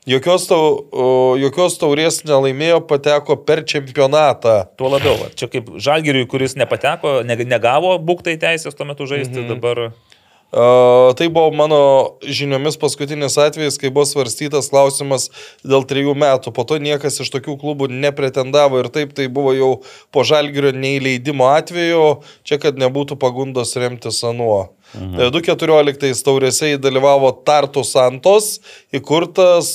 Jokios, tau, jokios taurės nelaimėjo, pateko per čempionatą. Tuo labiau, va. čia kaip Žalgiriui, kuris nepateko, neg- negavo būktai teisės tuo metu žaisti, mhm. dabar Uh, tai buvo mano žiniomis paskutinis atvejis, kai buvo svarstytas klausimas dėl trejų metų. Po to niekas iš tokių klubų nepretendavo ir taip tai buvo jau po žalgerio neįleidimo atveju, čia kad nebūtų pagundos remtis anuo. Mhm. 2.14 taurėse dalyvavo Tartu Santos, įkurtas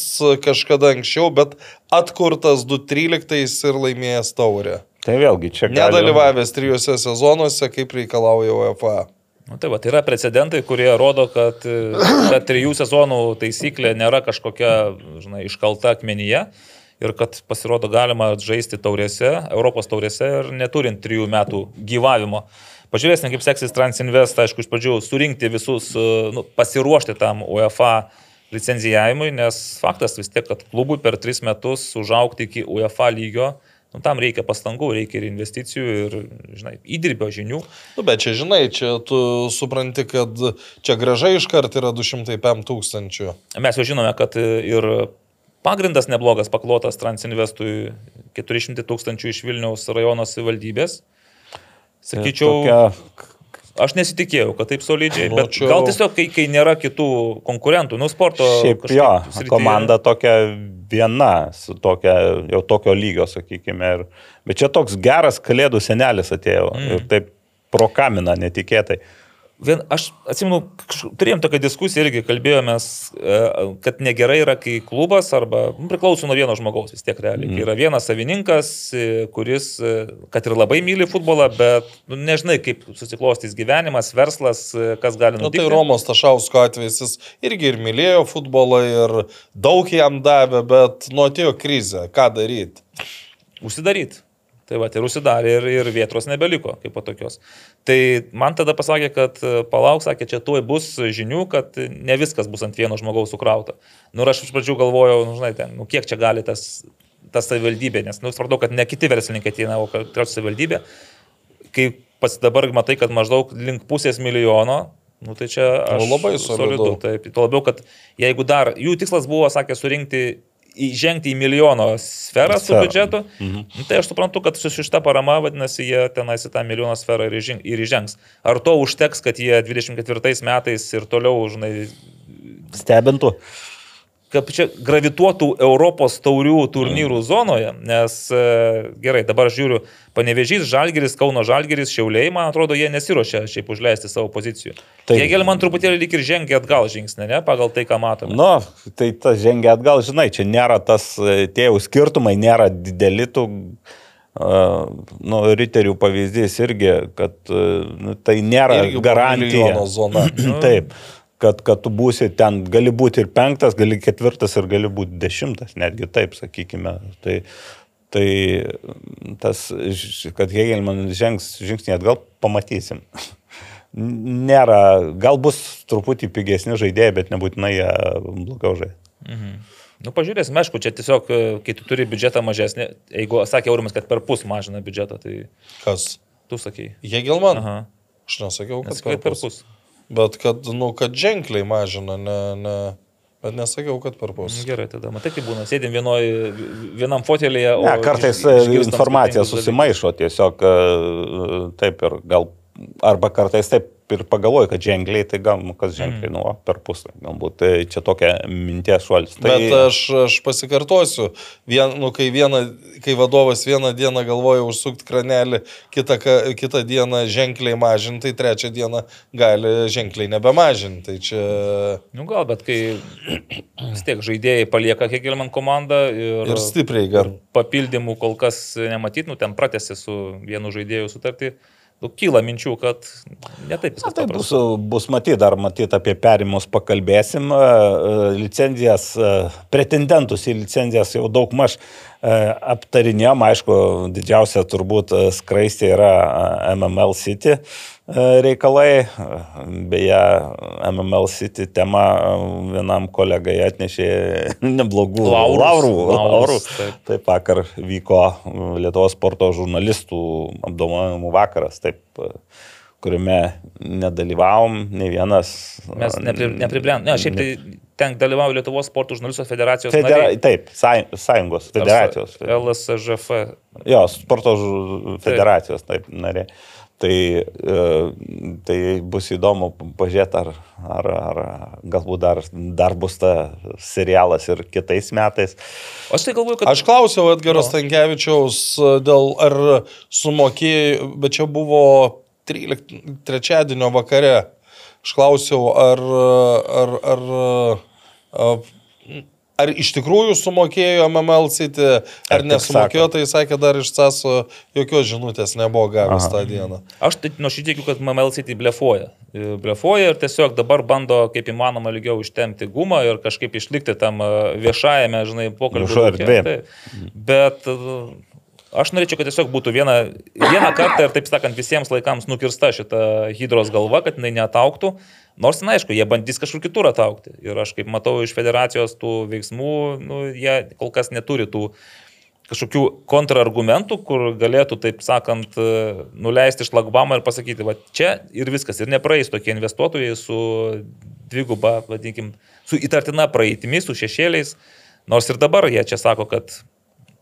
kažkada anksčiau, bet atkurtas 2.13 ir laimėjęs taurę. Tai vėlgi čia gali- Nedalyvavęs trijose sezonuose, kaip reikalauja UEFA. Nu, tai, va, tai yra precedentai, kurie rodo, kad e, ta trijų sezonų taisyklė nėra kažkokia žinai, iškalta akmenyje ir kad pasirodo galima žaisti taurėse, Europos taurėse ir neturint trijų metų gyvavimo. Pažiūrėsime, kaip seksis Transinvest, aišku, iš pradžių surinkti visus, e, nu, pasiruošti tam UEFA licenzijavimui, nes faktas vis tiek, kad klubui per tris metus užaukti iki UEFA lygio, nu, tam reikia pastangų, reikia ir investicijų, ir, žinai, įdirbio žinių. Nu, bet čia, žinai, čia tu supranti, kad čia graža iškart yra 205 tūkstančių. Mes jau žinome, kad ir pagrindas neblogas paklotas Transinvestui 400 tūkstančių iš Vilniaus rajono savivaldybės. Sakyčiau, Tokia, aš nesitikėjau, kad taip solidžiai, Nu, bet čia- gal tiesiog, kai, kai nėra kitų konkurentų, nu sporto. šiaip jo, srityje- komanda tokia viena, su tokia, jau tokio lygio, sakykime. Ir, bet čia toks geras kalėdų senelis atėjo mm. ir taip pro kaminą netikėtai. Vien, aš atsimenu, turėjom tokią diskusiją irgi, kalbėjomės, e, kad negerai yra, kai klubas arba nu, priklauso nuo vieno žmogaus vis tiek realiai. Mm. Yra vienas savininkas, e, kuris, e, kad ir labai myli futbolą, bet nu, nežinai, kaip susiklostys gyvenimas, verslas, kas gali Nu, nutikti. tai Romos Tašausko atvejis, jis irgi ir mylėjo futbolą ir daug jam davė, bet nuo atėjo krizė, ką daryti. Užsidaryti. Tai va, ir užsidarė ir, ir vietos nebeliko kaip tokios. Tai man tada pasakė, kad e, palauk, sakė, čia tuoj bus žinių, kad ne viskas bus ant vieno žmogaus sukrauta. Nu ir aš iš pradžių galvojau, nu, žinai, ten, nu, kiek čia gali tas, tas savivaldybė, nes, nu, supratau, kad ne kiti verslininkai ateina, o kad trečią savivaldybė. Kai pats dabar matai, kad maždaug link pusės milijono, nu, tai čia aš Nu, labai solidu. Taip, tuo labiau, kad jeigu dar, jų tikslas buvo, sakė, surinkti įžengti į milijono sferą su biudžetu. Mhm. Tai aš suprantu, kad su šita parama, vadinasi, jie tenais į tą milijono sferą ir įžengs. Ar to užteks, kad jie 24 metais ir toliau, žinai, Stebintų. Kaip čia gravituotų Europos taurių turnyrų zonoje, nes e, gerai, dabar žiūriu, Panevežys, Žalgeris, Kauno Žalgeris, Šiauliai, man atrodo, jie nesiuošia šiaip užleisti savo pozicijų. Taip. Tai Jėgel man truputėlį lik ir žengia atgal žingsnį, ne, pagal tai, ką matome. Nu, tai tas žengia atgal, žinai, čia nėra tas, e, tie jau skirtumai nėra dideli, tu, uh, nu, riterių pavyzdys irgi, kad uh, nu, tai nėra Irgi garantija. zona. Taip, kad, kad tu būsi ten, gali būti ir penktas, gali ketvirtas ir gali būti dešimtas, netgi taip, sakykime. Tai, tai tas, kad Hegelman žengs žingsnį atgal, pamatysim. Nėra, gal bus truputį pigesni žaidėjai, bet nebūtinai jie blogiau žaidė. Nu, pažiūrėsim, aišku, čia tiesiog, e, kai tu turi biudžetą mažesnį, jeigu sakė Aurimas, kad per pus mažina biudžetą, tai Kas? tu sakai. Jegelman? Aha. Aš nesakiau, kad Nesakai per pus. Bet kad, nu, kad ženkliai mažina, ne, ne, bet nesakiau, kad per pus. Nu, Gerai, tada matai, kaip būna, sėdim vienoj, vienam fotelėje, o... Ne, kartais iš- e, informacija susimaišo tiesiog e, taip ir gal, arba kartais taip ir pagalvoju, kad ženkliai, tai gal, nu, kas ženkliai, Mm. nu, per pusę, galbūt tai čia tokia minties šuolis. Tai, Bet aš, aš pasikartosiu, vien, nu, kai, vieną, kai vadovas vieną dieną galvoja užsukti kranelį, kitą, ka- kitą dieną ženkliai mažinti, tai trečią dieną gali ženkliai nebemažinti. Tai čia Nu gal, bet kai vis tiek žaidėjai palieka Hegelman komandą ir, ir stipriai gan. papildymų kol kas nematyt, nu ten pratęsė su vienu žaidėju sutartį, kyla minčių, kad netaip Na, viskas tai bus, bus matyti, dar matyti apie perimus pakalbėsim. E, e, Licenzijas, e, pretendentus į licenzijas jau daug maž aptarinėjom, aišku, didžiausia turbūt skraistė yra MML City reikalai. Beje, MML City tema vienam kolegai atnešė neblogų laurų. Laurus, laurų. taip. Taip vakar vyko Lietuvos sporto žurnalistų apdovanojimų vakaras, taip, kuriame nedalyvavom, ne vienas. Mes nepri, nepribrendom. Ne, šiaip tai ten dalyvauja Lietuvos sporto žurnalistų federacijos Federa... nariai. Taip, sąj- sąjungos, federacijos. LSŽF. Jo, sporto federacijos, taip, narė. Tai, e, tai bus įdomu pažiūrėti, ar, ar, ar galbūt dar, dar bus ta serialas ir kitais metais. Aš tai galvoju, kad... Aš klausiau Edgaro Nu. Stankievičiaus dėl ar sumokėjai, bet čia buvo 13, trečiadienio vakare. Aš klausiau, ar, ar, ar, ar, ar iš tikrųjų sumokėjo MML City, ar Ar nesumokėjo, tai sakė, dar iš CASO jokios žinutės nebuvo gavęs tą dieną. Aš tai nuo šitikiu, kad MML City blefuoja. E, Blefuoja ir tiesiog dabar bando kaip įmanoma ilgiau ištemti gumą ir kažkaip išlikti tam e, viešajame, žinai. Taip. Bet e, aš norėčiau, kad tiesiog būtų viena, vieną kartą ir taip sakant visiems laikams nukirsta šita hydros galva, kad jinai netauktų. Nors, na, aišku, jie bandys kažkur kitur ataukti. Ir aš kaip matau iš federacijos tų veiksmų, nu, jie kol kas neturi tų kažkokių kontrargumentų, kur galėtų, taip sakant, nuleisti šlagbamą ir pasakyti, va čia ir viskas. Ir nepraeis tokie investuotojai su dviguba, vadinkim, su įtartina praeitimi, su šešėliais. Nors ir dabar jie čia sako, kad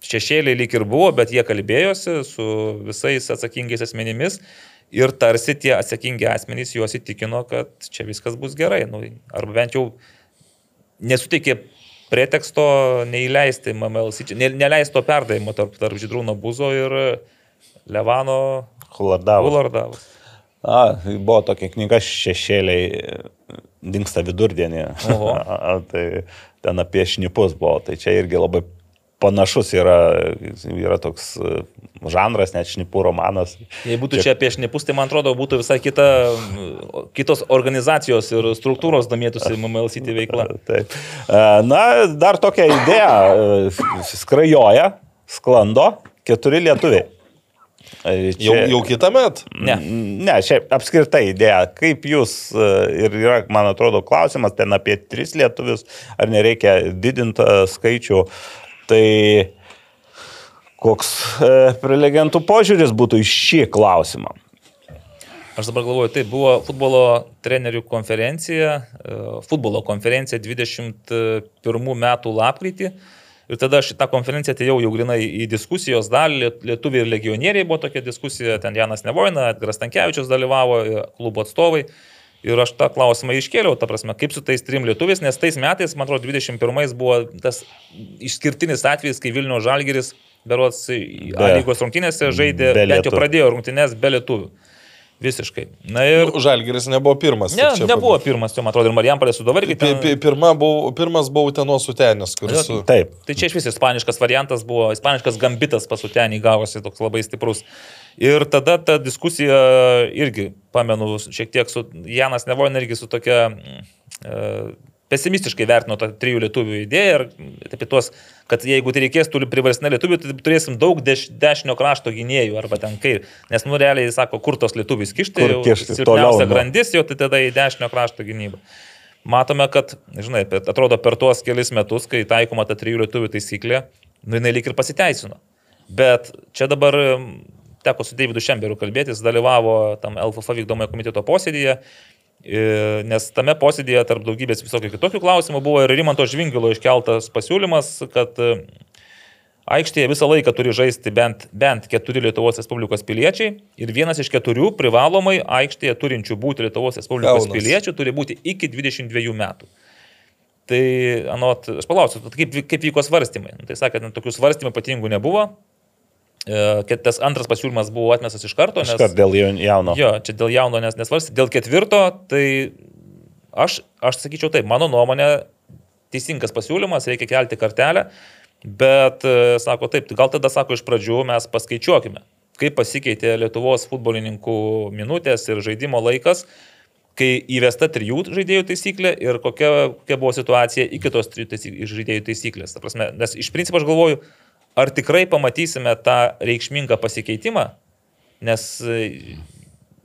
šešėliai lyg ir buvo, bet jie kalbėjosi su visais atsakingais asmenimis. Ir tarsi tie atsakingi asmenys juos įtikino, kad čia viskas bus gerai. Nu, arba bent jau nesuteikė preteksto neįleisti MML, City- ne, neleisto perdavimo tarp, tarp Židrūno Buzo ir Levano. Ulardavas. Na, buvo tokia knyga Šešėliai dinksta vidurdienį. A, tai ten apie šnipus buvo. Tai čia irgi labai panašus yra, yra toks e, žanras, net šnipų romanas. Jei būtų čia apie šnipus, tai man atrodo būtų visai kita, kitos organizacijos ir struktūros domėtųsi MML City veikla. Taip. E, Na, dar tokia idėja. e, Skrajoja, sklando keturi lietuviai. E, Jau, jau kitą metą. Ne. Ne, šiaip apskritai idėja, kaip jūs, ir yra, man atrodo, klausimas ten apie tris lietuvius, ar nereikia didinti skaičių, tai koks e, prelegentų požiūris būtų į šį klausimą. Aš dabar galvoju, tai buvo futbolo trenerių konferencija, e, futbolo konferencija 21 metų lapkritį. Ir tada šitą konferenciją atėjau jau grinai į diskusijos dalį, Liet- lietuviai ir legionieriai buvo tokia diskusija, ten Janas Nevoina, Edgaras Tankievičius dalyvavo, ir klubo atstovai. Ir aš tą klausimą iškėliau, ta prasme, kaip su tais trim lietuviais, nes tais metais, man atrodo, 21 buvo tas išskirtinis atvejis, kai Vilnių Žalgeris, berots, Be- lygos rungtynėse žaidė, be bent jau pradėjo rungtynės be lietuvių. Visiškai. Na ir... Nu, Žalgiris nebuvo pirmas. Ne, nebuvo pabaigai. pirmas, tai man atrodo, ir Marijampolė su Davargi. Pi- Pirma buvo, pirmas buvo Utenos Utenis, kuris... su- Taip. Tai čia iš vis ispaniškas variantas buvo, ispaniškas gambitas pasutenį gavosi toks labai stiprus. Ir tada ta diskusija irgi, pamenu, šiek tiek su Janas Nevoina irgi su tokia mm, e, pesimistiškai vertino tą trijų lietuvių idėją ir apie tuos, kad jeigu tai reikės turi priverstinę lietuvių, tai turėsim daug deš, dešinio krašto gynėjų arba ten kaip. Nes, nu, realiai, sako, kur tos lietuvius kišti, silpniausia nu. grandis, jau tai tada į dešinio krašto gynybą. Matome, kad, žinai, atrodo per tuos kelis metus, kai taikoma ta trijų lietuvių taisyklė, nu jinai lik ir pasiteisino. Bet čia dabar em, teko su Davidu Šemberiu kalbėtis, dalyvavo tam LFF vykdomojo komiteto posėdėje, e, nes tame posėdėje tarp daugybės visokių kitokių klausimų buvo ir Rimanto Žvingilo iškeltas pasiūlymas, kad e, aikštėje visą laiką turi žaisti bent, bent keturi Lietuvos Respublikos piliečiai ir vienas iš keturių privalomai aikštėje turinčių būti Lietuvos Respublikos Jaunas. piliečių turi būti iki 22 metų. Tai, anot, aš palauksiu, kaip, kaip vyko svarstymai. Nu, Tai sakė, tokių svarstymų ypatingų nebuvo. E, kad Tas antras pasiūlymas buvo atmestas iš karto, nes... Iškart dėl jaun- jauno. Jo, čia dėl jauno nes nesvarstė. Dėl ketvirto, tai aš, aš sakyčiau taip, mano nuomonė, teisingas pasiūlymas, reikia kelti kartelę, bet e, sako taip, tai gal tada sako iš pradžių mes paskaičiuokime, kaip pasikeitė Lietuvos futbolininkų minutės ir žaidimo laikas, kai įvesta trijų žaidėjų taisyklė ir kokia, kokia buvo situacija iki tos trijų taisyk, žaidėjų taisyklės. Ta prasme, nes iš principo aš galvoju, ar tikrai pamatysime tą reikšmingą pasikeitimą, nes e,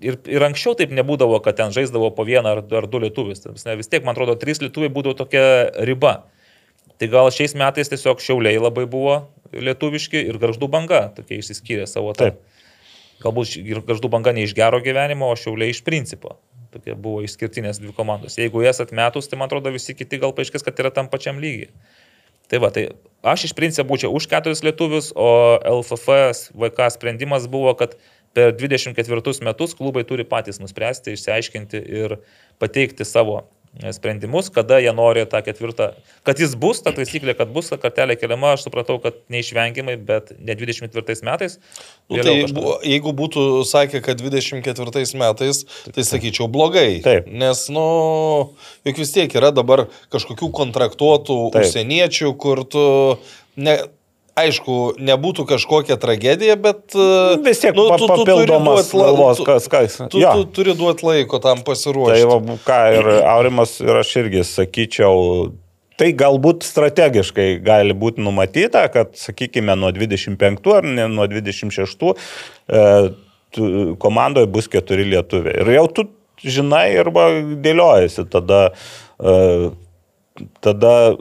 ir, ir anksčiau taip nebūdavo, kad ten žaisdavo po vieną ar, ar du lietuvius. Vis tiek, man atrodo, trys lietuviai būdavo tokia riba. Tai gal šiais metais tiesiog šiauliai labai buvo lietuviški ir garždų banga tokie išsiskyrė savo tą. Taip. Galbūt garždų banga ne iš gero gyvenimo, o šiauliai iš principo. Tokie buvo išskirtinės dvi komandos. Jeigu jas atmetus, tai man atrodo visi kiti gal paaiškės, kad yra tam pačiam lygiai. Tai va, tai aš iš principo būčiau už keturis lietuvius, o LFF VK sprendimas buvo, kad per 24 metus klubai turi patys nuspręsti, išsiaiškinti ir pateikti savo sprendimus, kada jie nori tą ketvirtą, kad jis bus, ta taisyklė, kad bus kartelė keliama, aš supratau, kad neišvengiamai, bet ne 24 metais. Nu, tai kažkada. jeigu būtų sakę, kad 24 metais, tai sakyčiau blogai. Taip. Nes, nu, juk vis tiek yra dabar kažkokių kontraktuotų Taip. užsieniečių, kur tu, ne, aišku, nebūtų kažkokia tragedija, bet... e, Vis tiek nu, tu- tu turi papildomas la- galvos, tu- kas, kas. Tu, Jo. tu turi duoti laiko tam Tai pasiruošti. va, ką ir Aurimas ir aš irgi sakyčiau, tai galbūt strategiškai gali būti numatyta, kad, sakykime, nuo 25 ar ne, nuo 26 e, tu- komandoje bus keturi lietuviai. Ir jau tu žinai arba dėliojasi tada, e, tada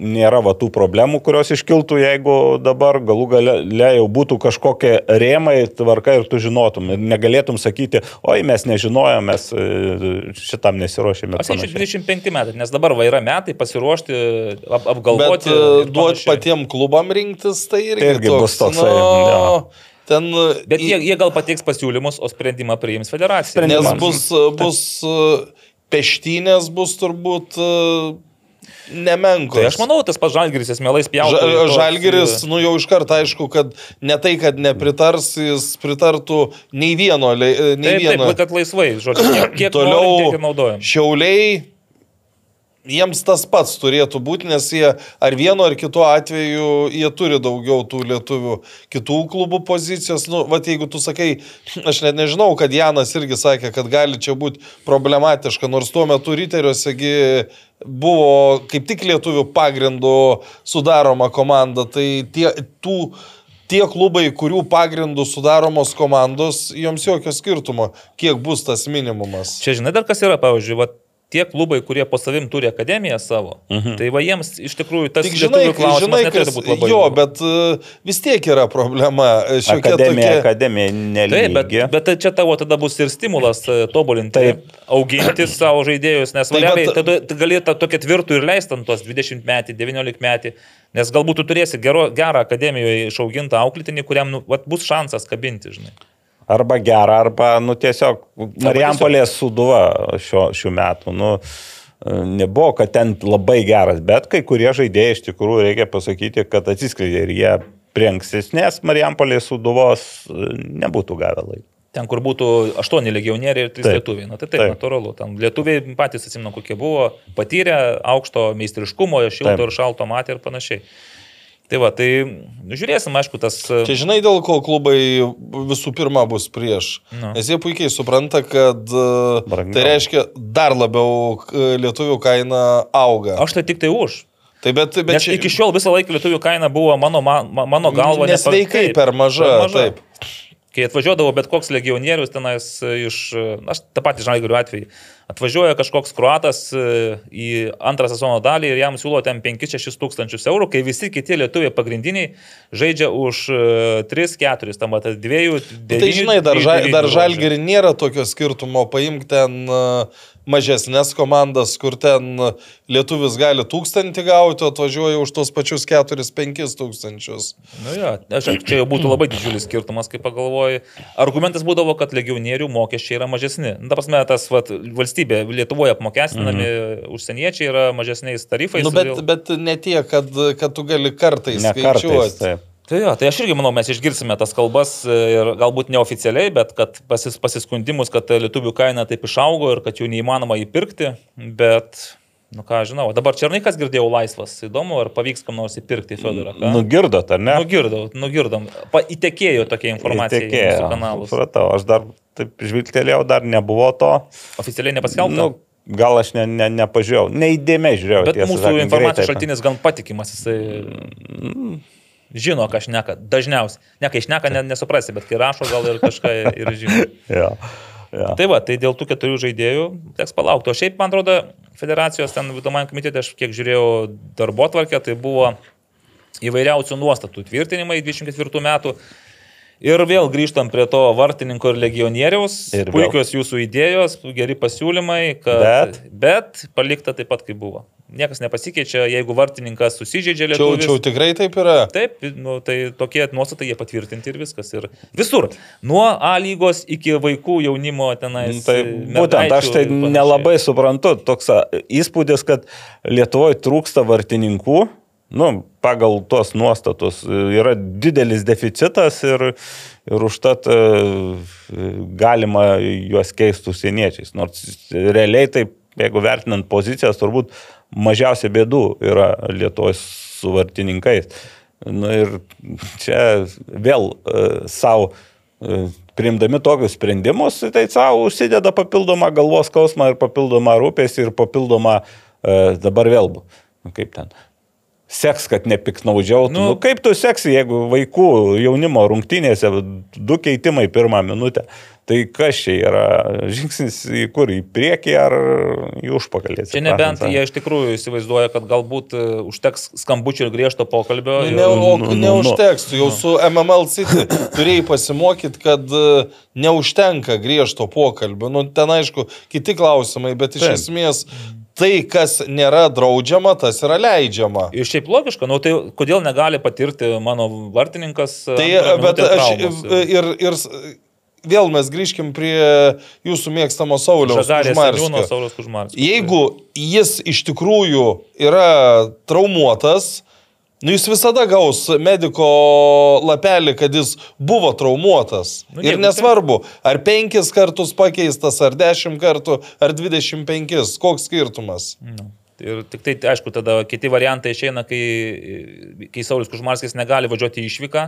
nėra va tų problemų, kurios iškiltų, jeigu dabar galų gale jau būtų kažkokie rėmai, tvarka ir tu žinotum. Ir negalėtum sakyti, oi mes nežinojom, mes e, šitam nesiuošėme. Aš sakyčiau 25 metai, nes dabar va yra metai pasiruošti, ap, Bet apgalvoti. e, ir duot panašiai. patiem klubam rinktis, tai irgi, Tai irgi bus toksai, nu, jo. ten... Bet į- jie, jie gal pateiks pasiūlymus, o sprendimą priims federacija. Nes bus, bus e, peštynės, bus turbūt e, nemenkos. Tai aš manau, tas pats žalgeris, jis mielai spjautų. Ža, žalgeris, nu jau iš karto aišku, kad ne tai, kad nepritars, jis pritartų nei vieno. Nei Taip, vieno. taip, kad laisvai, žodžiu, kiek, kiek Toliau naudojam. Šiauliai, jiems tas pats turėtų būti, nes jie ar vienu ar kitu atveju jie turi daugiau tų lietuvių kitų klubų pozicijos. Nu, va, jeigu tu sakai, aš net nežinau, kad Janas irgi sakė, kad gali čia būti problematiška, nors tuo metu Riteriuosegi buvo kaip tik lietuvių pagrindų sudaroma komanda, tai tie, tų tie klubai, kurių pagrindų sudaromos komandos, joms jokio skirtumo, kiek bus tas minimumas. Čia žinai dar kas yra, pavyzdžiui, va, tie klubai, kurie po savim turi akademiją savo, mhm. tai va jiems iš tikrųjų tas Tik žinai, lietuvių klausimas žinai neturėtų būti labai. jo, ilgas. bet e, vis tiek yra problema. e, Šiokia Akademija, tokia. akademija Taip, bet, nelygi. bet tai čia tavo tada bus ir stimulas e, tobulinti, Taip. auginti savo žaidėjus, nes Taip, variabai, bet- tada tą tokią tvirtų ir leisti ant tos 20 metį, 19 metį, nes galbūt tu turėsi gero, gerą akademijoje išaugintą auklėtinį, kuriam nu, vat, bus šansas kabinti, žinai. Arba gerą, arba, nu, tiesiog Marijampolės suduva šio, šių metų. Nu, nebuvo, kad ten labai geras, bet kai kurie žaidėjai iš tikrųjų reikia pasakyti, kad atsiskleidė ir jie prie ankstesnės Marijampolės suduvos e, nebūtų gavę laiko. Ten, kur būtų 8 legionieriai ir 3 Taip. lietuviai. Na tai taip, Taip. natūralu. Ten lietuviai patys atsimenu, kokie buvo, patyrę aukšto meistriškumo, šilto Taip. ir šalto matė ir panašiai. Tai va, tai nu, žiūrėsim, aišku, tas... Čia žinai, dėl ko klubai visų pirma bus prieš. Nu. Nes jie puikiai supranta, kad e, Brangiau. tai reiškia dar labiau e, lietuvių kaina auga. Aš tai tik tai už. Tai bet, bet Bet iki šiol visą laiką lietuvių kaina buvo mano, ma- ma- mano galva Nesveikai nepa- per maža, taip. Kai atvažiuodavo bet koks legionierius tenais iš, aš tą patį žalgirių atveju, atvažiuoja kažkoks kruatas e, į antrą sezono dalį ir jam siūlo ten 5-6 tūkstančius eurų, kai visi kiti lietuviai pagrindiniai žaidžia už 3-4, tam at dviejų. Tai žinai, dar, ža, dar žalgerį nėra tokio skirtumo, paimk ten e, mažesnės komandas, kur ten lietuvis gali tūkstantį gauti, o atvažiuoja už tos pačius 4-5 tūkstančius. Nu jo, aš, čia jau būtų labai didžiulis skirtumas, kaip pagalvoju. Argumentas būdavo, kad legionierių mokesčiai yra mažesni. Nu, Ta prasme, tas vat, valstybė Lietuvoje apmokestinami mm. užsieniečiai yra mažesniais tarifais. Nu, bet, todėl- bet ne tiek, kad, kad tu gali kartais Ne kartais. skaičiuoti. Taip. Tai, jo, tai aš irgi manau, mes išgirsime tas kalbas e, ir galbūt neoficialiai, bet kad pasis, pasiskundimus, kad lietuvių kaina taip išaugo ir kad jų neįmanoma įpirkti, bet, nu ką žinau, dabar Černikas girdėjau laisvas, įdomu, ar pavyks kam nors įpirkti Fedorą. ką? Nugirdot, ar ne? Nugirdau, nugirdom. Pa, įtekėjo tokia informacija į mūsų kanalus. Supratau, aš dar taip žvilgtelėjau, dar nebuvo to. Oficialiai nepaskelbta. Nu, gal aš ne, ne, nepažiūrėjau, neįdėmiai žiūrėjau. Bet tiesą mūsų sakant, informacijos greitai. šaltinis gan patikimas, jisai žino, ką aš neka, dažniausiai. Ne, kai aš neka, ne, nesuprasi, bet kai rašo, gal ir kažką ir žino. Jo, jo. Tai va, tai dėl tų keturių žaidėjų teks palaukti. O šiaip, man atrodo, federacijos ten vidomajam komitete, aš kiek žiūrėjau darbo tvarkę, tai buvo įvairiausių nuostatų tvirtinimai 24 metų. Ir vėl grįžtam prie to vartininko ir legionieriaus. Ir vėl. Puikios jūsų idėjos, geri pasiūlymai, kad... Bet? bet palikta taip pat, kaip buvo. Niekas nepasikeičia, jeigu vartininkas susižeidžia Čia, lietuvis. čia tikrai taip yra. Taip, nu, tai tokie nuostatai jie patvirtinti ir viskas. Ir visur. Nuo A lygos iki vaikų jaunimo tenais. Nu, Tai būtent aš tai nelabai suprantu. Toks įspūdis, kad Lietuvoje trūksta vartininkų. Nu, pagal tuos nuostatus e, yra didelis deficitas ir, ir užtat e, galima juos keisti užsieniečiais. Nors realiai taip, jeigu vertinant pozicijas, turbūt mažiausia bėdų yra Lietuvoje su vartininkais. Na ir čia vėl uh, savo uh, priimdami tokius sprendimus, tai savo užsideda papildomą galvos skausmą ir papildomą rūpesį ir papildomą uh, dabar vėl, nu, kaip ten, seks, kad nepiknaudžiautų. Nu, Nu- nu, kaip tu seksi, jeigu vaikų jaunimo rungtynėse du keitimai pirmą minutę? Tai kas čia yra žingsnis į kur, į priekį ar į užpakalį? Čia nebent jie iš tikrųjų įsivaizduoja, kad galbūt e, užteks skambučio ir griežto pokalbio. Nu, Ne, o nu, nu, neužteks, tu jau su MML City turėjai pasimokyti, kad e, neužtenka griežto pokalbio. Nu, ten aišku, kiti klausimai, bet iš Taip. esmės tai, kas nėra draudžiama, tas yra leidžiama. Ir šiaip logiška, nu tai kodėl negali patirti mano vartininkas. e, Tai, bet aš ir, ir vėl mes grįžkim prie jūsų mėgstamo Sauliaus. Kužmarskio. Jeigu jis iš tikrųjų yra traumuotas, nu jis visada gaus mediko lapelį, kad jis buvo traumuotas. Nu, ir nesvarbu, ar penkis kartus pakeistas, ar dešimt kartų, ar dvidešimt penkis, koks skirtumas. Nu. Ir tik tai, aišku, tada kiti variantai išeina, kai, kai Saulis Kužmarskis negali važiuoti į išvyką.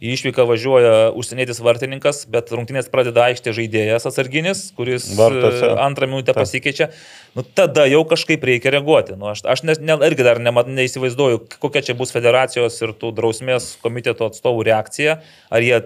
Į išvyką važiuoja užsienietis vartininkas, bet rungtynės pradeda aikštė žaidėjas atsarginis, kuris Vartuose. e, antrą minutę pasikeičia. Nu, tada jau kažkaip reikia reaguoti. Nu, aš aš ne, ne, irgi dar nema, neįsivaizduoju, kokia čia bus federacijos ir tų drausmės komiteto atstovų reakcija. Ar jie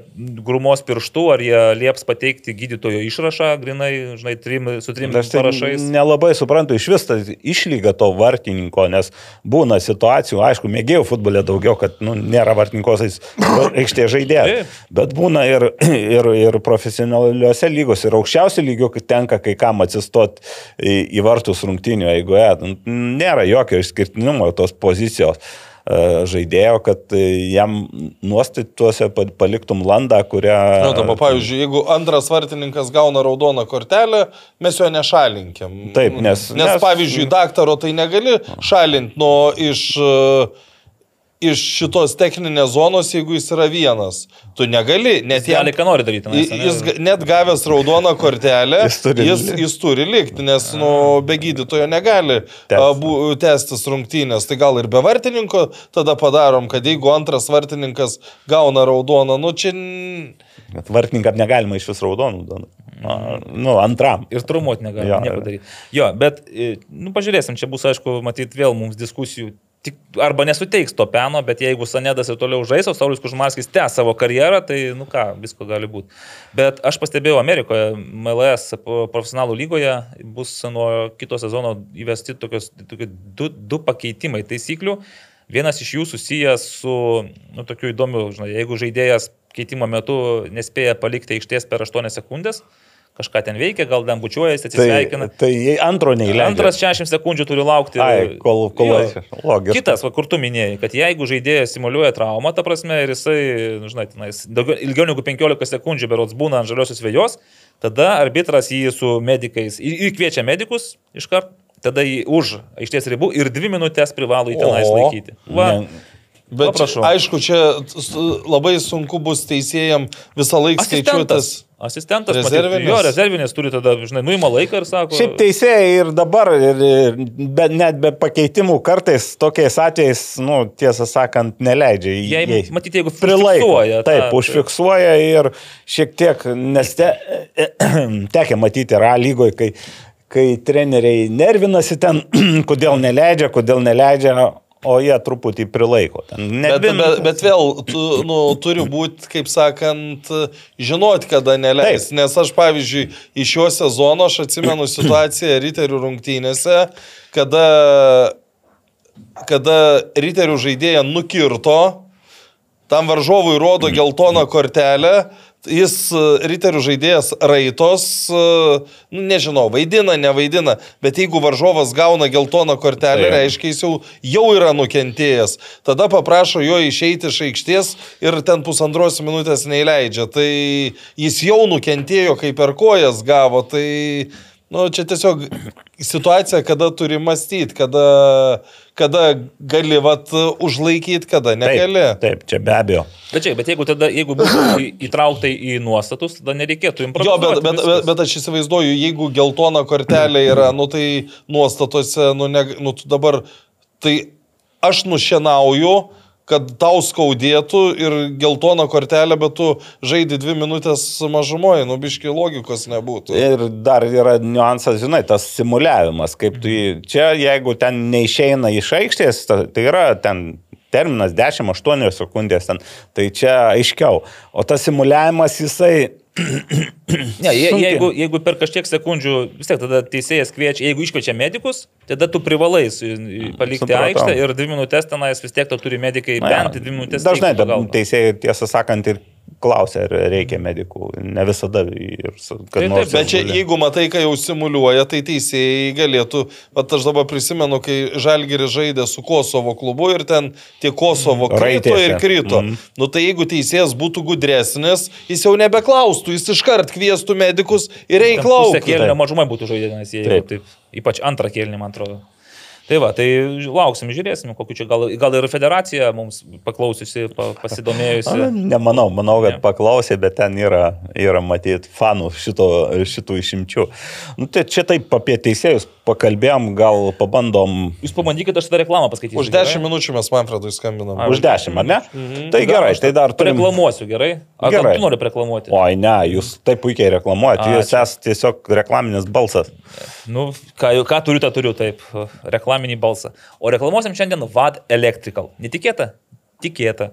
grumos pirštų, ar jie lieps pateikti gydytojo išrašą, grinai, žinai, trim, su trim Aš tai parašais. nelabai suprantu iš vis tą išlygą to vartininko, nes būna situacijų, aišku, mėgėjau futbolė daugiau, kad nu, nėra vartininkos aikštė žaidėjas, Taip. bet būna ir, ir, ir profesionaliuose lygos, ir aukščiausių lygių, tenka kai kam atsistot į, į vartus rungtinių eigoje. Nu, Nėra jokio išskirtinumo tos pozicijos e, žaidėjo, kad e, jam nuostatuose pa- paliktum landą, kurią... Na, nu, dabar, pavyzdžiui, jeigu antras vartininkas gauna raudoną kortelę, mes jo nešalinkim. Taip, nes- Nes, nes- pavyzdžiui, daktaro tai negali šalinti nuo iš... e, Iš šitos techninės zonos, jeigu jis yra vienas, tu negali, net Jis gali ką nori daryti. Jis, jis ga- net gavęs raudoną kortelę, Jis turi jis, jis turi likti, nes nu, be gydytojo negali tęstis rungtynės. Tai gal ir be vartininko tada padarom, kad jeigu antras vartininkas gauna raudoną, nu čia... Bet vartininkam negalima iš vis raudonų. Na, Nu, antram. Ir trumuot negali Jo. Jo, bet, nu, pažiūrėsim, čia bus, aišku, matyti vėl mums diskusijų. Tik, arba nesuteiks to peno, bet jeigu Sanedas ir toliau žais, o Saulis Kužmarskis tęs savo karjerą, tai, nu ką, visko gali būti. Bet aš pastebėjau Amerikoje, MLS profesionalų lygoje bus nuo kito sezono įvesti tokios, tokie du, du pakeitimai taisyklių. Vienas iš jų susijęs su, nu, tokiu įdomiu, žinai, jeigu žaidėjas keitimo metu nespėja palikti aikštės per 8 sekundės, kažką ten veikia, gal ten bučiuojasi, Tai, atsisveikina. tai jei antro neįleidžia. Antras 60 sekundžių turi laukti. Ai, kol- kol Jo. Logiška. Kitas, va, kur tu minėjai, kad jeigu žaidėjas simuliuoja traumą, ta prasme, ir jisai, nu, žinai, tenais, daugiau, ilgiau negu 15 sekundžių berots būna ant žaliosios vėjos, tada arbitras jį su medikais, į- įkviečia medikus iškart, tada jį už aikštės ribų ir dvi minutės privalo į tenais O. laikyti. Va, Ne- Bet Paprašau. aišku, čia labai sunku bus teisėjam visą laiką skaičiuoti tas. Asistentas, rezervinis. matyt, jo, rezervinis turi tada, žinai, nuima laiką ir sako. Šiaip teisėjai ir dabar, ir, ir, bet net be pakeitimų kartais tokiais atvejais, nu, tiesą sakant, neleidžia. Jei, jei- matyt, jeigu prilaiko. užfiksuoja tą- Taip, užfiksuoja ir šiek tiek, nes te, tekia matyti yra lygoje, kai, kai treneriai nervinasi ten, kodėl neleidžia, kodėl neleidžia, o jie truputį prilaiko. Net Bet, dvi bet, bet vėl tu, nu, turi būti, kaip sakant, žinoti, kada neleis. Taip. Nes aš, pavyzdžiui, iš šio sezono aš atsimenu situaciją Riterių rungtynėse, kada, kada Riterių žaidėja nukirto, tam varžovui rodo geltoną kortelę, jis e, riterių žaidėjas raitos, e, nu, nežinau, vaidina, nevaidina, bet jeigu varžovas gauna geltoną kortelę, Taip. reiškia, jis jau, jau yra nukentėjęs. Tada paprašo jo išeiti iš aikštės ir ten pusantros minutės neįleidžia. Tai jis jau nukentėjo, kai per kojas gavo. Tai nu, čia tiesiog situacija, kada turi mąstyti, kada, kada gali vat, užlaikyti, kada negali. Taip, taip, čia be abejo. Bet, čia, bet jeigu, tada, jeigu būtų į- įtraukta į nuostatus, tada nereikėtų Jo, improvizuoti. bet, bet, viskas. bet, bet aš įsivaizduoju, jeigu geltona kortelė yra, nu tai nuostatose, nu, ne, nu tu dabar, tai aš nušienauju, kad tau skaudėtų ir geltona kortelė, bet tu žaidži dvi minutės mažumoje, nu biškai logikos nebūtų. Ir dar yra niuansas, žinai, tas simuliavimas, kaip tu jį, čia jeigu ten neišeina iš aikštės, ta- tai yra ten terminas 10-8 sekundės, ten, tai čia aiškiau. O tas simuliavimas jisai... Ne, je, jeigu, jeigu per kažkiek sekundžių, vis tiek tada teisėjas kviečia, jeigu iškviečia medikus, tada tu privalai palikti Supratau. aikštę ir dvi minutės tenais vis tiek to turi medikai Na, bent dvi minutės. Dažnai teisėjai, tiesą sakant, ir klausia, ar reikia medikų. Ne visada. Ir, kad Taip, Bet čia, jeigu matai, kai jau simuliuoja, tai teisėjai galėtų, bet aš dabar prisimenu, kai Žalgiris žaidė su Kosovo klubu ir ten tie Kosovo krito Raitėsi. ir krito. Mhm. Nu tai jeigu teisėjas būtų gudresnis, jis jau nebeklaustų, jis iškart kvieštų medikus ir kėlinio Taip. mažumai būtų žaidė, nes jie, Taip. taip, ypač antrą kėlinį, man atrodo. Tai va, tai lauksim, žiūrėsim, kokiu čia gal, gal ir federacija mums paklausiusi, pa, pasidomėjusi. Na, Nemanau, manau, kad Ne. paklausė, bet ten yra, yra matyti fanų šito, šitų išimčių. Nu, tai čia taip apie teisėjus pakalbėjom, gal pabandom Jūs pabandykite, aš tą reklamą paskaitysiu. Už 10 minučių mes Manfredui skambinam. A, už dešimt, ar ne? Tai gerai, tai dar turim. Reklamuosiu, gerai? Ar Gerai. tu nori reklamuoti? Oi, ne, jūs taip puikiai reklamuojate, jūs esate tiesiog reklaminis balsas. Nu, ką, ką turiu, tą turiu, taip, reklaminį balsą. O reklamuosim šiandien VAD Electrical. Netikėta? Tikėta.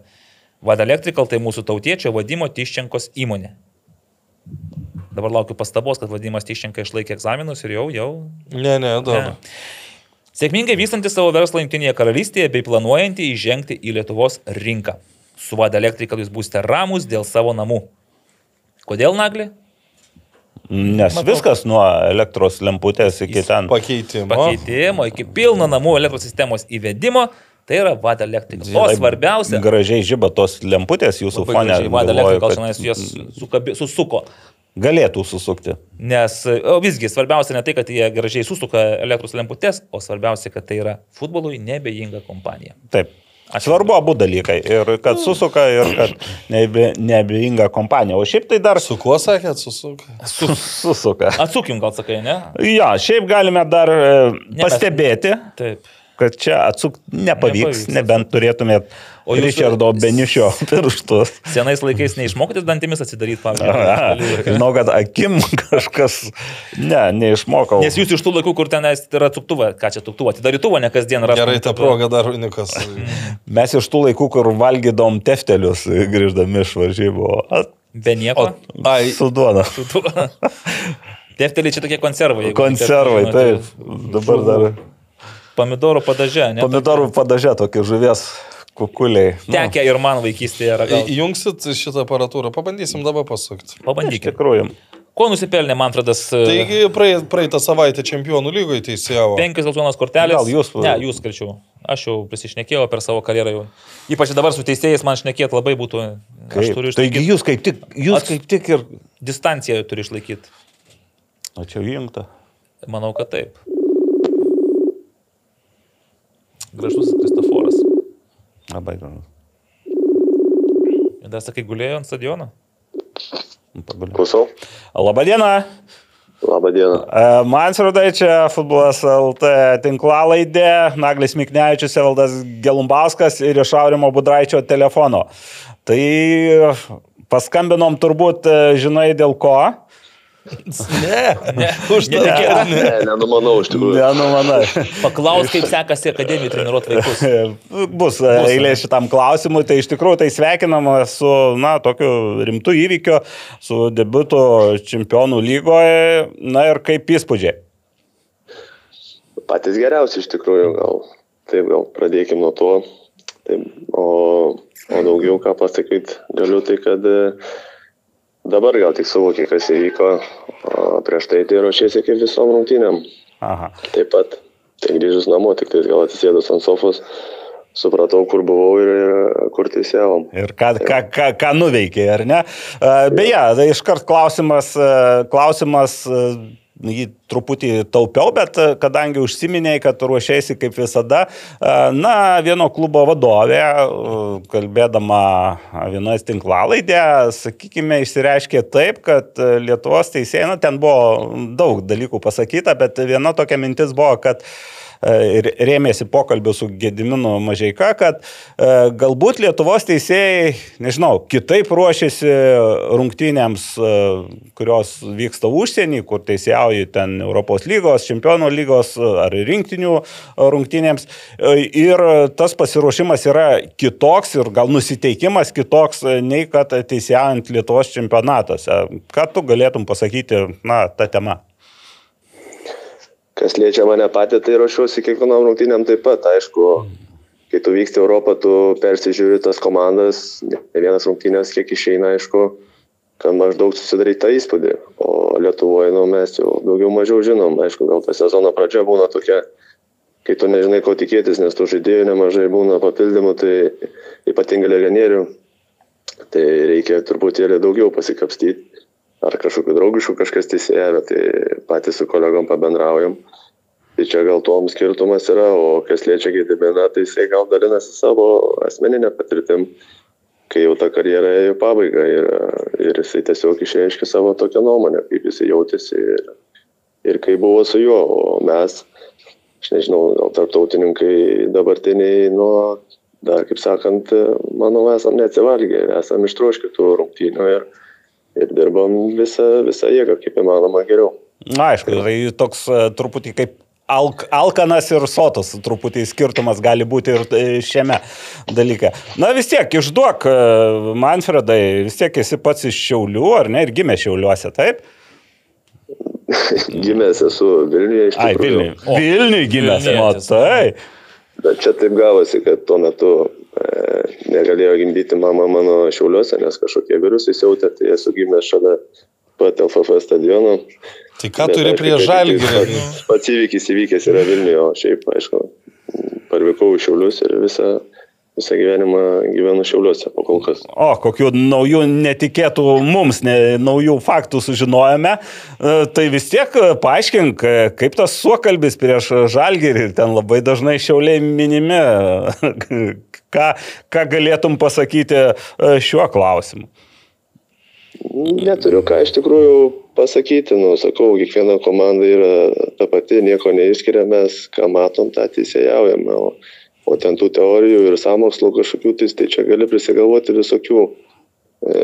VAD Electrical tai mūsų tautiečio vadimo Tiščenkos įmonė. Dabar laukiu pastabos, kad vadimas Tiščenka išlaikė egzaminus ir jau, jau. Ne, ne, dabar. Sėkmingai vystanti savo verslą Junktinėje karalystėje bei planuojanti įžengti į Lietuvos rinką. Su VAD Electrical jūs būsite ramus dėl savo namų. Kodėl, Nagli? Nes Matau. viskas nuo elektros lemputės iki ten. Pakeitimo. pakeitimo iki pilno namų elektros sistemos įvedimo, tai yra VAD Electrical. O svarbiausia, Gražiai žiba tos lemputės jūsų fone. gražiai, VAD galvoju, Electrical kad šiandien jas sukabi- susuko. Galėtų susukti. Nes, visgi, svarbiausia ne tai, kad jie gražiai susuka elektros lemputės, o svarbiausia, kad tai yra futbolui nebejinga kompanija. Taip. Svarbu abu dalykai. Ir kad susuka, ir kad nebe- neabejinga kompanija. O šiaip tai dar Su kuo sakėt, susuk? su, susuka. Atsukim gal sakai, ne? Jo, šiaip galime dar e, mes- pastebėti, Taip. kad čia atsukti nepavyks, Nepavyks nebent turėtumėt O jūs- Richardo Benišio pirštus. Senais laikais neišmokėte dantimis atsidaryti, pavyzdžiui. Žinau, kad akim kažkas. Ne, neišmokau. Nes jūs iš tų laikų, kur ten yra tuktuvą, ką čia tuktuvą, atidarytuvą, ne kasdien rastum Gerai, tuktuvą. progą dar unikas. Mes iš tų laikų, kur valgydom teftelius, grįždami iš varžybų. Be nieko. O, ai, Su duona. Tefteliai čia tokie konservai. Konservai, taip. Dabar dar Pomidorų padaže, ne? pomidorų padažė tokie žuvies kukuliai. Nu, Tekę ir man vaikystėje ragauti. įjungsit šitą aparatūrą, pabandysim dabar pasukti. iš Pabandykite. tikrųjų. Ko nusipelnė Manfredas? e, Taigi praei- praeitą savaitę čempionų lygoje teisėjavo. Penkios geltonos kortelės. Gal jūs- Ne, jūs skaičiau. Aš jau prisišnekėjau per savo karjerą jau. Ypač dabar su teisėjais man šnekėti labai būtų. Aš Kaip? turiu Taigi išlaikyti. jūs kaip tik, jūs Ats- kaip tik ir... Distanciją turiu išlaikyti. O čia įjungta. Manau, kad taip. Gražus Kristoforas. Labai gražu. Ir dar sakai, gulėjo ant stadiono? Pagaliau. Klausau. Labadiena. Labą dieną. Man srodai čia futbolas LT tinklalaidė, Naglis Miknevičius, Evaldas Gelumbauskas ir iš Aurimo Budraičio telefono. Tai paskambinom turbūt, e, žinai, dėl ko. Ne, Ne, už tą netikėta. Ne, nenumanau iš tikrųjų. Ne, nu manai. Paklaus, kaip sekasi akademijai treniruoti vaikus. Bus e, eilė šitam klausimui, tai iš tikrųjų tai sveikinama su, na, tokiu rimtu įvykiu, su debutu čempionų lygoje, na ir kaip įspūdžiai. Patys geriausi iš tikrųjų, gal. Taip, gal pradėkime nuo to. Taip, o, o daugiau ką pasakyti galiu, tai kad e, dabar gal tik suvokiai, kas įvyko. O prieš tai tai ruošėsi kaip visom rungtynėm. Aha. Taip pat, tai grįžus namo, tik tai gal atsisėdus ant sofos, supratau, kur buvau ir, ir kur teisėvom. Ir ką, ką, ką, ką nuveikė, ar ne? Beje, tai iškart klausimas, klausimas jį truputį taupiau, bet e, kadangi užsiminėjai, kad ruošiaisi kaip visada, e, na, vieno klubo vadovė, e, kalbėdama vienoje tinklalaidė, sakykime, išsireiškė taip, kad Lietuvos teisėjai, na, ten buvo daug dalykų pasakyta, bet viena tokia mintis buvo, kad e, ir rėmėsi pokalbiu su Gediminu Mažeika, kad e, galbūt Lietuvos teisėjai, nežinau, kitaip ruošiasi rungtynėms, e, kurios vyksta užsienį, kur teisėjauji ten Europos lygos, čempionų lygos e, ar rinktinių e, rungtynėms. E, Ir tas pasiruošimas yra kitoks ir gal nusiteikimas kitoks e, nei kad teisėjaujant Lietuvos čempionatuose. Ką tu galėtum pasakyti, na, tą temą? Kas liečia mane patį, tai ruošiuosi kiekvienam rungtynėm taip pat. Aišku, kai tu vyksti Europą, tu persižiūri tas komandas, ne vienas rungtynės, kiek išeina, aišku, kad maždaug susidaryti tą įspūdį. O Lietuvoje, nu, mes jau daugiau mažiau žinom, aišku, gal ta sezono pradžia būna tokia, kai tu nežinai, ko tikėtis, nes tų žaidėjų nemažai būna papildymų, tai ypatingai legionierių, tai reikia truputėlį daugiau pasikapstyti ar kažkokiu draugišku kažkas teisėja, bet tai patys su kolegom pabendraujam. Tai čia gal tuom skirtumas yra, o kas liečia Gediminą, tai jisai gal dalinasi savo asmeninę patirtim, kai jau ta karjera ėjo į pabaigą ir, ir jisai tiesiog išreiškė savo tokią nuomonę, kaip jisai jautėsi ir, ir kaip buvo su juo, o mes, aš nežinau, gal tarptautininkai dabartiniai nuo, dar kaip sakant, manau, esam neatsivalgę esam ištroškę tų rungtynių ir, ir dirbam visą, visą jėgą, kaip įmanoma geriau. Na, aišku, tai toks e, truputį kaip alk, alkanas ir sotus, truputį skirtumas gali būti ir e, šiame dalyke. Na vis tiek, išduok, e, Manfredai, vis tiek esi pats iš Šiaulių, ar ne, ir gimė Šiauliuose, taip? Gimęs esu Vilniuje iš Ai, tikrųjų. Vilniui. Vilniui gimęs, Vilnietis. matai. Bet čia taip gavosi, kad tuo metu negalėjo gimdyti mama mano šiauliuose, nes kažkokie virusai siautė, tai esu gimęs šalia pat LFF stadiono. Tai ką Bet turi prie žalgirį? Pats įvykis įvykęs yra Vilniuje, o šiaip, aišku, parvykau į šiaulius ir visą, visą gyvenimą gyvenu šiauliuose po kol kas. O, kokių naujų netikėtų mums, ne, naujų faktų sužinojome. E, Tai vis tiek e, paaiškink, e, kaip tas suokalbis prieš žalgerį, ten labai dažnai šiauliai minimi. Ką, ką galėtum pasakyti šiuo klausimu? Neturiu ką iš tikrųjų pasakyti, nu, sakau, kiekviena komanda yra ta pati, nieko neišskiria, mes ką matom, tą teisėjaujame, o, o ten tų teorijų ir samokslo kažkokių, tai, tai čia gali prisigalvoti visokių. E,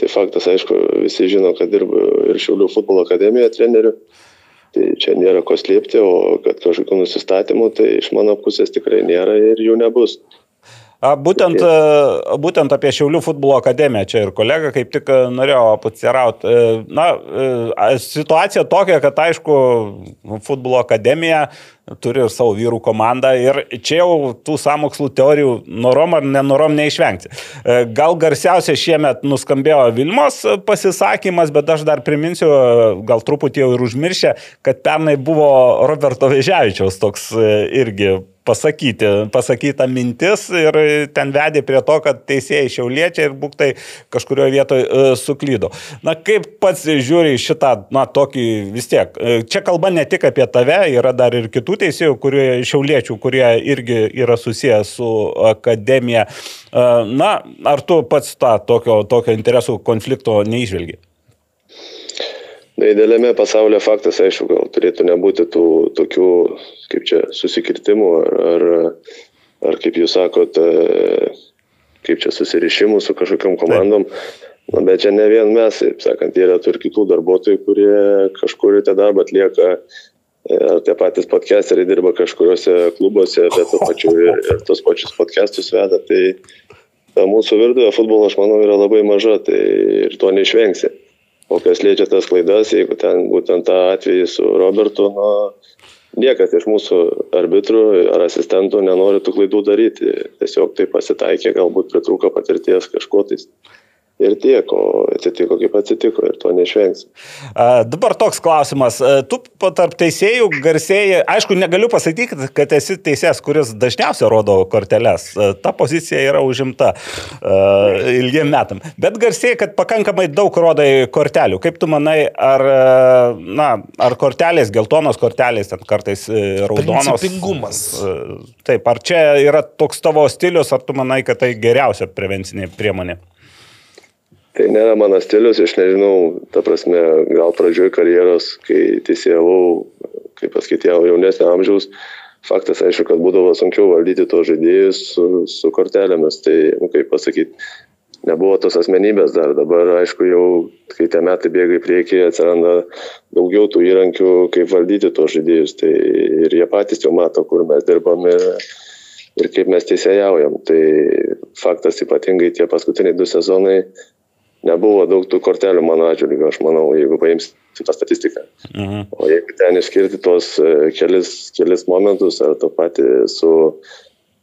tai faktas, aišku, visi žino, kad dirbu ir Šiaulių futbolo akademijoje treneriu. Tai čia nėra ko slėpti, o kad kažkokių nusistatymų, tai iš mano pusės tikrai nėra ir jų nebus. Būtent, būtent apie Šiaulių futbolo akademiją čia ir kolega kaip tik norėjo pasirauti. Na, situacija tokia, kad aišku, futbolo akademija turi ir savo vyrų komandą ir čia jau tų samokslų teorijų norom ar nenorom neišvengti. Gal garsiausia šiemet nuskambėjo Vilmos pasisakymas, bet aš dar priminsiu, gal truputį jau ir užmiršę, kad pernai buvo Roberto Vežiavičiaus toks irgi pasakyti, pasakyta mintis ir ten vedė prie to, kad teisėjai šiauliečiai ir būktai kažkurioje vietoje suklydo. Na kaip pats žiūri šitą, na tokį vis tiek. e, Čia kalba ne tik apie tave, yra dar ir kitų teisėjų, kurie šiauliečių, kurie irgi yra susiję su akademija. E, Na, ar tu pats tą tokio, tokio interesų konflikto neižvelgi? Idealiame pasaulyje faktas, aišku, gal turėtų nebūti tų tokių, kaip čia, susikirtimų ar, ar, ar kaip jūs sakot, e, kaip čia susirišimų su kažkokiam komandom. Na, bet čia ne vien mes, taip sakant, yra ir kitų darbuotojų, kurie kažkur tą darbą atlieka. e, Ar tie patys podcasteriai dirba kažkuriuose klubuose, bet to pačiu ir, ir tos pačius podcastus veda. Tai ta mūsų virtuvė futbolo, aš manau, yra labai maža, tai ir to neišvengsi. O kas liečia tas klaidas, jeigu ten būtent tą atvejį su Robertu, na, niekas iš mūsų arbitrų ar asistentų nenori tų klaidų daryti. Tiesiog tai pasitaikė, galbūt pritrūko patirties kažko tais. Ir tiek, o atsitiko kaip atsitiko ir to neišvengsi. A, Dabar toks klausimas. Tu tarp teisėjų garsėjai, aišku, negaliu pasakyti, kad esi teisėjas, kuris dažniausiai rodo korteles. Ta pozicija yra užimta a, ilgiem metam. Bet garsėjai, kad pakankamai daug rodai kortelių. Kaip tu manai, ar, na, ar kortelės, geltonos kortelės, ten kartais e, raudonos? Principingumas. Taip, ar čia yra toks tavo stilius, ar tu manai, kad tai geriausia prevencinė priemonė? Tai nėra mano stilius, aš nežinau, ta prasme, gal pradžioj karjeros, kai teisėjavau, kaip pasakyti, jau jaunesnio amžiaus, faktas aišku, kad būdavo sunkiau valdyti tos žaidėjus su, su kortelėmis, tai, nu, kaip pasakyti, nebuvo tos asmenybės dar, dabar aišku, jau, kai tie metai bėga į priekį, atsiranda daugiau tų įrankių, kaip valdyti tos žaidėjus, tai ir jie patys jau mato, kur mes dirbam ir, ir kaip mes teisėjaujam. Tai faktas ypatingai tie paskutiniai du sezonai nebuvo daug tų kortelių mano atžvilgiu, aš manau, jeigu paimsi tą statistiką. Mhm. O jeigu ten išskirti tos e, kelis, kelis momentus, ar to patį su,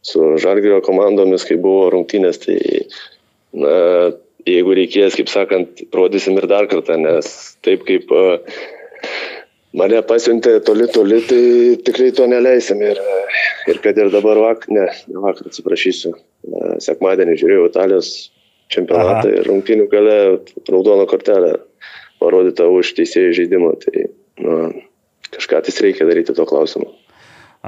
su Žalgirio komandomis, kai buvo rungtynės, tai na, jeigu reikės, kaip sakant, rodysim ir dar kartą, nes taip kaip e, mane pasiuntė toli toli, tai tikrai to neleisim. Ir, ir kad ir dabar vakar, ne, ne vakar atsiprašysiu, e, sekmadienį žiūrėjau Italijos čempionatą Aha. ir rungtynių gale raudoną kortelę parodyta už teisėjų žaidimą. Tai na, kažką tais reikia daryti to klausimu.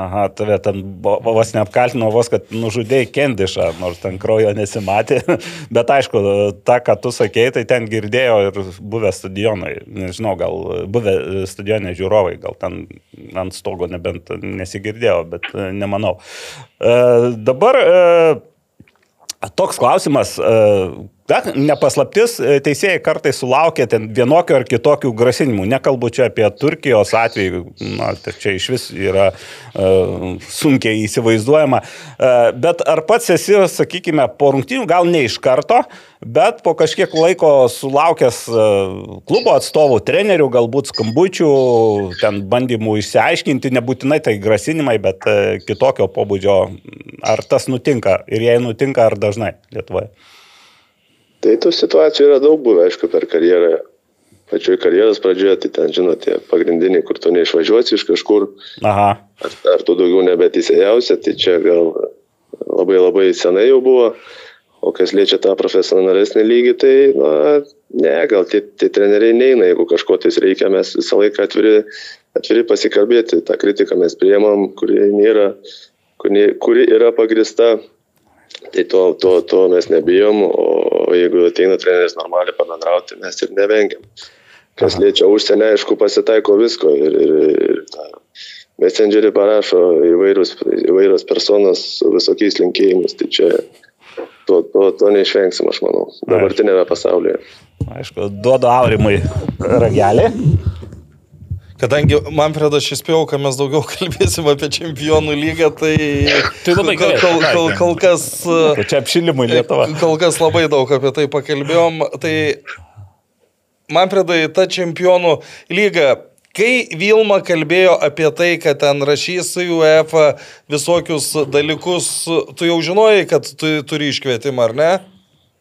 Aha, tave ten vos neapkaltino, vos, kad nužudėjai Kendišą, nors ten kraujo nesimatė. Bet aišku, tą, ką tu sakėjai, tai ten girdėjo ir buvę stadionai. Nežinau, gal buvę stadionai žiūrovai, gal ten ant stogo nebent nesigirdėjo, bet e, nemanau. E, dabar e, Toks klausimas, da, nepaslaptis, e, teisėjai kartais sulaukia ten vienokio ar kitokių grasinimų. Nekalbu čia apie Turkijos atvejį, na, tai čia iš vis yra uh, sunkiai įsivaizduojama. Uh, bet ar pats esi, sakykime, po rungtynių, gal ne iš karto, bet po kažkiek laiko sulaukęs uh, klubo atstovų, trenerių, galbūt skambučių, ten bandymų išsiaiškinti, nebūtinai tai grasinimai, bet uh, kitokio pobūdžio, ar tas nutinka ir jei nutinka, ar dažnai Lietuvoje? Tai tų situacijų yra daug buvę, aišku, per karjerą. Pačioj karjeros pradžioje, tai ten, žinote, pagrindiniai, kur tu neišvažiuosi iš kažkur, Aha. ar, ar tu daugiau nebeteisėjausi, tai čia gal labai labai senai jau buvo. O kas liečia tą profesionalesnį lygį, tai, na, ne, gal tie, tie treneriai neina, jeigu kažko tais reikia, mes visą laiką atviri, atviri pasikalbėti. Ta kritika mes priemam, kuri, nėra, kuri, kuri yra pagrista. Tai to, to, to mes nebijom, o jeigu ateina treneris normaliai pabendrauti, mes ir nevengiam. Kas liečia užsienį, aišku, pasitaiko visko ir, ir, ir tą messengerį parašo įvairius, įvairios personos su visokiais linkėjimais. Tai čia to, to, to neišvengsim, aš manau, dabartinėme pasaulyje. Aišku, duodu aurimui ragelį. Kadangi Manfredas šis spėjau, kad mes daugiau kalbėsim apie čempionų lygą, tai... Tai labai kol, kol, kol, kol kas... Tai čia apšilimui Lietuva. Kol kas labai daug apie tai pakalbėjom. Tai Manfredai, ta čempionų lyga. Kai Vilma kalbėjo apie tai, kad ten rašys į UEFA visokius dalykus, tu jau žinojai, kad tu turi iškvietimą, ar ne?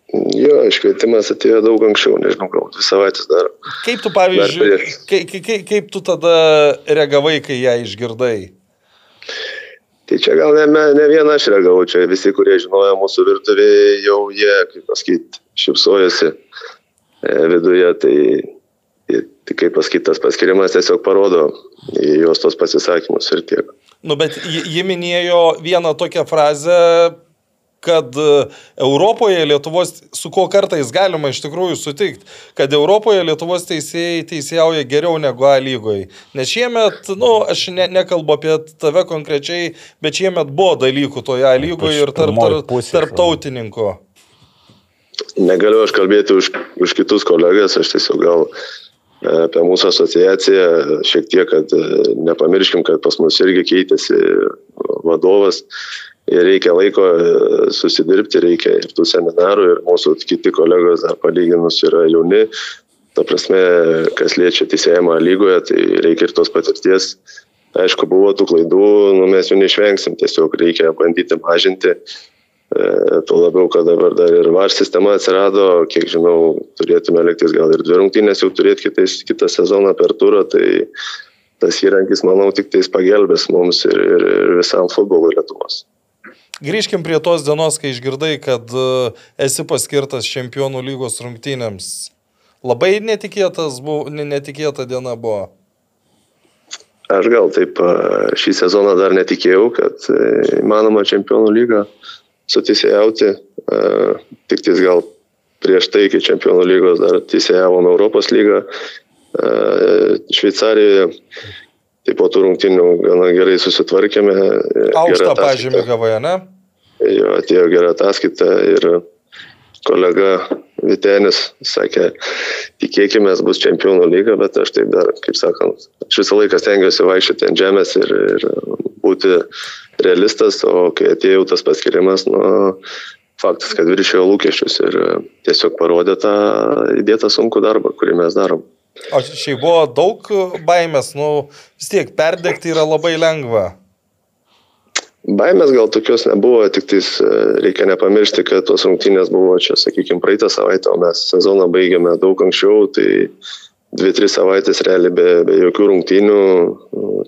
Jo, iškvietimas atėjo daug anksčiau, nežinau, gal dvi savaitės dar. Kaip tu, pavyzdžiui, kaip, kaip, kaip tu tada reagavai, kai ją išgirdai? Tai čia gal ne, ne, viena aš reagavau, čia visi, kurie žinojo mūsų virtuvėje, jau jie, kaip pasakyti, šipsojasi e, viduje, tai, tai, kaip pasakyti, tas paskirimas tiesiog parodo jos tos pasisakymus ir tiek. Nu, bet ji, ji minėjo vieną tokią frazę, kad e, Europoje Lietuvos, su kuo kartais galima iš tikrųjų sutikti, kad Europoje Lietuvos teisėjai teisėjauja geriau negu A lygoje. Nes šiemet, nu, aš ne, nekalbu apie tave konkrečiai, bet šiemet buvo dalykų toje A lygoje ir tarp, tarp, pusėj, tarptautininkų. Negaliu aš kalbėti už, už kitus kolegas, aš tiesiog gal e, apie mūsų asociaciją šiek tiek, kad e, nepamirškim, kad pas mus irgi keitėsi vadovas reikia laiko e, susidirbti, reikia ir tų seminarų, ir mūsų kiti kolegos dar palyginus yra jauni. Ta prasme, kas liečia teisėjimą lygoje, tai reikia ir tos patirties. Aišku, buvo tų klaidų, nu, mes jų neišvengsim, tiesiog reikia bandyti mažinti. E, tuo labiau, kad dabar dar ir VAR sistema atsirado, kiek žinau, turėtume liktis gal ir dvi rungtynės jau turėti kitais, kitą sezoną per turą, tai tas įrankis, manau, tik tais pagelbės mums ir, ir, ir visam futbolui Lietuvos. Grįžkim prie tos dienos, kai išgirdai, kad e, esi paskirtas čempionų lygos rungtynėms. Labai buvo, ne- netikėta diena buvo. Aš gal taip a, šį sezoną dar netikėjau, kad e, įmanoma čempionų lygą sutisėjauti. Tik tais gal prieš tai iki čempionų lygos dar teisėjavom Europos lygą Šveicarijoje. Tai po tų rungtinių gana gerai susitvarkėme. e, Aukštą pažymį gavoje, ne? Jo, atėjo gera ataskaita ir kolega Vitenis sakė, tikėkime, bus čempionų lyga, bet aš taip dar, kaip sakant, aš visą laiką stengiuosi vaikščioti ant žemės ir, ir būti realistas, o kai atėjo tas paskirimas, nu, faktas, kad viršėjo lūkesčius ir tiesiog parodė tą įdėtą sunkų darbą, kurį mes darom. O šiaip buvo daug baimės, nu vis tiek perdegti yra labai lengva. Baimės gal tokios nebuvo, tik tais e, reikia nepamiršti, kad tos rungtynės buvo čia, sakykime, praeitą savaitę, o mes sezoną baigėme daug anksčiau, tai dvi, tris savaitės realiai be, be jokių rungtynių,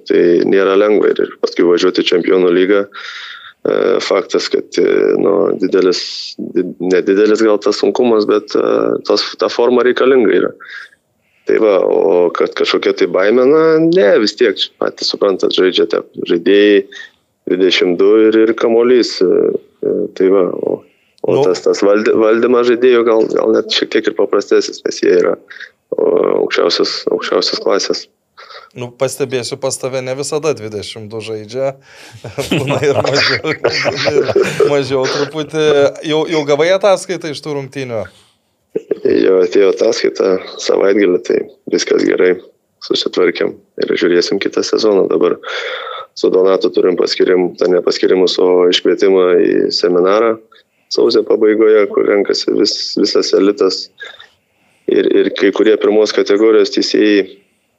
tai nėra lengva ir paskui važiuoti čempionų lygą. E, Faktas, kad e, nu, didelis, di- nedidelis gal tas sunkumas, bet e, tos, ta forma reikalinga yra. Tai va, o kad kažkokia tai baimė, na, ne, vis tiek, patys suprantat, žaidžiate, žaidėjai 22 ir, ir kamolys. e, e, Tai va, o, o Nu. tas, tas valdy, valdymas žaidėjų gal, gal net šiek tiek ir paprastesnis, nes jie yra aukščiausios, aukščiausios klasės. Nu, pastebėsiu, pas tave ne visada 22 žaidžia, būna ir mažiau, mažiau truputį. Jau, jau gavai ataskaitą iš tų rungtynių? Jo atėjo ataskaita savaitgalį, tai viskas gerai, susitvarkėm ir žiūrėsim kitą sezoną. Dabar su Donatu turim paskirim, tai ne paskirimus, o iškvietimą į seminarą sausio pabaigoje, kur renkasi vis, visas elitas ir, ir kai kurie pirmos kategorijos teisėjai.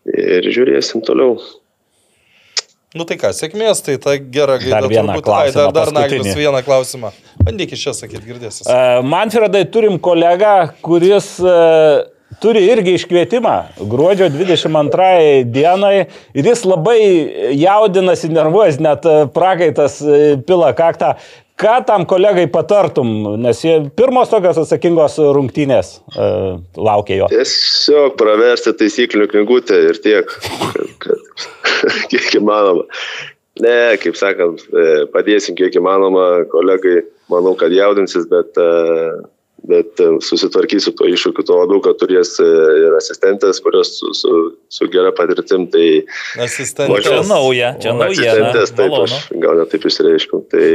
Ir žiūrėsim toliau. Nu tai ką, sėkmės, tai ta gera gaida. Dar vieną turbūt. Ai, klausimą, dar, dar Naglis vieną klausimą. Bandyk iš čia sakyti, girdėsis. E, Manfredai, turim kolegą, kuris e, turi irgi iškvietimą gruodžio 22 dienai ir jis labai jaudinasi, nervuojas, net e, prakaitas pila kaktą. Ką tam kolegai patartum, nes jie pirmos tokios atsakingos rungtynės e, laukia jo. Tiesiog praversti taisyklių knygutę ir tiek, kad, kad kiek įmanoma. Ne, kaip sakant, e, padėsim kiek įmanoma, kolegai, manau, kad jaudinsis, bet, e, bet e, susitvarkys su to iššūkiu, tuo labiau, kad turės ir asistentės, kurios su, su, su gera patirtim, tai Asistentė. Čia nauja, čia naujiena. asistentės, taip aš Malonu. gal net taip išreiškiau. Tai,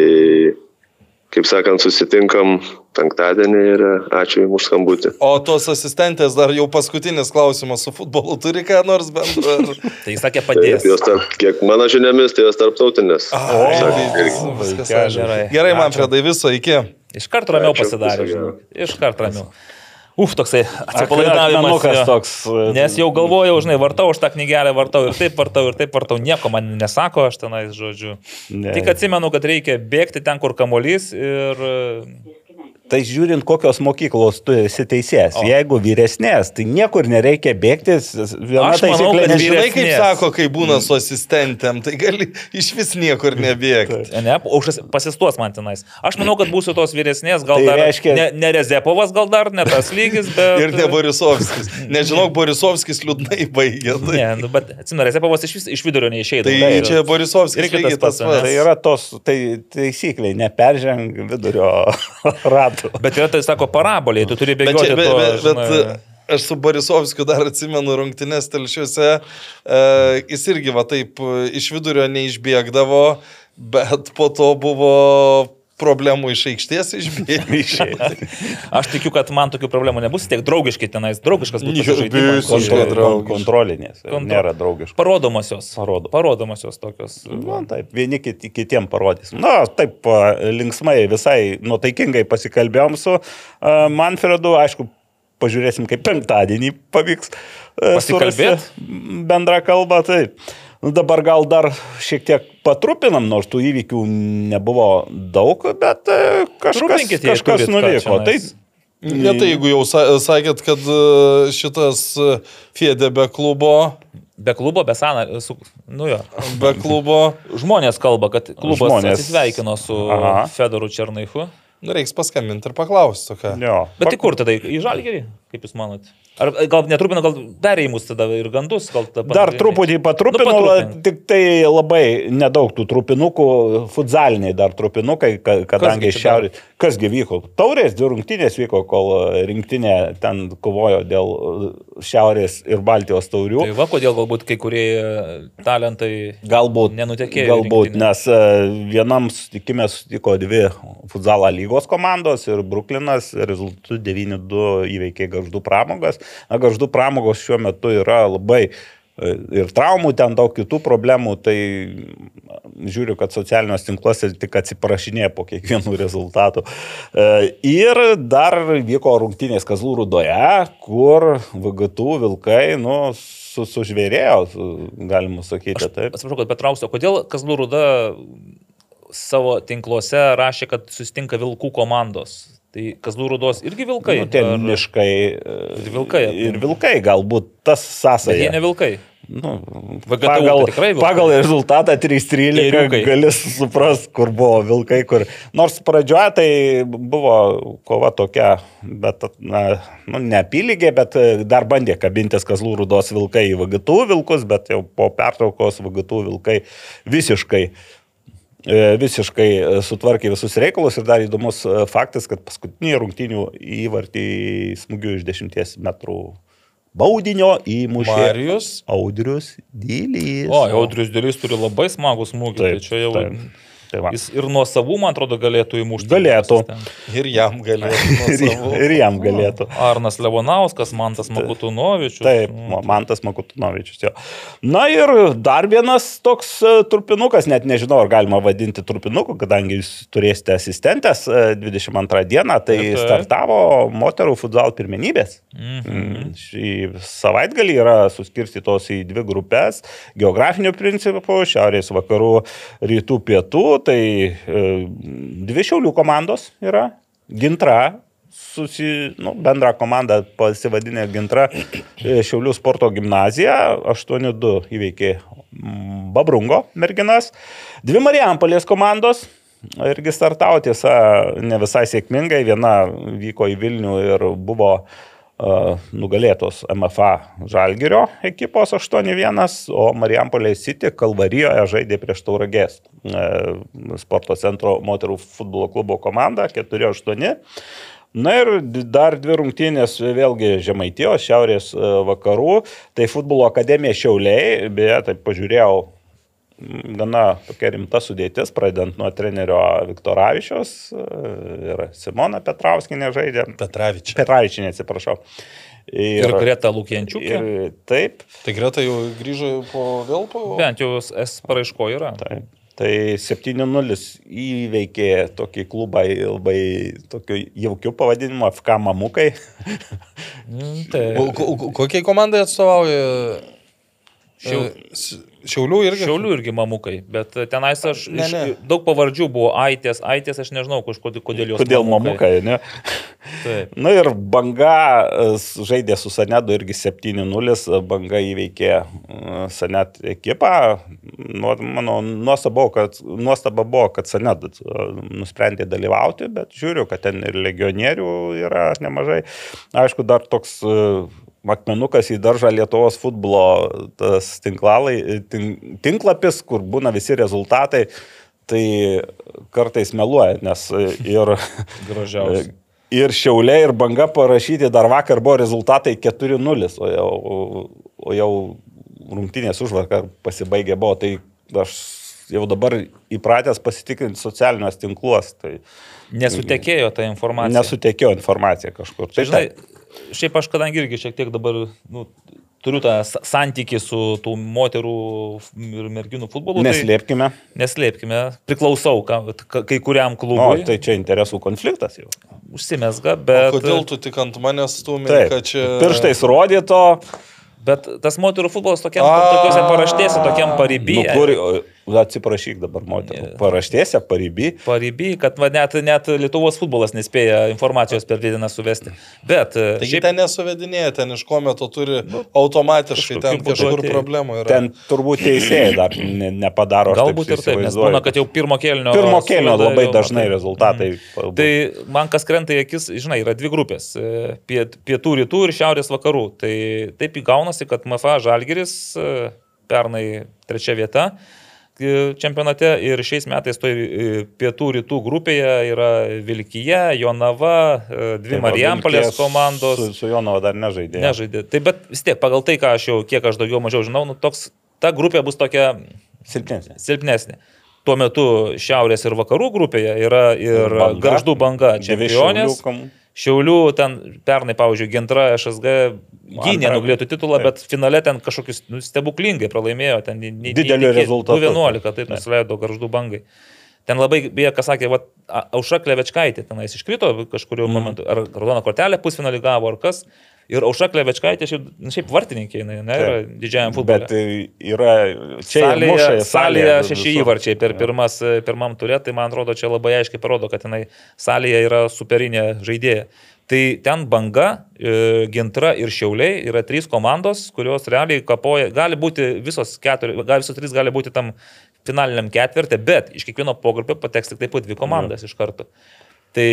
kaip sakant, susitinkam penktadienį ir ačiū Jums už skambutį. O tos asistentės dar jau paskutinis klausimas su futbolu turi ką nors bendro? Ar... Tai jis sakė Taip, padės. jos tarp, kiek mano žiniomis, tai jos tarptautinės. Ai, Sakė, tai irgi. viskas Gerai. aišku. Gerai, Manfredai, viso, iki. Iš karto ramiau Ačiū, pasidarė. Iš karto ramiau. Uf, toksai atsipalaidavimas. jo. toks. e, Nes jau galvojau, žinai, vartau aš tą knygelę, vartau ir taip vartau, ir taip vartau, nieko man nesako, aš tenais, žodžiu. Ne. Tik atsimenu, kad reikia bėgti ten, kur kamolys ir... Tai žiūrint, kokios mokyklos tu esi teisėjas. O. Jeigu vyresnės, tai niekur nereikia bėgti. Viena Aš manau, kad nežinai. Žinai, kaip sako, kai būna su asistentėm, tai gali iš vis niekur nebėgti. Ne, pasistuos man tenais. Aš manau, kad būsiu tos vyresnės, gal Tai dar... reiškia- Ne, ne Rezepovas, gal dar, ne tas lygis, bet... Ir ne Borisovskis. Nežinau, Borisovskis liūdnai baigė. Tai, Ne, nu, bet atsimenu, Rezepovas iš, vis- iš vidurio neišėjo. tai čia Borisovskis Irgi tas pats. Tai yra tos tai, taisykliai, neperženg vidurio ratų. Bet yra tai, sako, parabolė, tu turi Bet, bėgioti. čia, bet, bet, bet žinai, aš su Borisovskiu dar atsimenu rungtynės telšiuose. E, jis irgi va taip e, iš vidurio neišbėgdavo, bet po to buvo problemų iš aikštės išbėgti. Aš tikiu, kad man tokių problemų nebus, tiek draugiški tenais, draugiškas Jo, žaidimas. Kontrol- draugiškas. Kontrolinės. Kontro- Nėra draugiškos. Parodomosios. Parodo. Parodomosios tokios. Na, taip, vieni kiti, kitiem parodys. Na, taip, linksmai, visai nuotaikingai pasikalbėjom su a, Manfredu, aišku, pažiūrėsim, kaip penktadienį pavyks Pasikalbėt? surasti bendrą kalbą. Taip. Nu, dabar gal dar šiek tiek patrupinam, nors tų įvykių nebuvo daug, bet e, kažkas, kažkas nuvyko. Tai. Ne tai jeigu jau sa- sakėt, kad e, šitas e, Fiede be klubo, Be klubo, be sana, su, nu jo. be klubo, Žmonės kalba, kad klubas Žmonės. atsisveikino su Aha. Fedoru Černaichu. nu, reiks paskambinti ir paklausti. Bet tai kur tada? Į žalgerį, kaip jūs manot? Ar gal netrupina, gal perėjimus tada ir gandus? Gal tada Dar truputį patrupinau, Nu, patrupink. tik tai labai nedaug tų trupinukų, futsaliniai dar trupinukai, ka- kadangi čia šiaurė. Kasgi vyko? Taurės dvi rungtynės vyko, kol rinktinė ten kovojo dėl šiaurės ir Baltijos taurių. Tai va, kodėl galbūt kai kurie talentai Galbūt, nenutekėjo. galbūt rinktinę. nes e, vienam sutikime sutiko dvi futsalo lygos komandos ir Bruklinas rezultatų 9-2 įveikė garždų pramogas. Na, garždų pramogos šiuo metu yra labai e, ir traumų, ten daug kitų problemų, tai žiūriu, kad socialiniuose tinkluose tik atsiprašinėja po kiekvienų rezultatų. E, Ir dar vyko rungtynės Kazlų Rudoje, kur VGT Vilkai, nu, su, sužvėrėjo, su- galima sakyti taip. Atsiprašau, kad Petrausiu, kodėl Kazlų Ruda savo tinkluose rašė, kad susitinka vilkų komandos? Tai Kazlų Rudos irgi vilkai? Nu, tie Ar- miškai. Ir vilkai Ir aplink. vilkai, galbūt tas Bet jie sąsaja. ne vilkai. Nu, VGTU pagal, tai pagal rezultatą 3-13 Ėriukai. gali suprasti, kur buvo vilkai, kur. Nors pradžioje tai buvo kova tokia, bet, na, nu, ne apylygė, bet e, dar bandė kabintis Kazlų rūdos vilkai į VGTU vilkus, bet jau po pertraukos VGTU vilkai visiškai e, visiškai e, sutvarkė visus reikalus ir dar įdomus e, faktas, kad paskutinį rungtinių įvartį smūgių iš 10 metrų baudinio įmušė Marijus. Audrius Dylys. O, Audrius Dėlys turi labai smagų smūgį. Tai čia jau taip. Tai va. jis ir nuo savų, man atrodo, galėtų įmušti. Galėtų. Ir jam galėtų. nuo ir, ir jam galėtų. Arnas Levonauskas, Mantas Makutunovičius. Taip, Nu, Mantas Makutunovičius. Jo. Na ir dar vienas toks e, trupinukas, net nežinau, ar galima vadinti trupinuku, kadangi jūs turėsite asistentės e, 22 dieną, tai Taip, taip. startavo moterų futsal pirmenybės. Mhm. Mm, Šį savaitgalį yra suskirstytos į dvi grupės geografinių principų - šiaurės, vakarų, rytų, pietų. Tai e, dvi šiaulių komandos yra. Gintra, susi, nu, bendra komanda pasivadinė Gintra e, Šiaulių sporto gimnazija. 8-2 įveikė mm, Babrungo merginas. Dvi Marijampolės komandos. Irgi startavo tiesa ne visai sėkmingai. Viena vyko į Vilnių ir buvo uh, nugalėtos MFA Žalgirio ekipos 8-1, o Marijampolė City Kalvarijoje žaidė prieš Tauragės uh, sporto centro moterų futbolo klubo komandą 4-8. Na ir dar dvi rungtynės vėlgi Žemaitijos, Šiaurės e, vakarų, tai futbolo akademija Šiauliai, beje, tai pažiūrėjau, gana tokia rimta sudėtis, pradedant nuo trenerio Viktoravičios e, ir Simona Petrauskinė žaidė. Petravičius. Petravičinė, atsiprašau. Ir Greta Lukienčiukė. Ir taip, Tai greta jau grįžo po vėl po... Bent jau S paraiško yra. taip. Tai 7-0 įveikė tokį klubą labai tokiu jaukiu pavadinimu FK Mamukai. Mm, Tai Kokiai komandai atstovauja? Šiau- E, Šiaulių irgi. Šiaulių irgi mamukai, bet tenais aš Ne, iš, ne. daug pavardžių buvo Aitės, Aitės aš nežinau, kažkodėl, kodėl jos. Kodėl Mamukai, ne? Taip. Na ir banga e, žaidė su Sanedu irgi 7-0, banga įveikė e, Sanet ekipą. Nu, mano nuostaba, kad, nuostaba buvo, kad Sanet e, nusprendė dalyvauti, bet žiūriu, kad ten ir legionierių yra nemažai. Aišku, dar toks e, akmenukas į daržą Lietuvos futbolo tas tinklalai, tin, tinklapis, kur būna visi rezultatai. Tai kartais meluoja, nes e, ir Gražiausia. Ir šiaulė, ir banga parašyti dar vakar buvo rezultatai 4-0, o jau, o jau rungtynės užvakar pasibaigė buvo. Tai aš jau dabar įpratęs pasitikrinti socialiniuose tinkluose, tai Nesutekėjo ta informacija. nesutekėjo informacija kažkur. Tai žinai, žinai, šiaip aš kadangi irgi šiek tiek dabar nu, turiu tą sa- santykį su tų moterų ir merginų futbolu. neslėpkime. Tai neslėpkime, priklausau ka, ka, kai kuriam O, klubui. tai čia interesų konfliktas jau. Užsimesga, O bet... kodėl tu tik ant manęs Taip, kad čia... pirštais rodyto, Bet tas moterų futbolas tokiam, tokiuose paraštėse, tokiam paribį. nu, kur, o, atsiprašyk dabar moterų, paraštėse, paribį. Paribį, kad va, net, net Lietuvos futbolas nespėja informacijos per dieną suvesti. Bet e, Taigi ten nesuvedinėja, ten iš kometo turi automatiškai, ten kažkur atėjo. problemų yra. Ten turbūt teisėjai dar ne, nepadaro. galbūt ir taip, nes būna, kad jau pirmo kelnio... Pirmo suveda labai jau, dažnai matai. rezultatai. Tai man kas krenta į akis, žinai, yra dvi grupės e, - piet, pietų rytų ir šiaurės vakarų. Tai taip įgaunasi, kad MFA Žalgeris e, pernai trečia vieta čempionate ir šiais metais toj e, pietų rytų grupėje yra Vilkija, Jonava, e, dvi Tai Marijampolės komandos. Su, su Jonava dar nežaidė. Nežaidė. Tai bet vis tiek, pagal tai, ką aš jau kiek aš daugiau mažiau žinau, nu, toks, ta grupė bus tokia Silpnesnė. silpnesnė. Tuo metu šiaurės ir vakarų grupėje yra ir Banga. garždų banga čempionės. Šiaulių kom- Šiaulių ten pernai, pavyzdžiui, Gintra SSG gynė Antrą. nuglėtų titulą, Taip. bet finale ten kažkokius nu, stebuklingai pralaimėjo. Ten neįtikėt- rezultatu. 2-11, taip nusileido garždų bangai. Ten labai, beje, kas sakė, va, Aušra Klevečkaitė tenais iškrito kažkurio mm. momentu, ar raudona kortelė pusfinalį gavo, ar kas. Ir Aušra Klevečkaitė šiaip, nu, šiaip vartininkė, jinai, ne, yra didžiajam futbolui. Bet tai yra čia Salėje, muša, salėje šeši visur. įvarčiai per pirmas, pirmam turė, tai man atrodo, čia labai aiškiai parodo, kad jinai salėje yra superinė žaidėja. Tai ten banga, e, gintra ir šiauliai yra trys komandos, kurios realiai kapoja, gali būti visos keturi, visos trys gali būti tam finaliniam ketvirtė, bet iš kiekvieno pogrupio pateks tik taip pat dvi komandas iš karto. Tai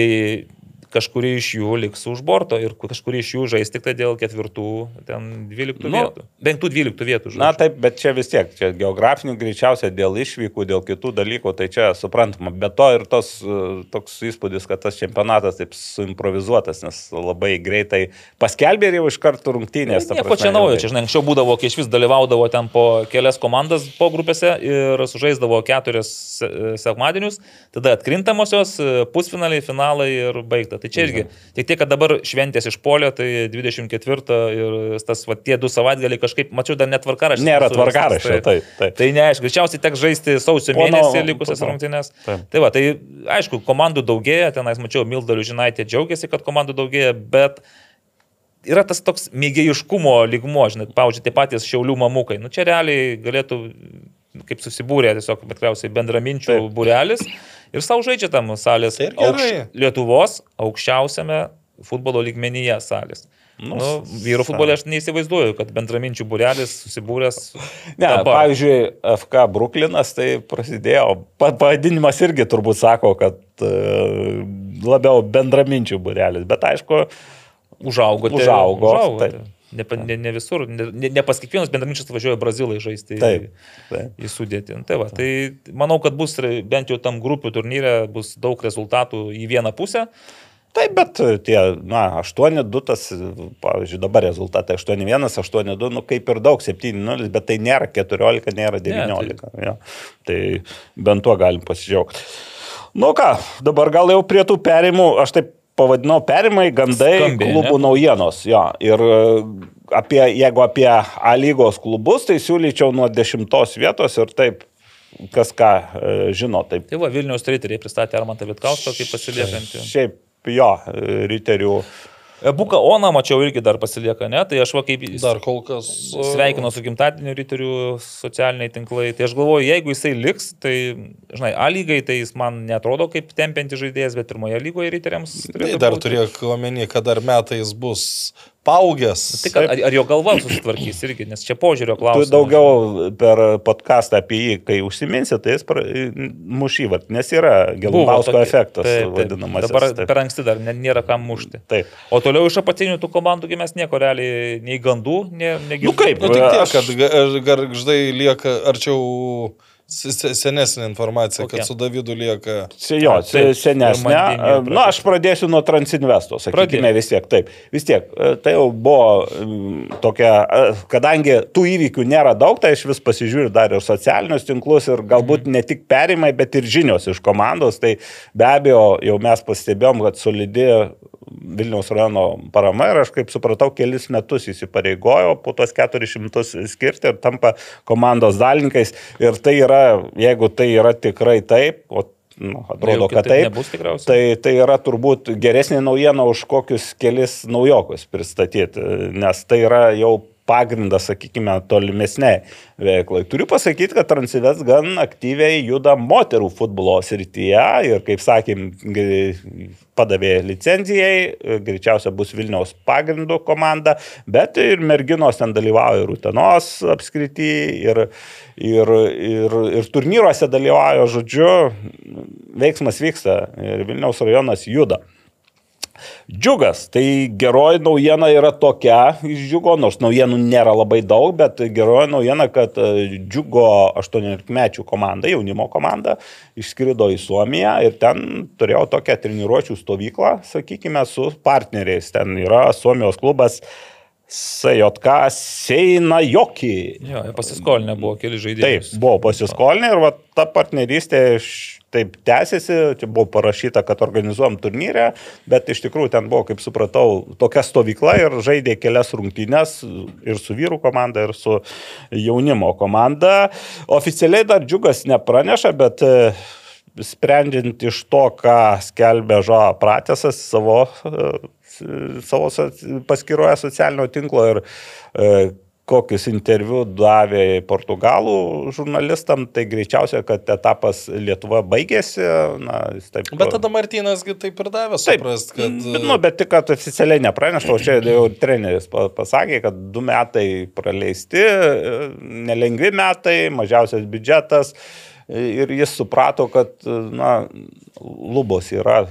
kažkuri iš jų liks už borto ir kažkuri iš jų žais tik tai dėl ketvirtų, ten 12 Nu, vietų. Penktų 12 vietų žais. Na taip, bet čia vis tiek, čia geografinių greičiausiai dėl išvykų, dėl kitų dalykų, tai čia suprantama. Be to ir tos, e, toks įspūdis, kad tas čempionatas taip suimprovizuotas, nes labai greitai paskelbė ir jau iš karto rungtynės. ta Nieko čia naujo, čia žinai, anksčiau būdavo, kai iš vis dalyvaudavo ten po kelias komandas po grupėse ir sužaisdavo keturias se- sekmadienius, tada atkrintamosios, e, pusfinaliai, finalai ir baigta. Tai čia irgi, tik tiek, kad dabar šventės išpolė, tai 24 ir tas, va, tie du savaitgaliai kažkaip, mačiau, dar netvarkaraštis. Nėra tvarkaraščio, taip, taip. Tai neaišku, greičiausiai teks žaisti sausio mėnesį no- likusias to. rungtynės. Taip. Tai va, tai aišku, komandų daugėja, tenais mačiau, Mildalių žinaitė džiaugiasi, kad komandų daugėja, bet yra tas toks mėgėjiškumo lygmo, žinai, pavyzdžiui, tie patys šiaulių mamukai. Nu čia realiai galėtų, kaip susibūrė, tiesiog, bet tikriausiai bendraminčių Taip. burelis ir savo žaidžia tam salės Tai gerai. Lietuvos aukščiausiame futbolo lygmenyje salės. Nu, Nu, vyro futbole aš neįsivaizduoju, kad bendraminčių burelis susibūręs. Ne, dabar. pavyzdžiui, FK Bruklinas tai prasidėjo, pa- pavadinimas irgi turbūt sako, kad e, labiau bendraminčių burelis, bet aišku, Užaugote. Užaugo, užaugote. taip. Ne, ne, ne visur, ne, ne, pas kiekvienus bendraminčius važiuoja brazilai žaisti Taip, taip. į sudėtį. Tai, va, tai manau, kad bus bent jau tam grupių turnyre bus daug rezultatų į vieną pusę. Taip, bet tie, na, 8-2, tas, pavyzdžiui, dabar rezultatai 8-1, 8-2, nu kaip ir daug, 7-0, bet tai nėra 14, nėra 19. Ne, tai... tai bent tuo galim pasidžiaugti. Nu ką, dabar gal jau prie tų perimų, aš taip pavadinau perimai, gandai, Skambiai, klubų ne? naujienos. Jo, ir e, apie, jeigu apie A lygos klubus, tai siūlyčiau nuo 10 vietos ir taip, kas ką e, žino, taip Tai va, Vilniaus triteriai pristatė Armantą Vitkauską kaip pasiliekantį. Šiaip jo, riterių. Buka Ona, mačiau, irgi dar pasilieka, ne? Tai aš va kaip Dar kol kas. sveikino su gimtadieniu riterių socialiniai tinklai. Tai aš galvoju, jeigu jisai liks, tai, žinai, A lygai, tai jis man netrodo kaip tempianti žaidėjas, bet pirmoje lygoje riteriams. Tai dar būti. turėk omeny, kad dar metais bus paaugęs. Tai kad, ar, ar jo galva susitvarkys irgi, nes čia požiūrio Tu klausimas. daugiau per podcastą apie jį, kai užsiminsi, tai jis mušyvat, nes yra Gelbausko efektas taip, taip. vadinamas. Dabar taip. per anksti dar ne- nėra kam mušti. Taip. O toliau iš apatinių tų komandų gi mes nieko realiai, nei gandų, nei, nei Nu kaip, Nu, tik tiek, Aš- kad garždai lieka arčiau senesnė informacija, Kokia? kad su Davidu lieka. Čia jo, taip, senesnė. Na, aš pradėsiu nuo Transinvesto, sakykime Pradėk. vis tiek. Taip, vis tiek. Tai jau buvo mm, tokia, kadangi tų įvykių nėra daug, tai aš vis pasižiūriu dar ir socialinius tinklus ir galbūt ne tik perimai, bet ir žinios iš komandos. Tai be abejo, jau mes pastebėjom, kad solidi Vilniaus rajono parama ir aš kaip supratau, kelis metus įsipareigojo po tos 400 skirti ir tampa komandos dalininkais. Ir tai yra, jeigu tai yra tikrai taip, o nu, atrodo, kad taip, nebus tai, tai yra turbūt geresnė naujiena už kokius kelis naujokus pristatyti, nes tai yra jau pagrindas, sakykime, tolimesniai veiklai. Turiu pasakyti, kad Transivės gan aktyviai juda moterų futbolo srityje ir, kaip sakėm, padavė licenzijai, greičiausia bus Vilniaus pagrindų komanda, bet ir merginos ten dalyvauja ir Utenos apskrity, ir, ir, ir, ir turnyruose dalyvauja, žodžiu, veiksmas vyksta ir Vilniaus rajonas juda. Džiugas, tai geroji naujiena yra tokia iš džiugo, nors naujienų nėra labai daug, bet geroji naujiena, kad e, džiugo 18-mečių komanda, jaunimo komanda, išskrido į Suomiją ir ten turėjau tokią treniruočių stovyklą, sakykime, su partneriais. Ten yra Suomijos klubas SJK Seina Joki. Jo, pasiskolinę buvo keli Taip, žaidėjai. buvo pasiskolinę ir va, ta partnerystė š- taip tęsiasi, čia buvo parašyta, kad organizuojam turnyrę, bet iš tikrųjų ten buvo, kaip supratau, tokia stovykla ir žaidė kelias rungtynes ir su vyrų komanda, ir su jaunimo komanda. Oficialiai dar džiugas nepraneša, bet e, sprendžiant iš to, ką skelbė Žoa Pratesas savo, e, savo paskyroje socialinio tinklo ir e, kokius interviu davė portugalų žurnalistam, tai greičiausia, kad etapas Lietuva baigėsi. Na, taip, Bet tada Martinasgi taip ir davė Taip, suprast, kad... Bet, nu, bet tik, kad oficialiai nepranešta, o čia jau treneris pa- pasakė, kad du metai praleisti, nelengvi metai, mažiausias biudžetas ir jis suprato, kad, na, lubos yra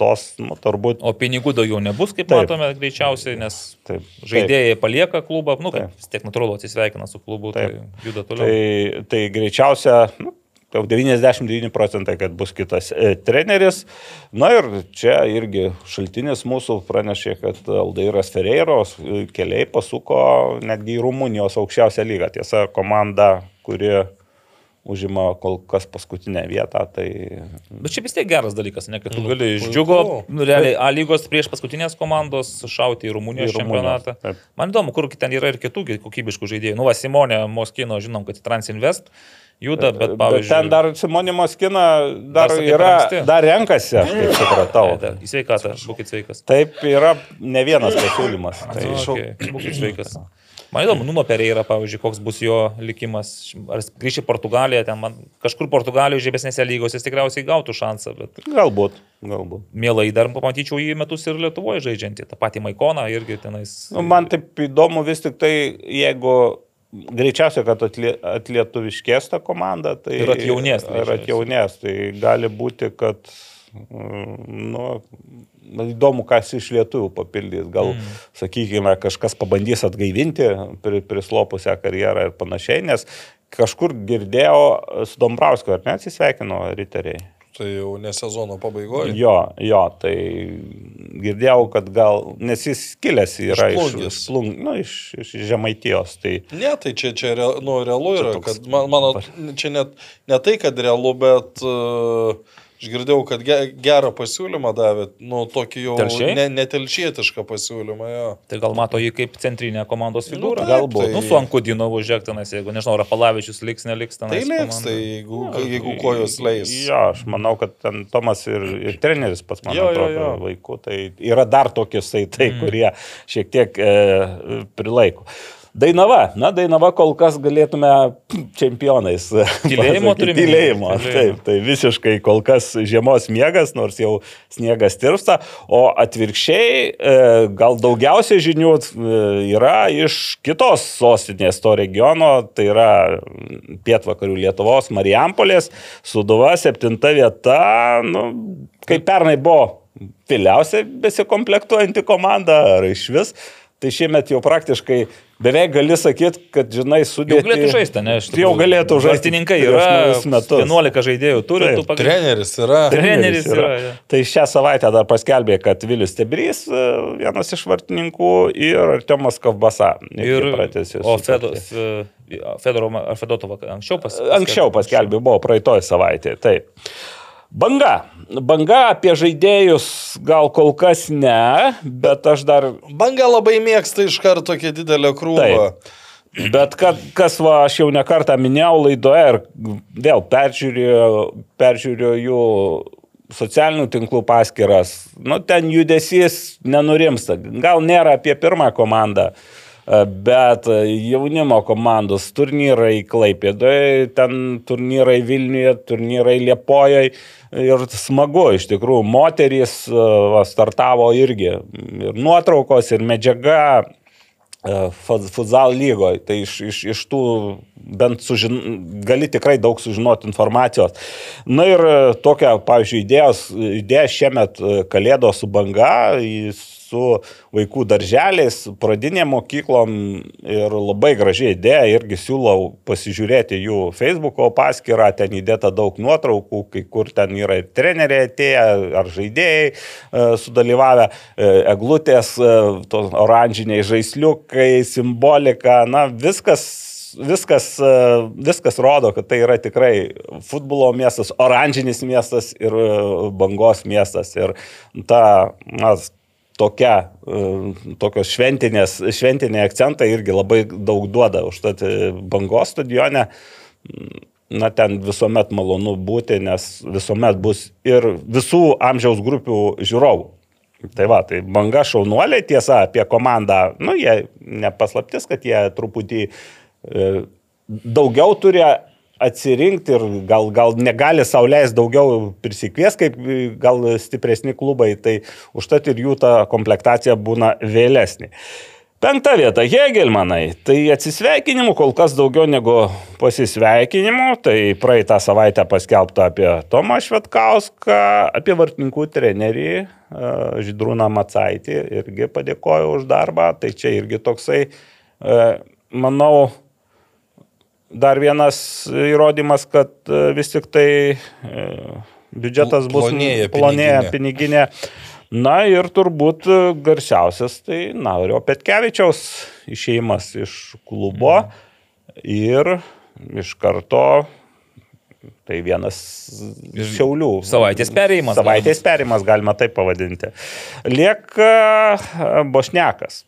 tos, nu, turbūt. O pinigų daugiau nebus, kaip Taip. matome, greičiausiai, nes Taip, žaidėjai palieka klubą, nu, Taip. vis tiek natūralu atsisveikina su klubu, tai Taip. juda toliau. Tai, tai greičiausia, nu, jau 99 procentai, kad bus kitas e, treneris. Na ir čia irgi šaltinis mūsų pranešė, kad Aldairas Ferreiros e, keliai pasuko netgi į Rumunijos aukščiausią lygą. Tiesa, komanda, kuri užima kol kas paskutinę vietą, tai Bet čia vis tiek geras dalykas, ne, kad tu Nu, gali iš džiugo, nu, realiai A lygos prieš paskutinės komandos šauti į Rumunijos Į Rumunijos, čempionatą. taip. Man įdomu, kur ten yra ir kitų kokybiškų žaidėjų. Nu, va, Simonė Moskino, žinom, kad į Transinvest juda, bet, Bet pavyzdžiui... ten dar Simonimo skina dar, Dar yra, anksti. dar renkasi, aš kaip supratau. Tai, Į sveikatą, būkite sveikas. Taip yra ne vienas pasiūlymas. Tai Tai, okay, būkite sveikas. Man įdomu, Nuno Pereira, pavyzdžiui, koks bus jo likimas. Ar grįš į Portugaliją, ten man kažkur Portugalijoje žemesnėse lygose jis tikriausiai gautų šansą, bet galbūt, galbūt. mielai dar pamatyčiau jį metus ir Lietuvoje žaidžiantį. Ta pati Maikoną irgi tenais. Nu, man taip įdomu vis tik tai, jeigu greičiausiai, kad atlie, atlietuviškės ta komanda, tai Ir atjaunės, Ir atjaunės, tai gali būti, kad mm, nu, įdomu, kas iš lietuvių papildys. Gal, mm. sakykime, kažkas pabandys atgaivinti pri, prislopusią karjerą ir panašiai, nes kažkur girdėjau su Dombrauskiu, ar ne atsisveikino riteriai. Tai jau ne sezono pabaigoje. Jo, jo, tai girdėjau, kad gal, nes jis kilęs yra iš, Plungės. iš, plung, nu, iš, iš Žemaitijos. Tai Ne, tai čia, čia rea- nu, realu yra, toks- kad man, mano, čia net ne tai, kad realu, bet uh, aš girdėjau, kad ge, gerą pasiūlymą davė, nu, tokį jau Telšiai? ne, netelšietišką pasiūlymą, jo. Tai gal mato jį kaip centrinę komandos figūrą? taip, galbūt. tai- Nu, su Ankudinovu žiūrėktinas, jeigu, nežinau, Rapalavičius liks, neliks ten. Tai liks, tai jeigu, jeigu kojos leis. Jo, aš manau, kad ten Tomas ir, ir treneris pas mane atrodo vaikų, tai yra dar tokie saitai, mm. kurie šiek tiek e, prilaiko. Dainava, na, Dainava kol kas galėtume čempionais. Tylėjimo turime? Tylėjimo, taip, tai visiškai kol kas žiemos miegas, nors jau sniegas tirpsta, o atvirkščiai e, gal daugiausiai žinių e, yra iš kitos sostinės to regiono, tai yra pietvakarių Lietuvos, Marijampolės, Suduva, septinta vieta, nu, kaip pernai buvo vėliausia besikomplektuojanti komanda, ar iš vis. Tai šiemet jau praktiškai beveik gali sakyti, kad, žinai, Jau sudėti. galėtų žaisti, ne? iš Jau tikrųjų. galėtų žaisti. Vartininkai prieš yra, naujus metus. 11 žaidėjų turi, Taip, tu pagal... Treneris yra. Treneris yra, jo. Tai šią savaitę dar paskelbė, kad Vilius Tebrys, e, vienas iš vartininkų, ir Artiomas Kavbasa. Ir, pratęsė o. Fedos, Fedoro, ar Fedotova anksčiau pas, Anksčiau paskelbė, buvo praeitoj savaitė. Taip. Banga. Banga apie žaidėjus gal kol kas ne, bet aš dar Banga labai mėgsta iš karto tokią didelę krūvą. Taip. Bet kad, kas va, aš jau nekartą minėjau laidoje ir vėl peržiūrėjau, peržiūrėjau jų socialinių tinklų paskiras, nu ten judesys nenurimsta. Gal nėra apie pirmą komandą, e, bet jaunimo komandos turnyrai Klaipėdoje, ten turnyrai Vilniuje, turnyrai Liepojoje. Ir smagu, iš tikrųjų, moterys e, va, startavo irgi. Ir nuotraukos, ir medžiaga e, fut- futsal lygoje. Tai iš, iš, iš tų bent sužin, gali tikrai daug sužinoti informacijos. Na ir e, tokia, pavyzdžiui, idėjos, idėja šiemet e, Kalėdos su banga, į- su vaikų darželiais, pradinėm mokyklom ir labai gražiai idėja, irgi siūlau pasižiūrėti jų Facebook'o paskyrą, ten įdėta daug nuotraukų, kai kur ten yra ir treneriai atėję, ar žaidėjai e, sudalyvavę, e, eglutės, e, oranžiniai žaisliukai, simbolika, na viskas viskas, e, viskas rodo, kad tai yra tikrai futbolo miestas, oranžinis miestas ir e, bangos miestas. Ir ta, na, tokia, e, tokios šventinės, šventiniai akcentai irgi labai daug duoda. Užtat e, bangos stadione, na, ten visuomet malonu būti, nes visuomet bus ir visų amžiaus grupių žiūrovų. Tai va, tai banga šaunuoliai, tiesa, apie komandą, nu, jie nepaslaptis, kad jie truputį e, daugiau turi atsirinkti ir gal, gal negali sauliais daugiau prisikvies, kaip e, gal stipresni klubai, tai užtat ir jų ta komplektacija būna vėlesnė. Penkta vieta - Hegelmanai. Tai atsisveikinimų kol kas daugiau negu pasisveikinimų. Tai praeitą savaitę paskelbta apie Tomą Švetkauską, apie vartininkų trenerį e, Židrūną Macaitį. Irgi padėkoju už darbą. Tai čia irgi toksai, e, manau, dar vienas įrodymas, kad e, vis tik tai biudžetas bus Plonėja plonėja piniginė. piniginė. Na ir turbūt garsiausias tai Naurio Petkevičiaus išeimas iš klubo ir iš karto tai vienas šiaulių. Savaitės perėjimas, Savaitės perėjimas, galima taip pavadinti. Lieka Bošnekas.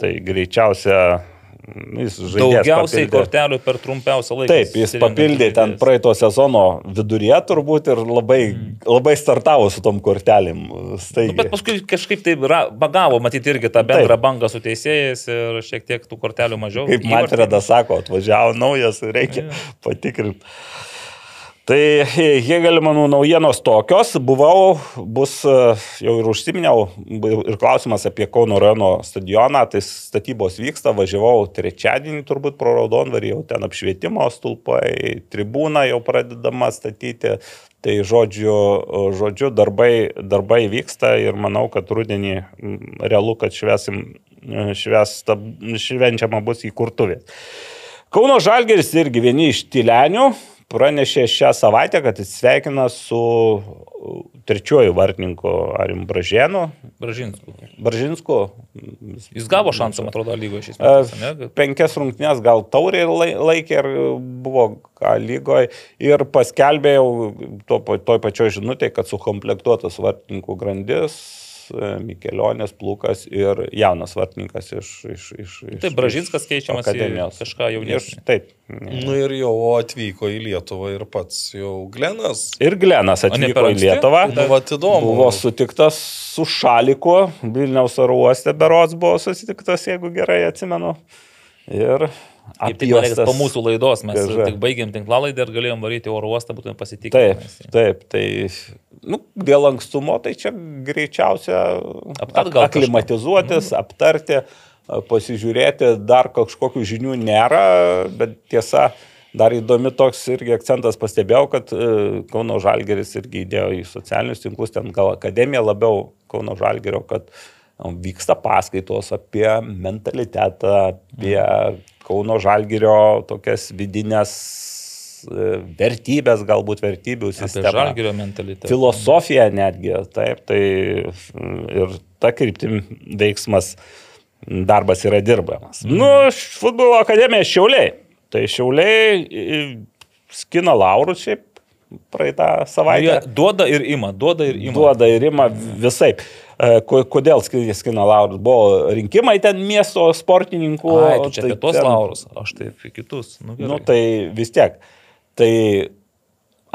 Tai greičiausia jis Daugiausiai papildė- kortelių per trumpiausią laiką. Taip, jis papildė ten praeito sezono viduryje turbūt ir labai, labai startavo su tom kortelėm. Nu, Staigi. bet paskui kažkaip taip ra- bagavo, matyti irgi tą bendrą Taip. bangą su teisėjais ir šiek tiek tų kortelių mažiau. Kaip Įvartį- Matreda sako, atvažiavo naujas, reikia patikrinti. Tai Hegelmanų naujienos tokios, buvau, bus e, jau ir užsiminiau, ir klausimas apie Kauno rajono stadioną, tai statybos vyksta, važiavau trečiadienį turbūt pro Raudonvarį, jau ten apšvietimo stulpai, tribūna jau pradedama statyti, tai žodžiu, žodžiu darbai, darbai vyksta ir manau, kad rudenį realu, kad švesim, e, švesta, švenčiama bus įkurtuvė. Kauno Žalgeris irgi vieni iš tylenių pranešė šią savaitę, kad atsisveikina su uh, trečiuoju vartininku Arim Bražėnu. Bražinskų. Bražinsku. Jis gavo šansą, man atrodo, lygoje šis E, metas. Penkias rungtynės gal taurė lai- laikė ir buvo ką lygoje ir paskelbė jau to, toj pačioj žinutėje, kad sukomplektuotas vartininkų grandis. E, Mikelionės plūkas ir jaunas vartininkas iš... iš, iš, iš Taip, Bražinskas keičiamas į akademijos. kažką jaunesnį. Taip. Nu ir jau atvyko į Lietuvą ir pats jau Glenas. Ir Glenas atvyko į? Lietuvą. Nu, va, įdomu. Buvo sutiktas su Šaliku, Vilniaus oro uoste berots buvo susitiktas, jeigu gerai atsimenu. Ir Kaip tik apjuostas. po mūsų laidos mes Graža. tik baigėm tinklalaidę ir galėjom varyti oro uostą, būtent pasitikti. Taip, taip, tai nu, dėl ankstumo, tai čia greičiausia Aptart gal kažką. aklimatizuotis, aptarti, pasižiūrėti, dar kažkokių žinių nėra, bet tiesa, dar įdomi toks irgi akcentas pastebėjau, kad e, Kauno Žalgeris irgi įdėjo į socialinius tinklus, ten gal akademija labiau Kauno Žalgerio, kad e, vyksta paskaitos apie mentalitetą, apie Kauno Žalgerio tokias vidinės e, vertybės, galbūt vertybių sistemą. žalgerio mentalitetą. Filosofija netgi, taip, tai mm, ir ta kryptim veiksmas, darbas yra dirbamas. Mm. Nu, futbolo akademija Šiauliai. Tai Šiauliai skina laurus šiaip praeitą Jie savaitę. duoda ir ima, duoda ir ima. Duoda ir ima visai. Kodėl sk- skina laurus? Buvo rinkimai ten miesto sportininkų. Ai, tu čia apie tuos ten- laurus, aš taip kitus. Nu, gerai. Nu, tai vis tiek. Tai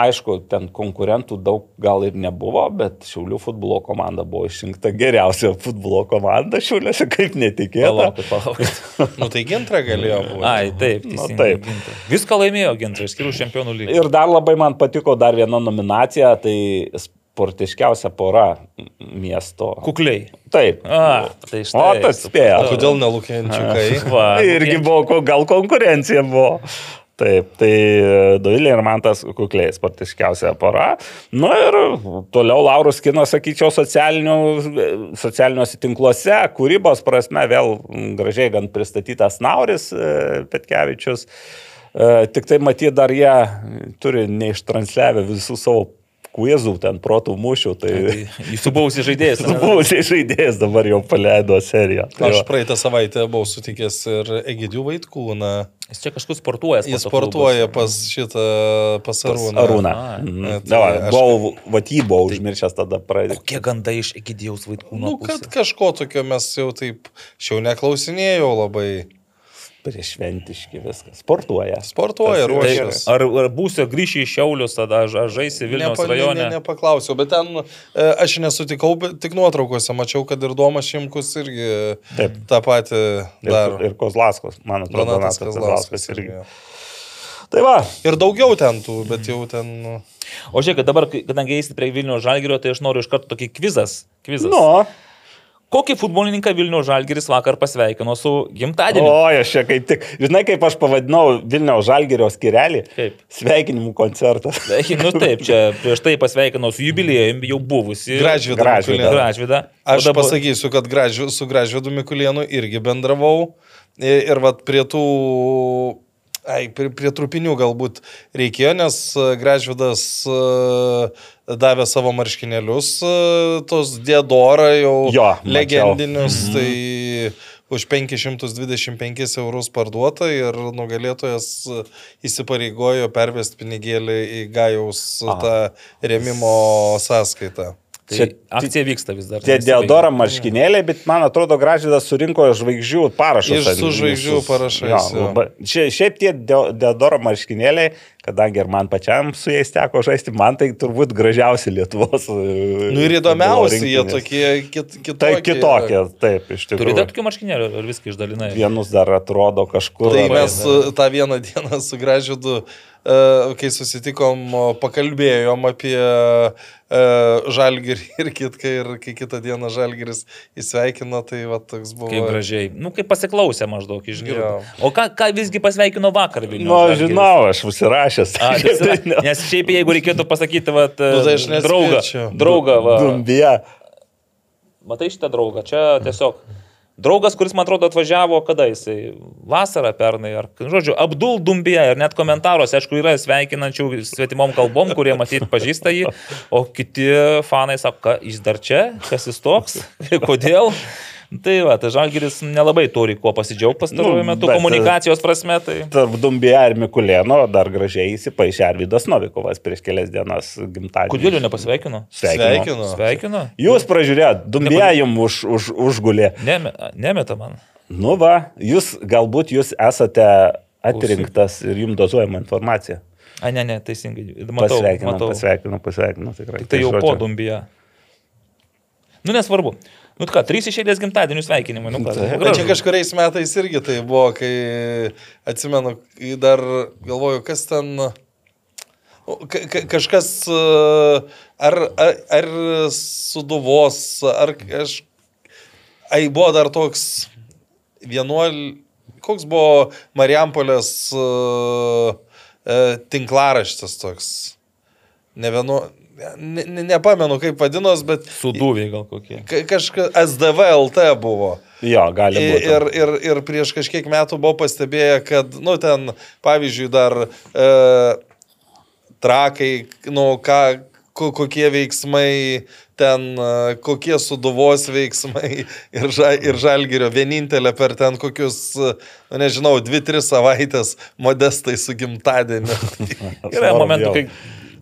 aišku, ten konkurentų daug gal ir nebuvo, bet Šiaulių futbolo komanda buvo išrinkta geriausia futbolo komanda Šiauliuose, kaip netikėta. Palaukit, palaukit. Nu tai gintra galėjo būti. Ai, taip, Nu, teisingai. taip. Gintra. Viską laimėjo Gintra, išskyrus čempionų lygį. Ir dar labai man patiko dar viena nominacija, tai sportiškiausia pora miesto. Kukliai. Taip. A, tai štai. O, tas spėjo. O kodėl nelūkiančiukai? Irgi nu, buvo, gal konkurencija buvo. Taip, tai Dovilė ir Mantas kukliai sportiškiausia pora. Na ir toliau Laurus kino, sakyčiau, socialinių- socialiniuose tinkluose, kūrybos prasme vėl gražiai gan pristatytas Nauris e, Petkevičius. E, Tik tai matyt, dar jie turi neištransliavę visų savo kuėzų ten protų mūšių. Tai Jūsų buvusi žaidėjas. ane? buvusiai žaidėjas dabar jau paleido seriją. Tai Aš praeitą savaitę buvau sutikęs ir Egidijų Vaitkūną. Jis čia kažkur sportuoja. Jis sportuoja pas šitą Pas pasarūną. Arūną. Ai. Mhm. Tai Davai, aš- Buvau, vat jį buvau užmiršęs tada pradėti. Kokie gandai iš Egidijaus vaikų? Nu, kad kažko tokio mes jau taip, aš jau neklausinėjau labai. Prieš šventiški viskas. Sportuoja. Sportuoja, ruošiasi. ar, ar būsiu grįžti į Šiaulius, tada ar ar žaisi Vilniaus Nepa- rajone? Ne, ne, nepaklausiau, bet ten e, aš nesutikau, tik nuotraukose mačiau, kad ir Domas Šimkus irgi Taip. tą patį Ir, daro. ir Kozlaskos, man atrodo, Donatas Donatas Kazlauskas Kazlauskas irgi. irgi. Tai va, Ir daugiau ten tų, bet jau ten... nu, O žiūrėk, dabar, kadangi eisi prie Vilniaus žalgerio, tai aš noriu iš karto tokį kvizas. kvizas. nu. Kokį futbolininką Vilniaus žalgeris vakar pasveikino su gimtadieniu? O, aš čia kaip tik, žinai, kaip aš pavadinau Vilniaus Žalgerio skirelį? Kaip? Sveikinimų koncertas. Nu taip, čia prieš tai pasveikinau su jubiliejumi jau buvusi. Gražvydą Gražvydą. Gražvydą. Aš dabar- pasakysiu, kad gražiu, su Gražvydu Mikulėnu irgi bendravau. Ir, ir vat prie tų... Ai, prie, prie trupinių galbūt reikėjo, nes e, Gražvydas e, davė savo marškinėlius, e, tos Diedora jau Jo, mačiau. legendinius, tai už 525 eurus parduota ir nugalėtojas įsipareigojo pervesti pinigėlį į Gajaus A. tą remimo sąskaitą. Tai Čia- akcija vyksta vis dar. Tie. Deodoro marškinėliai, bet man atrodo, Gražydas surinko žvaigždžių parašus. Iš ant- su žvaigždžių parašais, Jo, labai- šia- Šiaip tie Deo- Deodoro marškinėliai, kadangi ir man pačiam su jais teko žaisti, man tai turbūt gražiausi Lietuvos. Nu ir įdomiausi, jie tokie kit, kitokie. Tai kitokie, taip, iš Turite tikrųjų. tokių marškinėlių ar viską išdalinai? Vienus dar atrodo kažkur. Tai mes e, tą vieną dieną su Gražydu, e, kai susitikom, pakalbėjom apie e, Žalgirį ir kitką, ir kai kitą dieną Žalgiris įsveikino, tai va toks buvo. Kaip gražiai. Nu, kaip pasiklausė maždaug išgirdo. Jo. O ką, ką visgi pasveikino vakar Vilnius? Nu, žinau, aš užsirašęs. A, tai yra, nes šiaip jeigu reikėtų pasakyti, va, Nu, tai aš draugą, draugą, va, Dumbija. matai šitą draugą, čia tiesiog draugas, kuris, man atrodo, atvažiavo kada jisai, vasarą pernai, ar, žodžiu, Abdul Dumbija ir net komentaruose, aišku, yra sveikinančių svetimom kalbom, kurie matyt pažįsta jį, o kiti fanai sako, "Ką, jis dar čia, kas jis toks, kodėl. Tai va, tai Žalgiris nelabai turi kuo pasidžiaugti pastaruoju Nu, metu bet, komunikacijos prasme. Tai... Tarp Dumbija ir Mikulėno dar gražiai įsipaišė Arvidas Novikovas prieš kelias dienas gimtadienį. Kodėl jo nepasveikino? Sveikinu. Sveikino? Jūs pražiūrėjot, Dumbija jums už, už, užgulė. Neme, nemeta man. Nu va, jūs galbūt jūs esate atrinktas ir jums dozuojama informacija. A, ne, ne, teisingai. Matau, Pasveikinu, matau. pasveikinu, pasveikinu tikrai. Tai jau žodžiu, po dumbija. Nu, nesvarbu. Nu, ką, trys išėlės gimtadienių sveikinimai. Nu, ką. Bet čia kažkuriais metais irgi tai buvo, kai atsimenu, kai dar galvoju, kas ten. ka- ka- Kažkas e, ar, ar, ar suduvos, ar aš. Ai, buvo dar toks vienuol. Koks buvo Marijampolės uh, tinklaraštis toks. Ne vienu. Ne, ne, nepamenu, kaip vadinos, bet Suduviai gal kokie. ka- kažkas SDVLT buvo. Jo, gali būti. Ir, ir, ir prieš kažkiek metų buvo pastebėję, kad, nu, ten, pavyzdžiui, dar e, trakai, nu, ką, ko, kokie veiksmai, ten, e, kokie suduvos veiksmai ir, ža, ir žalgerio vienintelė per ten kokius, e, nu, nežinau, dvi, tris savaitės modestai su gimtadieniu. Yra momentų, kai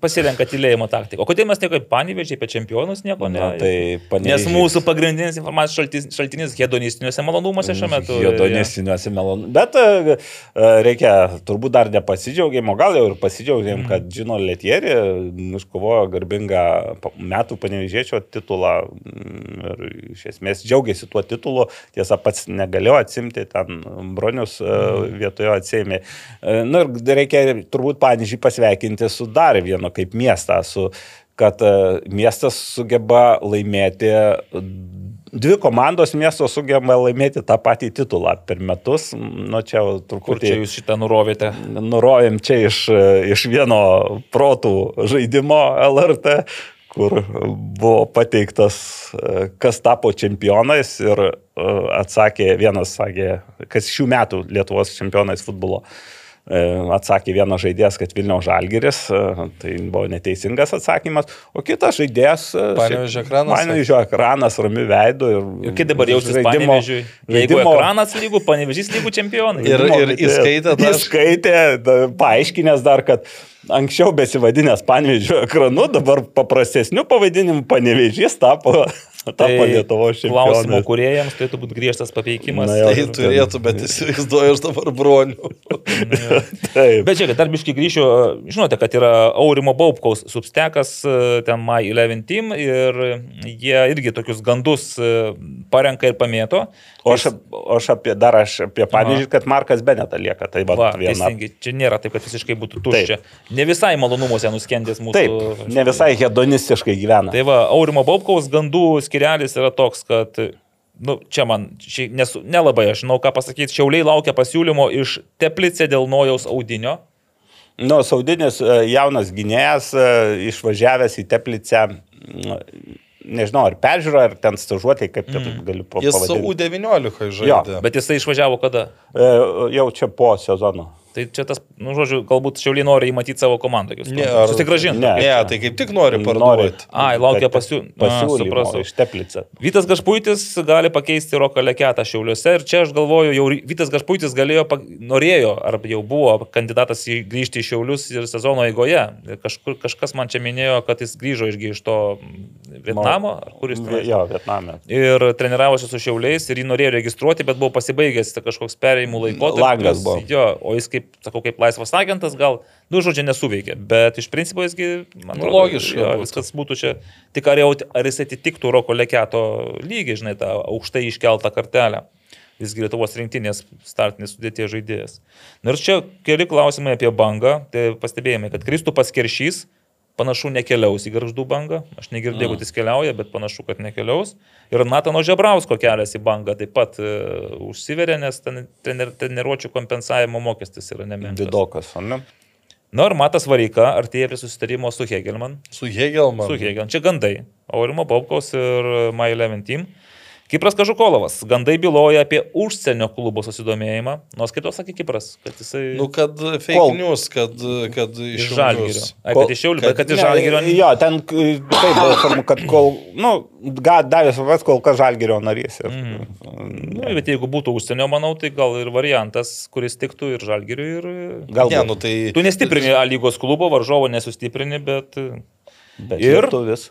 pasirenka tylėjimo taktiką. O kodėl mes nieko panevežiai apie čempionus nieko ne? Na, tai Nes Panevėžys- mūsų pagrindinis informacijos šaltinis, šaltinis hedonistiniuose malonumuose šiuo metu. Jodonistiniuose melonu. Bet e, e, reikia, turbūt dar nepasidžiaugiam, o gal jau ir pasidžiaugiam, Mhm. kad Džino Letieri iškovojo garbingą metų panevižėčio titulą mm, ir iš esmės džiaugiasi tuo titulu. Tiesa, pats negalėjo atsimti, ten Bronius mm. vietojo atsėmė. E, Na ir reikia turbūt panežį pasveikinti su dar vienu kaip miestą, su kad e, miestas sugeba laimėti, dvi komandos miesto sugeba laimėti tą patį titulą per metus. Nu, čia jau Kur truputį čia jūs šitą nurovėte? nurovėm čia iš, iš vieno protų žaidimo LRT, kur buvo pateiktas, e, kas tapo čempionais ir e, atsakė, vienas sakė, kas šių metų Lietuvos čempionais futbolo. E, Atsakė vienas žaidėjas, kad Vilniaus Žalgiris, e, tai buvo neteisingas atsakymas, o kitas žaidėjas... e, Panevėžio ekranas, Panevėžio ekranas, rami veidu. Ir, Ir kaip dabar jausis žaidimo-? Jeigu žaidimo- ekranas lygų, panevežys lygų čempionai. Ir- ir įskaitė dar- Įskaitė, paaiškinęs dar, kad anksčiau besivadinęs panevežio ekranu, dabar paprastesniu pavadinimu panevežys tapo Tapo Lietuvos Klausimo čempionu. kuriejams turėtų būti griežtas papeikimas. Na jo. Tai turėtų, bet įsivaizduoju, aš dabar broniu. Taip. Bet žiūrėkit, dar biškai grįšiu, žinote, kad yra Aurimo Baubkaus substekas, e, ten My 11 Team ir jie irgi tokius gandus e, parenka ir pamėto. O aš, o aš apie, dar aš apie pavyzdį, kad Markas Beneta lieka. Tai va, Va, viena. teisingai, čia nėra taip, kad visiškai būtų tuščia. Ne visai malonumuose nuskendęs mūsų. Taip, ne visai hedonistiškai gyvena. Tai va, Aurimo Baubkaus gandų skirelis yra toks, kad, nu, čia man, ši, nesu, nelabai aš žinau, ką pasakyti, šiauliai laukia pasiūlymo iš Teplicė dėl nojaus audinio. Nu, Saudinis e, jaunas gynėjas e, išvažiavęs į Teplicę, nežinau, ar peržiūrą, ar ten stažuotė, kaip mm. galiu pa- Jis su pavadinti. U19 žaidė. Bet jisai išvažiavo kada? E, Jau čia po sezono. Tai čia tas, nu, žodžiu, galbūt šiauliai nori įmatyti savo komandą. Ne, ar- Susigražinti. Ne. Ne, tai kaip tik nori parduoti. Ai, laukia pasiū- pasiūlymo A, supratau. iš Teplicę. Vytas Gašpuitis gali pakeisti Roką Leketą Šiauliuose ir čia aš galvoju, jau Vytas Gašpuitis galėjo, norėjo, ar jau buvo kandidatas į grįžti į Šiaulius ir sezono eigoje. Kažkur, kažkas man čia minėjo, kad jis grįžo irgi iš to mm, Vietnamo, ar kur jis ten. Jo, Vietname. Ir treniravosi su Šiauliais ir jį norėjo registruoti, bet buvo pasibaigęs ta kažkoks perėjimų laikotarpis. Langas buvo. Jo, o jis kaip, sakau, kaip laisvas agentas gal, nu, žodžiu, nesuveikė. Bet iš principo jisgi, man atrodo, logiška jo, būtų. viskas būtų čia. Tik ar, jau, ar jis atitiktų Roko Leketo lygį, žinai, tą aukštai iškeltą kartelę. Visgi Lietuvos rinktinės startinės sudėties žaidėjas. Ir čia keli klausimai apie bangą. Tai pastebėjome, kad Kristupas Keršys panašu nekeliaus į garždų bangą. Aš negirdėjau, kad jis keliauja, bet panašu, kad nekeliaus. Ir Natano Žebrausko kelias į bangą taip pat e, užsiveria, nes ten trener- treniruočių kompensavimo mokestis yra nemenkas. Didokas, ar ne? Na ir Matas Vareika artėja prie susitarimo su Hegelman. Su Hegelman. Su Hegelman. Čia gandai. Aurimo Baubkaus ir My 11 Team. Kipras Kažukolovas. Gandai byloja apie užsienio klubo susidomėjimą. Nors kitos sakė Kipras, kad jisai... Nu, kad fake Kol- news, kad, kad iš Žalgirio. Ai, kad iš Šiaulių, bet kad iš Žalgirio... Jo, ten k- taip buvo formu, kad kol, nu, davė supras, kol kas Žalgirio narys. Ir, Nu, bet jeigu būtų užsienio, manau, tai gal ir variantas, kuris tiktų ir Žalgiriui, ir... Galbūt. Ne, nu tai... Tu nestiprini A lygos klubo, varžovo nesustiprini, bet Bet ir- lietuvis.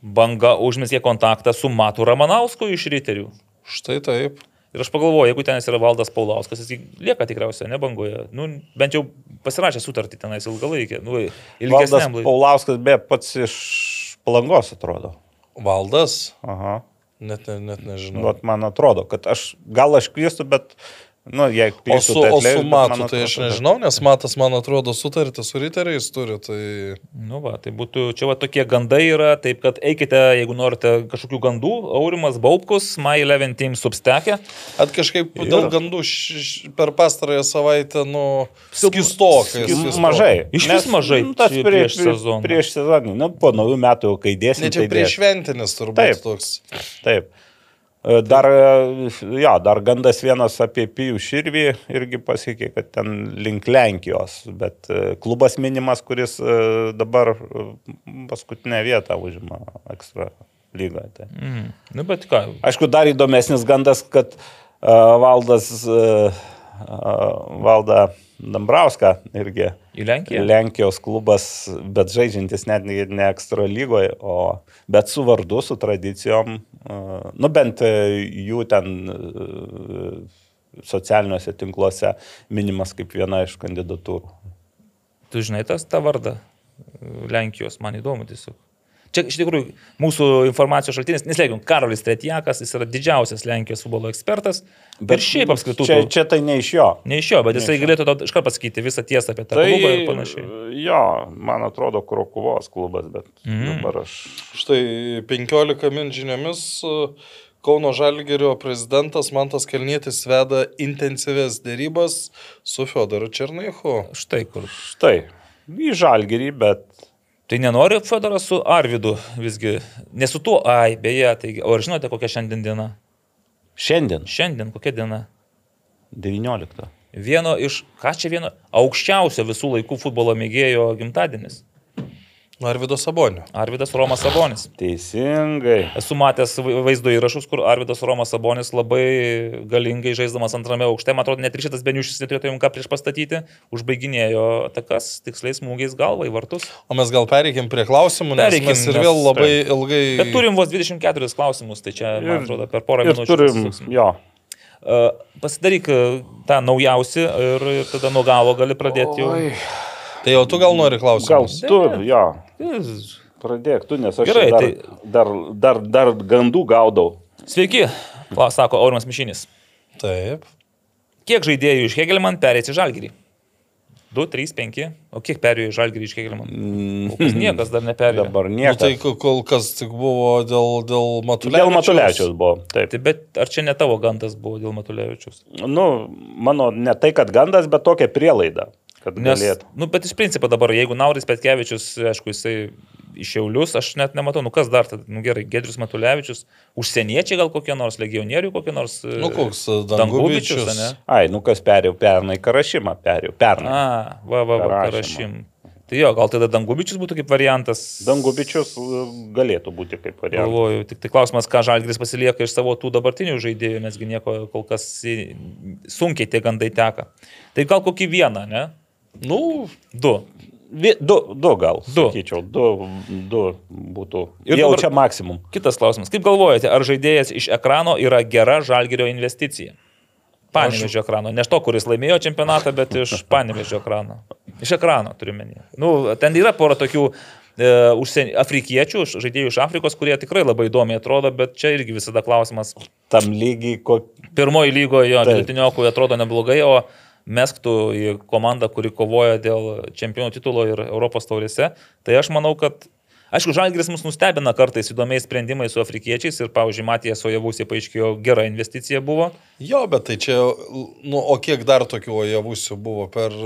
Banga užmėsė kontaktą su Matu Ramanausku iš Riterių. Štai taip. Ir aš pagalvoju, jeigu tenais yra valdas Paulauskas, jis lieka tikriausiai, ne bangoje. Nu, bent jau pasirašė sutartį tenais ilgalaikį. Nu, Valdas laikui. Paulauskas be pats iš palangos atrodo. Valdas? Aha. Net, ne, net nežinau. Vat man atrodo, kad aš, gal aš klystu, bet, nu, jei O klystu, su, tai o atleisk, su Matu, man tai aš atrodo, nežinau, nes Matas, man atrodo, sutartį su riteriais turi, tai... Nu, va, tai būtų, čia va tokie gandai yra, taip kad eikite, jeigu norite kažkokių gandų, Aurimas Baubkus, My 11 Team substekė. At kažkaip dėl gandų š, š, per pastarąją savaitę, nu, skistokai. Skis- Mažai. Išvis Nes, mažai nu, Tas prieš, prieš sezoną. Prieš sezoną. Nu, po naujų metų, kai dėsim. Ne čia tai prieš šventinis turbūt Taip. toks. Taip. Dar, e, jo, dar gandas vienas apie Pijų Širvį irgi pasiekė, kad ten link Lenkijos, bet e, klubas minimas, kuris e, dabar paskutinę vietą užima ekstra lygoje. Tai. Mm. Nu, bet ką, Aišku, dar įdomesnis gandas, kad uh, valdas uh, valda Dambrauską irgi. į Lenkiją. Lenkijos klubas, bet žaidžiantis net ne, ekstra lygoje, o bet su vardu, su tradicijom, nu bent uh, jų ten uh, socialiniuose tinkluose minimas kaip viena iš kandidatūrų. Tu žinai tas tą vardą Lenkijos, man įdomu tiesiog. Čia iš tikrųjų mūsų informacijos šaltinis, neslėgiam, Karolis Tretjakas, jis yra didžiausias Lenkijos futbolo ekspertas. Bet šiaip apskritai. Čia, čia tai ne iš jo. Ne iš jo, bet jisai galėtų tau iškart pasakyti visą tiesą apie tą tai, klubą ir panašiai. Jo, man atrodo, Krokuvos klubas, bet mm. dabar aš. Štai 15 min žiniomis Kauno Žalgerio prezidentas Mantas Kelnietis veda intensyves dėrybas su Fiodoru Černaichu. Štai kur. Štai, į žalgerį, bet Tai nenori Fedoras su Arvidu visgi, ne su tuo, ai, beje, tai, o ar žinote kokia šiandien diena? šiandien, Šiandien kokia diena? 19. Vieno iš, ką čia vieno, aukščiausio visų laikų futbolo mėgėjo gimtadienis. Arvido Sabonio. Arvidas Romas Sabonis. Teisingai. Esu matęs vai- vaizdo įrašus, kur Arvidas Romas Sabonis labai galingai žaisdamas antrame aukšte, man atrodo, net ir šitas Beniušis neturėtų jums ką prieš pastatyti, užbaiginėjo atakas tiksliais smūgiais galvą į vartus. O mes gal pereikim prie klausimų, nes Pereikim, mes ir vėl labai ilgai... Bet turim vos 24 klausimus, tai čia, man atrodo, per porą minučių. turim, jo. Uh, Pasidaryk uh, tą naujausią ir, ir tada nuo galo gali pradėti jau. Tai jau tu gal nori Gal klausimus? tu, jo. Gal. Pradėk tu, nes aš Gerai, dar, tai- dar, dar, dar gandų gaudau. Sveiki, sako Aurimas Mišinis. Taip. Kiek žaidėjų iš Hegelman perės į Žalgirį? 2, 3, 5. O kiek perėjo į Žalgirį iš Hegelman? Kol kas niekas dar neperėjo. Dabar Nu, niekas. tai ko- kol kas tik buvo dėl, dėl Matulevičiaus. Dėl Matulevičiaus buvo. Taip. Tai bet ar čia ne tavo gandas buvo dėl Matulevičius? Nu, mano ne tai, kad gandas, bet tokia prielaida, kad Nes, galėtų. nu, bet iš principo dabar, jeigu Nauris Petkevičius, aišku, jisai iš Šiaulius, aš net nematau, nu kas dar, tada, nu gerai, Gedrius Matulevičius, užsieniečiai gal kokie nors, legionieriai kokie nors. e, Nu, koks Dangubičius, Dangubičius. ne? Ai, nu kas perėjau pernai karašymą, perėjau pernai. A, va, va, va, parašym. Tai jo, gal tada Dangubičius būtų kaip variantas. Dangubičius uh, galėtų būti kaip variantas. Galvoju, tik tai klausimas, ką Žalgris pasilieka iš savo tų dabartinių žaidėjų, nesgi nieko kol kas sunkiai tie gandai teka. Tai gal kokį vieną, ne? Nu, Du. Vi- Du, du gal. Du. Sakyčiau, du, du būtų. Ir jau čia maksimum. Kitas klausimas. Kaip galvojate, ar žaidėjas iš ekrano yra gera Žalgirio investicija? Panevežio ekrano. Ne to, kuris laimėjo čempionatą, bet iš Panevežio ekrano. Iš ekrano turiu menį. Nu, ten yra pora tokių e, užsienio, afrikiečių, žaidėjų iš Afrikos, kurie tikrai labai įdomiai atrodo, bet čia irgi visada klausimas. Tam lygiai, ko... Pirmoji lygoje jo vidutiniokui atrodo neblogai, o mesktų į komandą, kuri kovoja dėl čempionų titulo ir Europos taurėse. Tai aš manau, kad Aišku, Žalgiris mus nustebina kartais įdomiais sprendimais su afrikiečiais ir, pavyzdžiui, Matijas Ojavusė paaiškėjo, gera investicija buvo. jo, bet tai čia, nu, o kiek dar tokių javusių buvo per...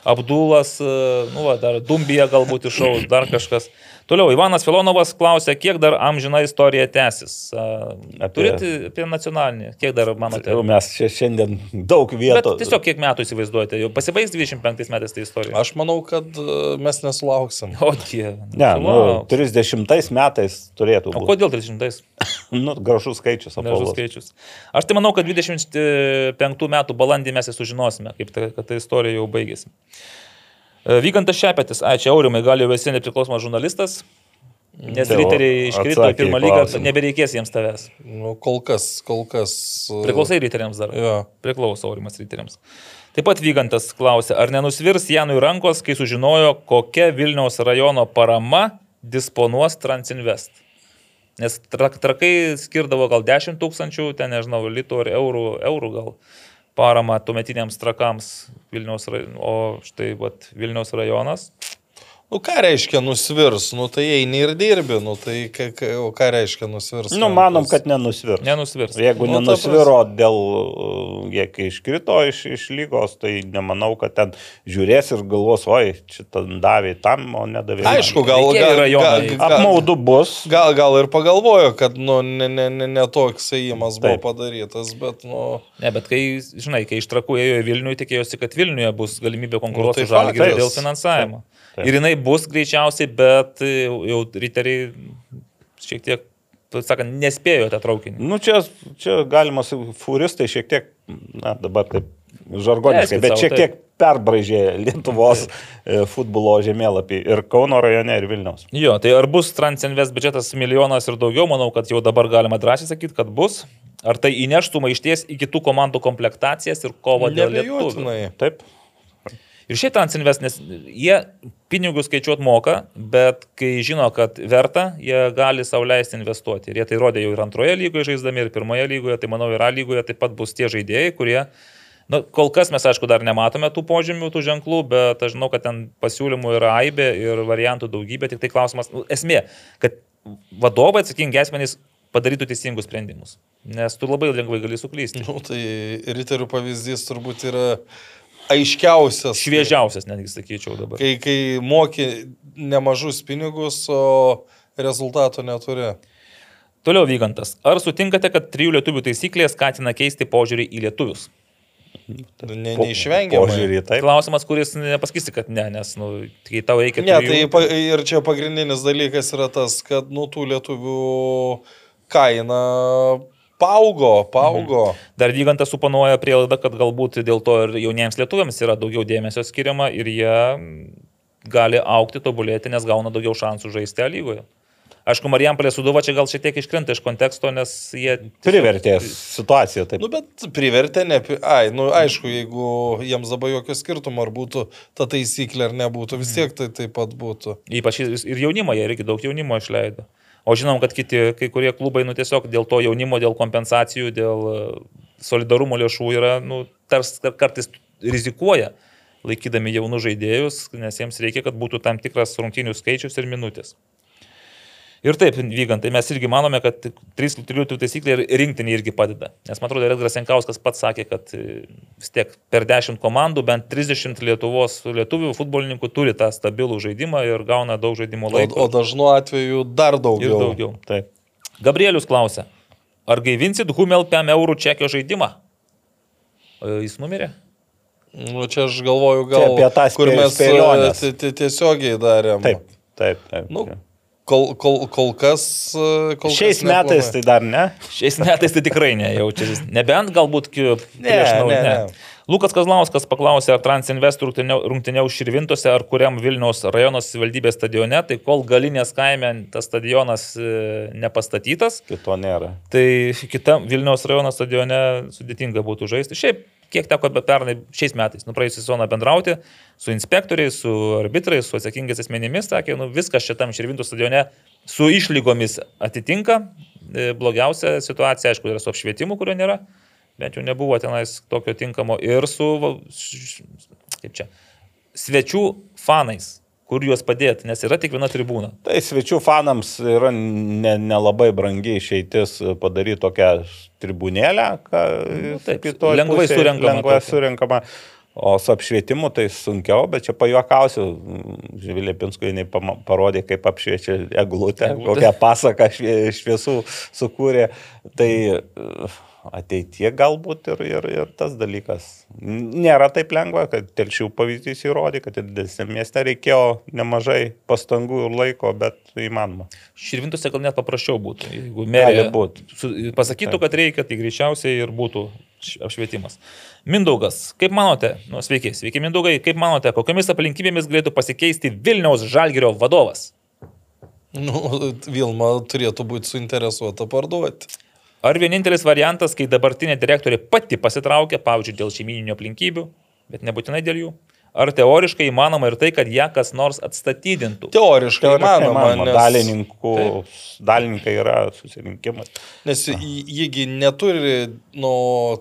Abdulas, e, nu, va, dar Dumbija galbūt iššaus, dar kažkas. Toliau, Ivanas Filonovas klausė, kiek dar amžina istorija tęsis. Apie-. Turite apie nacionalinį, kiek dar manote? Jau mes čia šiandien daug Bet vietų. tiesiog kiek metų įsivaizduojate, jau pasibaigs 25 metais ta istorija. Aš manau, kad e, mes nesulauksim. O dieve. Ne, nu, sulauks. 30 metais turėtų O būti. kodėl 300? Nu, gražus skaičius, Nežinau apvalus. skaičius. Aš tai manau, kad 25 metų balandį mes ir sužinosime, kaip ta, ta istorija jau baigėsi. E, Vygantas Šepetis, ačiū Aurimai, gal jau esi nepriklausomas žurnalistas, nes va, riteriai iškrito į pirmą lygą, nebereikės jiems tavęs. Nu, kol kas, kol kas. e, Priklausai riteriams dar. Jo. Priklauso Aurimas riteriams. Taip pat Vygantas klausė, ar nenusvirs Janui rankos, kai sužinojo, kokia Vilniaus rajono parama disponuos Transinvest. Nes trak, trakai skirdavo gal 10 tūkstančių, ten nežinau, litų ar eurų, eurų gal paramą tuometiniams trakams Vilniaus, o štai vat, Vilniaus rajonas. Nu, ką reiškia nusvirs? Nu, tai eini ir dirbi. Nu, tai ką, ką, o ką reiškia nusvirs? Nu, manom, kad nenusvirs. Nenusvirs. Jeigu Nu, nenusviro dėl, uh, jie kai iškrito iš, iš lygos, tai nemanau, kad ten žiūrės ir galvos, oi, šitą davė tam, o nedavė. man." Aišku, gal, gal, gal, gal, Apmaudu bus. gal, gal ir pagalvojo, kad nu, ne, ne, ne, ne toks ėjimas buvo padarytas, bet, nu, Ne, bet kai, žinai, kai iš trakų ėjo į Vilnių, tikėjosi, kad Vilniuje bus galimybė konkuruoti Nu, tai faktas. dėl finansavimo. Taip. Ir jinai bus greičiausiai, bet jau riteriai šiek tiek, taip sakant, nespėjo tą traukinį. Nu, čia, čia galima, furistai šiek tiek, na, dabar taip žargoniškai, bet šiek taip. tiek perbražė Lietuvos e, futbolo žemėlapį ir Kauno rajone, ir Vilniaus. Jo, tai ar bus Transinvest biudžetas milijonas ir daugiau, manau, kad jau dabar galima drąsiai sakyti, kad bus. Ar tai įneštų maišties į kitų komandų komplektacijas ir kovą dėl nebejotinai. Taip. Ir šiaip Transinvest, nes jie pinigus skaičiuot moka, bet kai žino, kad verta, jie gali sauliaisti investuoti. Ir jie tai rodė jau ir antroje lygoje žaisdami, ir pirmoje lygoje, tai manau, ir A lygoje taip pat bus tie žaidėjai, kurie, na, kol kas mes aišku dar nematome tų požymių, tų ženklų, bet aš žinau, kad ten pasiūlymų yra aibė ir variantų daugybė, tik tai klausimas, nu, esmė, kad vadovai atsakingi asmenys padarytų teisingus sprendimus, nes tu labai lengvai gali suklysti. Nu, tai riterių pavyzdys turbūt yra aiškiausias. Šviežiausias, netgi sakyčiau dabar. Kai, kai moki nemažus pinigus, o rezultato neturi. Toliau vygantas. Ar sutinkate, kad trijų lietuvių taisyklė skatina keisti požiūrį į lietuvius? Ne, neišvengiamai. Požiūrį, taip. Klausimas, kuris nepasakysi, kad ne, nes, nu, kai tau reikia... Ne, trijų, tai ir čia pagrindinis dalykas yra tas, kad nu tų lietuvių kaina paaugo, paaugo. Dar Vygantas suponuoja prielaidą, kad galbūt dėl to ir jauniems lietuviams yra daugiau dėmesio skiriama ir jie gali aukti, tobulėti, nes gauna daugiau šansų žaisti A lygoje. Aišku, Marijampolė Suduva čia gal šiek tiek iškrenta iš konteksto, nes jie... tiesiog- Privertė situaciją, taip. Nu, bet privertė, ne. Ai, nu, aišku, jeigu jiems dabar jokio skirtumo, ar būtų ta taisyklė ar nebūtų, vis tiek tai taip pat būtų. Ypač ir ir jaunimo, jie irgi daug jaunimo išleido. O žinom, kad kiti, kai kurie klubai, nu tiesiog dėl to jaunimo, dėl kompensacijų, dėl e, solidarumo lėšų yra, nu, tars kartais rizikuoja laikydami jaunų žaidėjus, nes jiems reikia, kad būtų tam tikras rungtinių skaičius ir minutės. Ir taip, vykant, tai mes irgi manome, kad 3 triutų taisyklė ir rinktinė irgi padeda. Nes man atrodo, Edgaras Senkauskas pats sakė, kad e, vis tiek per 10 komandų bent 30 Lietuvos lietuvių futbolininkų turi tą stabilų žaidimą ir gauna daug žaidimo O, laiko. o dažnu atveju dar ir daugiau. daugiau. taip. Gabrielius klausia, ar gaivinsit Humel 5 eurų čekio žaidimą? O Jis numirė? Nu, čia aš galvoju, Čia gal apie tą kur spė- mes e, ti- tiesiogiai darėm. Taip, taip, taip. Nu, kol, kol, kol kas. e, Kol Šiais kas metais neplanai. tai dar ne. Šiais metais tai tikrai nejaučiasi. Nebent galbūt prieš ne, naują. ne. Lukas Kazlauskas paklausė, ar Transinvest rungtyniau Širvintose ar kuriam Vilniaus rajono savivaldybės stadione, tai kol galinės kaime tas stadionas e, nepastatytas, Kito nėra. tai kitam Vilniaus rajono stadione sudėtinga būtų žaisti. Šiaip, kiek teko be pernai šiais metais, nu praėjusią sezoną bendrauti su inspektoriais, su arbitrais, su atsakingais asmenimis, sakė, nu viskas šitam Širvintų stadione su išlygomis atitinka. E, Blogiausia situacija, aišku, yra su apšvietimu, kurio nėra, bent jau nebuvo tenais tokio tinkamo, ir su, kaip čia, svečių fanais, kur juos padėti, nes yra tik viena tribūna. Tai svečių fanams yra nelabai ne nelabai brangi išeitis padaryti tokią tribūnėlę, kad Nu, taip, lengvai surenkama Lengvai tokia. surenkama. O su apšvietimu tai sunkiau, bet čia pajuokausiu. Živilė Pinskui jinai parodė, kaip apšviečia eglutę, Eglutę. kokią pasaką švie- šviesų sukūrė. Tai uh, ateitie galbūt ir, ir, ir tas dalykas. Nėra taip lengva, kad telšių pavyzdys įrodė, kad ir didesnėme mieste reikėjo nemažai pastangų ir laiko, bet įmanoma. Širvintose gal net paprasčiau būtų. Jeigu merė būt. pasakytų, kad reikia, tai greičiausiai ir būtų apšvietimas. Mindaugas, kaip manote, nu sveiki, sveiki Mindaugai, kaip manote, kokiamis aplinkybėmis galėtų pasikeisti Vilniaus Žalgirio vadovas? Nu, Vilma turėtų būti suinteresuota parduoti. Ar vienintelis variantas, kai dabartinė direktorė pati pasitraukia, pavyzdžiui, dėl šeimininio aplinkybių, bet nebūtinai dėl jų? Ar teoriškai įmanoma ir tai, kad ją kas nors atstatydintų? Teoriškai Teoriškai įmanoma, įmanoma. nes, Dalininkų, dalininkai yra susirinkimas. nes jiegi neturi, nu,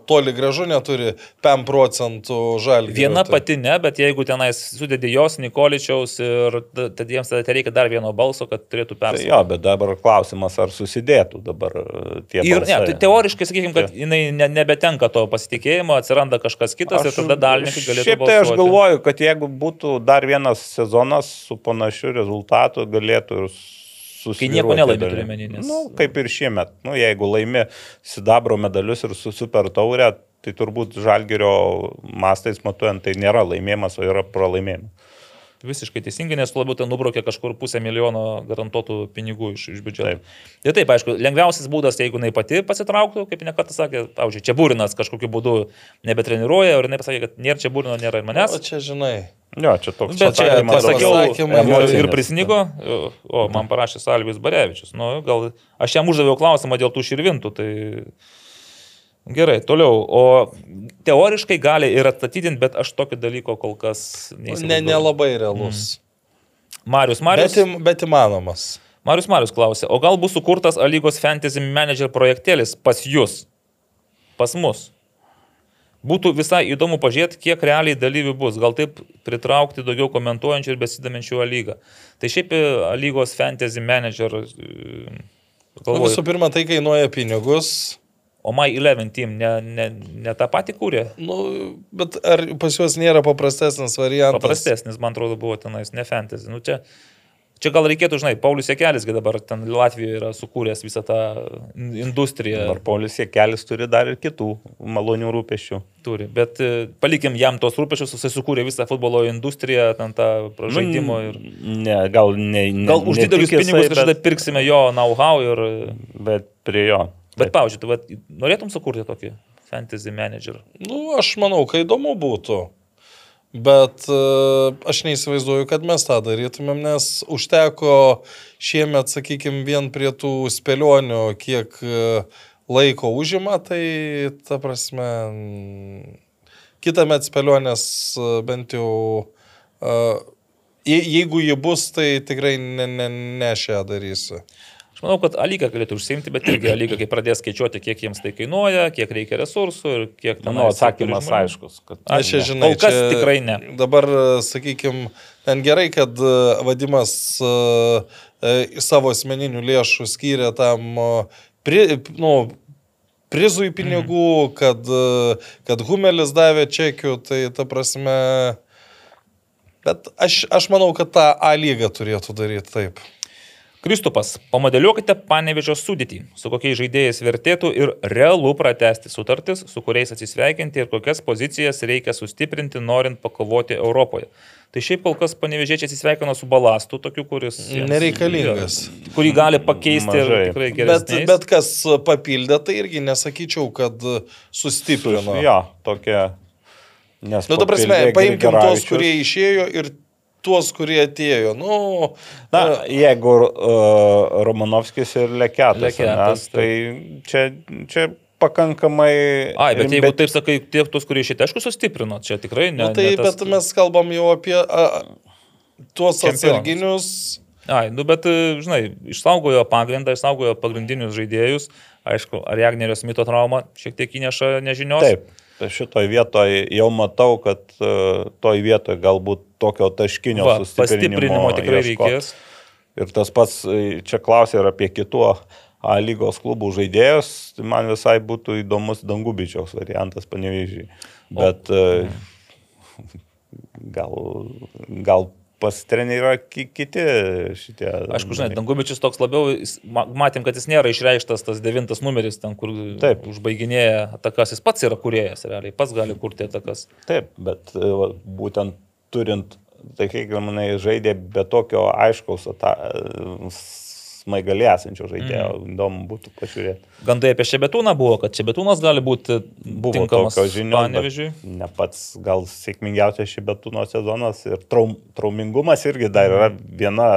toli gražu neturi 5 procentų žalį. Viena pati ne, bet jeigu tenais sudėdė jos, Nikoličiaus ir tad jiems tada reikia dar vieno balso, kad turėtų Tai persvaryti. jo, bet dabar klausimas, ar susidėtų dabar uh, tie Ir ne, balsai. tai teoriškai, sakykime, kad jinai ne, nebetenka to pasitikėjimo, atsiranda kažkas kitas ir tada dalininkai galėtų Šiaip tai aš balsuoti. Galvoju, kad jeigu būtų dar vienas sezonas su panašiu rezultatu, galėtų ir susidaryti. Kai nieko nelaimi, turiu omeny, nes- Nu, kaip ir šiemet. Nu, jeigu laimi sidabro medalius ir su super taurė, tai turbūt žalgerio mastais matuojant, tai nėra laimėjimas, o yra pralaimėjimas. Visiškai teisingai, nes labiau ten nubraukė kažkur pusę milijono garantuotų pinigų iš, iš biudžeto. Taip. Ir taip, aišku, lengviausias būdas, jeigu jinai pati pasitrauktų, kaip nekartą sakė, pavyzdžiui, čia būrinas kažkokiu būdu nebetreniruoja, ir jinai pasakė, kad nėra čia būrino, nėra ir manęs. O čia žinai. Jo, čia toks Bet čia pasakiau pasakymai ir, prisnigo, o man parašė Salvis Barevičius. Nu, gal aš jam uždaviau klausimą dėl tų širvintų, tai gerai, toliau. O teoriškai gali ir atstatydinti, bet aš tokio dalyko kol kas Ne, neįsivaizduoju. nelabai realus. Marius Bet, Marius. im- bet įmanomas. Marius Marius klausė, o gal bus sukurtas A lygos Fantasy Manager projektėlis pas jūs, pas mus? Būtų visai įdomu pažiūrėti, kiek realiai dalyvių bus. Gal taip pritraukti daugiau komentuojančių ir besidominčių lygą. Tai šiaip A lygos Fantasy Manager. e, Nu, Galvoju, visų pirma, tai kainuoja pinigus. O My 11 Team ne, ne, ne tą patį kūrė? Nu, bet ar pas juos nėra paprastesnis variantas? Paprastesnis, man atrodo, buvo tenais, ne fantasy. Nu, čia Čia gal reikėtų, žinai, Paulius Jekelis, kai dabar ten Latvijoje yra sukūręs visą tą industriją. Ar Paulius Jekelis turi dar ir kitų malonių rūpešių. Turi, bet e, palikim jam tos rūpešius, jisai sukūrė visą futbolo industriją, ten tą žaidimo ir... Ne, gal ne. ne Gal už didelius pinigus kažkada bet, pirksime jo know-how ir... bet prie jo. Bet, pavyzdžiui, tu vat, norėtum sukurti tokį fantasy manager? Nu, aš manau, kad įdomu būtų. Bet e, aš neįsivaizduoju, kad mes tą darytumėm, nes užteko šiemet, sakykime, vien prie tų spėlionių, kiek e, laiko užima, tai ta prasme, kitą met spėlionės e, bent jau, je- jeigu ji bus, tai tikrai ne, ne, ne šią darysiu. Aš manau, kad Alyga galėtų užsiimti, bet irgi Alyga, kai pradės skaičiuoti, kiek jiems tai kainuoja, kiek reikia resursų ir kiek ten... Nu, atsakymas aiškus. Kad, Aš čia žinai, Kol kas čia tikrai ne. Dabar, sakykime, ten gerai, kad e, vadimas e, e, savo asmeninių lėšų skyrė tam, e, pri, nu, prizui pinigų, Mhm. kad, e, kad Humelis davė čekių, tai ta prasme. Bet aš, aš manau, kad tą A lygą turėtų daryti taip. Kristupas, pamodeliuokite panevežio sudėtį, su kokiais žaidėjais vertėtų ir realu pratesti sutartis, su kuriais atsisveikinti ir kokias pozicijas reikia sustiprinti, norint pakovoti Europoje. Tai šiaip kol kas panevežėčiai atsisveikino su balastu, tokiu, kuris... Nereikalingas. Jo, Kurį gali pakeisti ir Mažai. tikrai Bet, geresnį. bet kas papildė, tai irgi nesakyčiau, kad sustiprino. Jo, tokia. Nes Nu, ta prasme, paimkim Grigaravičius. kurie išėjo ir tuos, kurie atėjo. Nu, Na, jeigu uh, Romanovskis ir Leketas, Leketas, ne, tai čia, čia pakankamai... Ai, bet jeigu bet- taip sakai, tie tos, kurie išėtė, aišku, sustiprino, čia tikrai ne. nu tai, ne tas... bet mes kalbam jau apie a, tuos Čempionus. atsarginius. Ai, nu bet, e, žinai, išsaugojo pagrindą, išsaugojo pagrindinius žaidėjus. Aišku, ar Jagnerio Smito trauma šiek tiek įneša nežinios. Taip, tai šitoj vietoj jau matau, kad uh, toj vietoj galbūt tokio taškinio Va, sustiprinimo, tikrai ieškot. reikės. Ir tas pats, e, čia klausė ir apie kitų A lygos klubų žaidėjus, tai man visai būtų įdomus Dangubičiaus variantas panevežiai. Bet e, gal, gal pas trenerių yra ki kiti šitie. Aišku, žinai, Dangubičius toks labiau, matėm, kad jis nėra išreikštas tas devintas numeris, ten, kur Taip. užbaiginėja atakas, jis pats yra kuriejas, realiai, pats gali kurti atakas. Taip, bet e, va, būtent turint, tai kiek manai, žaidė be tokio aiškaus ata, smaigalė esančio žaidėjo, mm. įdomu būtų pažiūrėti. Gandai apie Šebetūną buvo, kad Šebetūnas gali būti Buvo tinkamas bet ne pats gal sėkmingiausias šį betūno sezonas ir traum, traumingumas irgi dar yra viena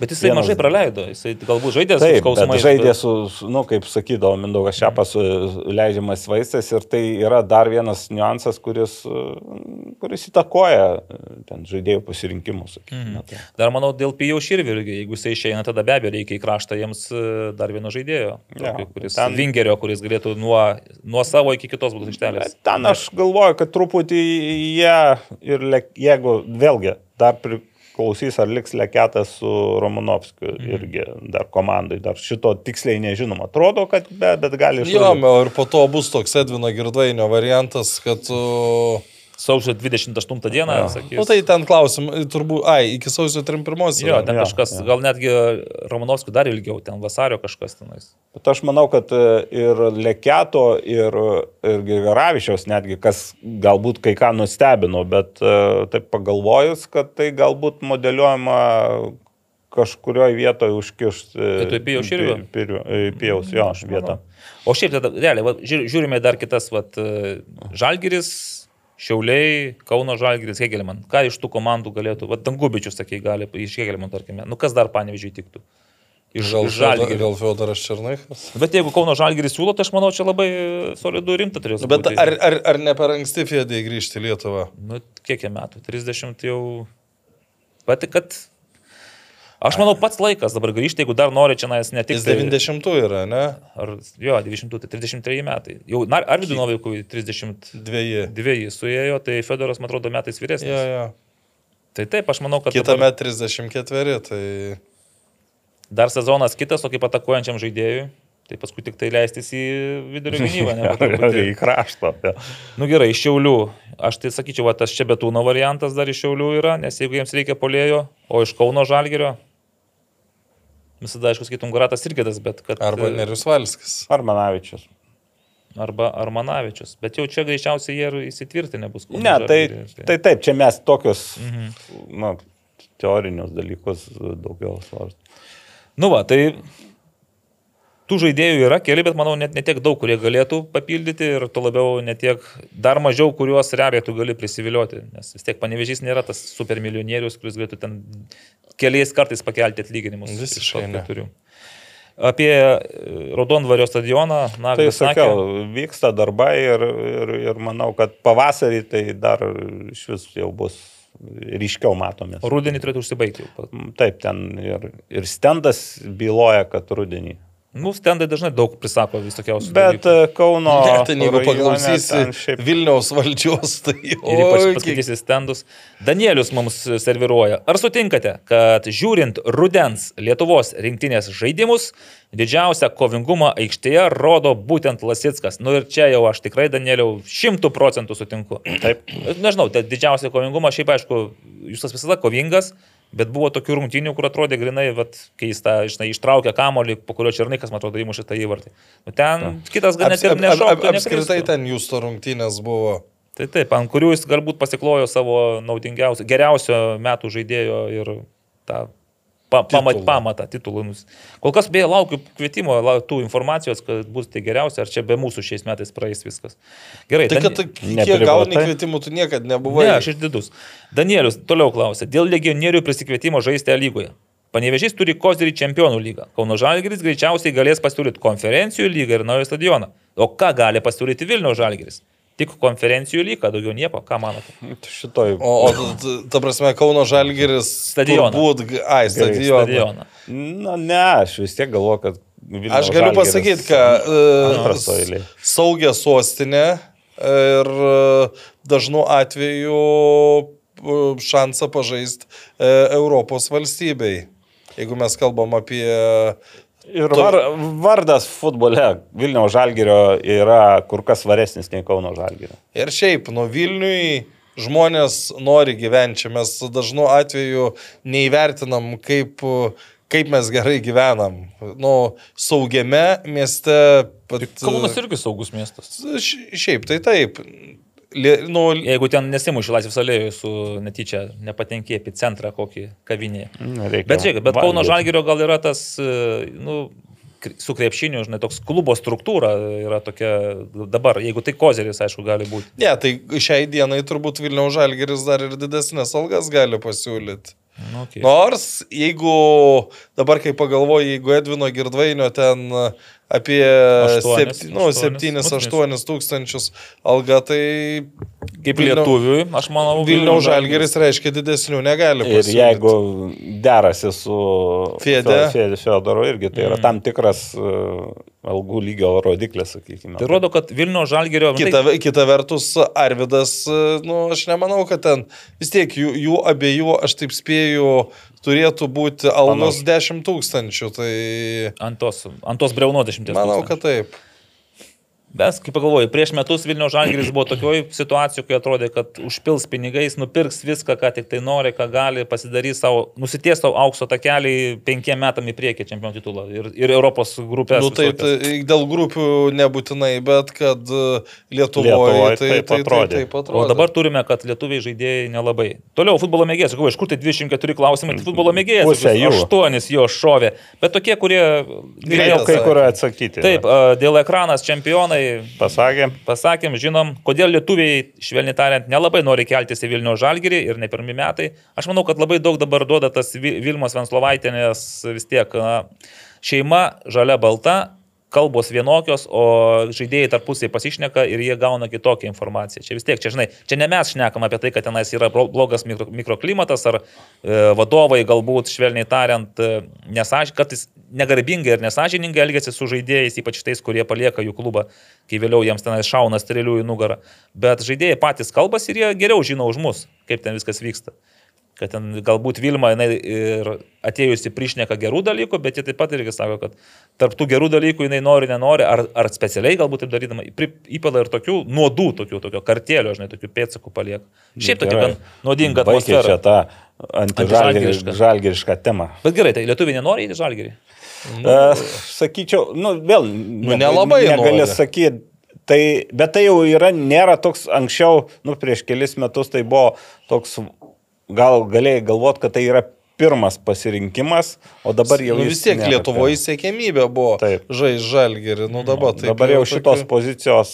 Bet jisai Vienas- mažai praleido, jisai galbūt žaidė su skausmais. bet žaidė su, su nu, kaip sakydavo, Mindaugas Šiapas su leidžiamas vaistais ir tai yra dar vienas niuansas, kuris, e, kuris įtakoja e, ten žaidėjų pasirinkimus. Mhm. taip. Dar manau, dėl Pijaus Širvių irgi, jeigu jisai išeina, tada be abejo reikia į kraštą jiems e, dar vieno žaidėjo, Jo, tokio, kuris, ten-. Vingerio, kuris galėtų nuo, nuo savo iki kitos būtų aikštelės. Bet Ten aš galvoju, kad truputį jie ir jeigu vėlgi dar priklausys, ar liks leketas su Romanovskiu Mhm. irgi dar komandai, dar šito tiksliai nežinom. Atrodo, kad be, bet gali Jo, išvažiuoti. o ir po to bus toks Edvino Girdvainio variantas, kad... Uh, Sausio 28 dieną, Jo. sakys. nu, tai ten klausim, turbūt, ai, iki sausio 31. Jo, ten Jo, kažkas, jo. gal netgi Romanovskių dar ilgiau, ten vasario kažkas tenais. Bet aš manau, kad e, ir Leketo, ir, ir Grigaravičiaus netgi, kas galbūt kai ką nustebino, bet e, taip pagalvojus, kad tai galbūt modeliuojama kažkurioje vietoje užkišti. Tai tu į Pijaus Širvio? Pijaus, jo, Aš vietą. O šiaip tada, realiai, va, žiūr- žiūrime dar kitas, va, Žalgiris, Šiauliai, Kauno Žalgiris, Hegelman. Ką iš tų komandų galėtų, va, Dangubičius, sakai, gali, iš Hegelman, tarkime. Nu, kas dar panevežiai tiktų? Iš, Žalgirio. gal Fiodoras Černaikas. Bet jeigu Kauno Žalgiris siūlo, tai aš manau, čia labai solidų rimta turėtų Bet būti. ar, ar, ar ne per anksti Fiedai grįžti į Lietuvą? Nu, kiek jie metų? 30 jau. Bet kad... Aš manau, pats laikas dabar grįžti, jeigu dar nori čia nes ne tik... Jis 90 yra, ne? Ar, jo, 90, tai 33 metai. Jau Arvidui Novikui 32 Dviejį. suėjo, tai Fedoras, man atrodo, metais vyresnis. Jo, jo. Tai taip, aš manau, kad Kitą dabar metą 34, tai... dar sezonas kitas, o kaip atakuojančiam žaidėjui. Tai paskui tik tai leistis į vidurio gynybą. ne, į kraštą. jo. Nu gerai, iš Šiaulių. Aš tai sakyčiau, va, tas čia betūno variantas dar iš Šiaulių yra, nes jeigu jiems reikia polėjo, o iš Kauno Žalgerio, visada aišku, skaitum Garatas irgi tas, bet kad... Arba Nerius Valskis. Ar Manavičius. Arba Armanavičius. Bet jau čia greičiausiai jie ir įsitvirtinę bus. Kauno Ne, tai, Žalgiryje. tai taip, čia mes tokius, Mhm. na, teorinius dalykus daugiau svarstame. Nu va, tai tų žaidėjų yra keli, bet manau net netiek daug, kurie galėtų papildyti ir to labiau netiek dar mažiau, kuriuos realiai tu gali prisivilioti. Nes vis tiek panevežys nėra tas supermilijonierius, kuris galėtų ten keliais kartais pakelti atlyginimus. iš Visiškai to, ne. ką turiu. Apie e, Raudonvario stadioną, na, Tai sakiau, vyksta darbai ir, ir, ir manau, kad pavasarį tai dar iš vis jau bus ryškiau matomis. Rudenį turėtų užsibaigti. Taip, ten ir, ir stendas byloja, kad rudenį. Nu, stendai dažnai daug prisako visokiausių. Bet dalykų. e, Kauno... Ne, ten jeigu paklausysi šiaip- Vilniaus valdžios, tai jau. Ir ypač paskaitysi stendus. Danielius mums serviruoja. Ar sutinkate, kad žiūrint rudens Lietuvos rinktinės žaidimus, didžiausią kovingumą aikštėje rodo būtent Lasitskas? Nu ir čia jau aš tikrai, Danieliau, šimtų procentų sutinku. Taip. Nežinau, tai didžiausią kovingumą, šiaip aišku, jūs tas visada kovingas. Bet buvo tokių rungtynių, kur atrodė grinai, vat, kai jis tą, žinai, ištraukė kamolį, po kurio Černikas, man atrodo, įmušė tą įvartį. Nu, ten kitas gal net ir ap, ap, nešoktų. apskritai ten jūsų rungtynės buvo. Tai taip, ant kurių jis galbūt pasiklojo savo naudingiausio, geriausio metų žaidėjo ir tą pa, pamat, pamatą, titulų. nus- Kol kas beje laukiu kvietimo, laukiu tų informacijos, kad bus tai geriausia, ar čia be mūsų šiais metais praeis viskas. Gerai, Tai kad tu- kiek gauni kvietimų, tu niekada nebuvai. Ne, aš išdidus. Danielius toliau klausė, dėl legionierių prisikvietimo žaisti A lygoje. Panevežys turi kozirį čempionų lygą. Kauno Žalgiris greičiausiai galės pasiūlyti konferencijų lygą ir naują stadioną. O ką gali pasiūlyti Vilniaus Žalgiris? Tik konferencijų lygą, daugiau nieko. Ką manote? Šitoj. O, o ta prasme, Kauno Žalgeris. Stadioną. Turbūt, ai, stadioną. Stadioną. Na, ne, aš vis tiek galvoju, kad... Vilniaus Aš galiu pasakyti, kad uh, eilėj. saugia sostinė ir uh, dažnu atveju uh, šansą pažaisti Europos valstybei. Jeigu mes kalbam apie... Ir var, vardas futbole Vilniaus Žalgirio yra kur kas svaresnis nei Kauno Žalgirio. Ir šiaip, nuo Vilniui žmonės nori gyventi čia. Mes dažnu atveju neįvertinam, kaip, kaip mes gerai gyvenam. Nu, saugiame mieste. Pat, Kaunas irgi saugus miestas. Šiaip, tai taip. Nu, Jeigu ten nesimuši Laisvės alėjų su netyčia nepatenki į centrą kokį. Reikia Bet žiūrėk, bet Kauno. Žalgirio gal yra tas, e, nu, su krepšiniu, žinai, toks klubo struktūra yra tokia dabar, jeigu tai kozeris, aišku, gali būti. ne, tai šiai dienai turbūt Vilniaus Žalgeris dar ir didesnės algas gali pasiūlyti. Nu, okay. Nors, jeigu dabar, kai pagalvoju, jeigu Edvino Girdvainio ten apie Aštuonis, septy- nu, aštuonis, 7-8 tūkstančius alga, tai Kaip Vilniau- lietuviui, aš manau, Vilniaus Žalgeris reiškia didesnių negali. Ir pasiūlyt. jeigu derasi su Fede. Fede Fedoru irgi, tai yra tam tikras uh, algų lygio rodiklis, sakykime. Tai rodo, kad Vilniaus Žalgirio... nu, Kita, tai, kita vertus, Arvidas, nu, aš nemanau, kad ten vis tiek jų, jų abiejų, aš taip spėju, turėtų būti algos 10 tūkstančių. Tai ant tos, ant tos breuno dešimties. manau, tūkstančių. kad taip. Bet, kaip pagalvoju, prieš metus Vilniaus Žalgiris buvo tokioje situacijoje, kai atrodė, kad užpils pinigais, nupirks viską, ką tik tai nori, ką gali, pasidarys savo, nusities savo aukso takelį penkiem metam į priekį čempionų titulą ir, ir Europos grupės. Nu, tai, tai dėl grupių nebūtinai, bet kad Lietuvoje Lietuvoj tai, taip tai, tai, atrodė. taip O atrodo. dabar turime, kad lietuviai žaidėjai nelabai. Toliau futbolo mėgėjas, sakau, iš kur tai 24 klausimai, tai futbolo mėgėjas. Pusė jų. Aštuonis jo šovė. Bet tokie, kurie... Galėjau kai kur atsakyti. Taip, dėl ekranas čempionai, Pasakė. pasakėm, žinom, kodėl lietuviai, švelniai tariant, nelabai nori keltis į Vilnių žalgyrį ir ne pirmi metai. Aš manau, kad labai daug dabar duoda tas Vi- Vilmos Venslovaitinės vis tiek na, šeima žalia balta, kalbos vienokios, o žaidėjai tarpusiai pasišneka ir jie gauna kitokią informaciją. Čia vis tiek, čia žinai, čia ne mes šnekam apie tai, kad tenais yra blo- blogas mikro, mikroklimatas ar e, vadovai galbūt, švelniai tariant, e, nesaž, kartais negarbingai ir nesažiningai elgesi su žaidėjais, ypač tais, kurie palieka jų klubą, kai vėliau jiems tenais šauna strėlių į nugarą. Bet žaidėjai patys kalbasi ir jie geriau žino už mus, kaip ten viskas vyksta. Kad ten galbūt Vilma jinai ir atėjusi priešneka gerų dalykų, bet jie taip pat irgi sako, kad tarptų gerų dalykų jinai nori, nenori, ar, ar specialiai galbūt taip darydama, įpila ir tokių nuodų, tokių, tokio kartėlio, žinai, tokių pėdsakų palieka. Šiaip tokia gan nuodinga atmosfera. čia tą Antižalgirišką. antižalgirišką temą. Bet gerai, tai lietuviai nenori į žalgerį. E, sakyčiau, nu vėl. Nu, nelabai Negali sakyti. Tai, bet tai jau yra, nėra toks anksčiau, nu prieš kelis metus tai buvo toks, gal galėjai galvoti, kad tai yra pirmas pasirinkimas, o dabar jau Nu, vis tiek nėra Lietuvoje pirmas. siekiamybė buvo Taip. žai žalgerį. Nu, dabar, taip, Dabar jau šitos tokių- pozicijos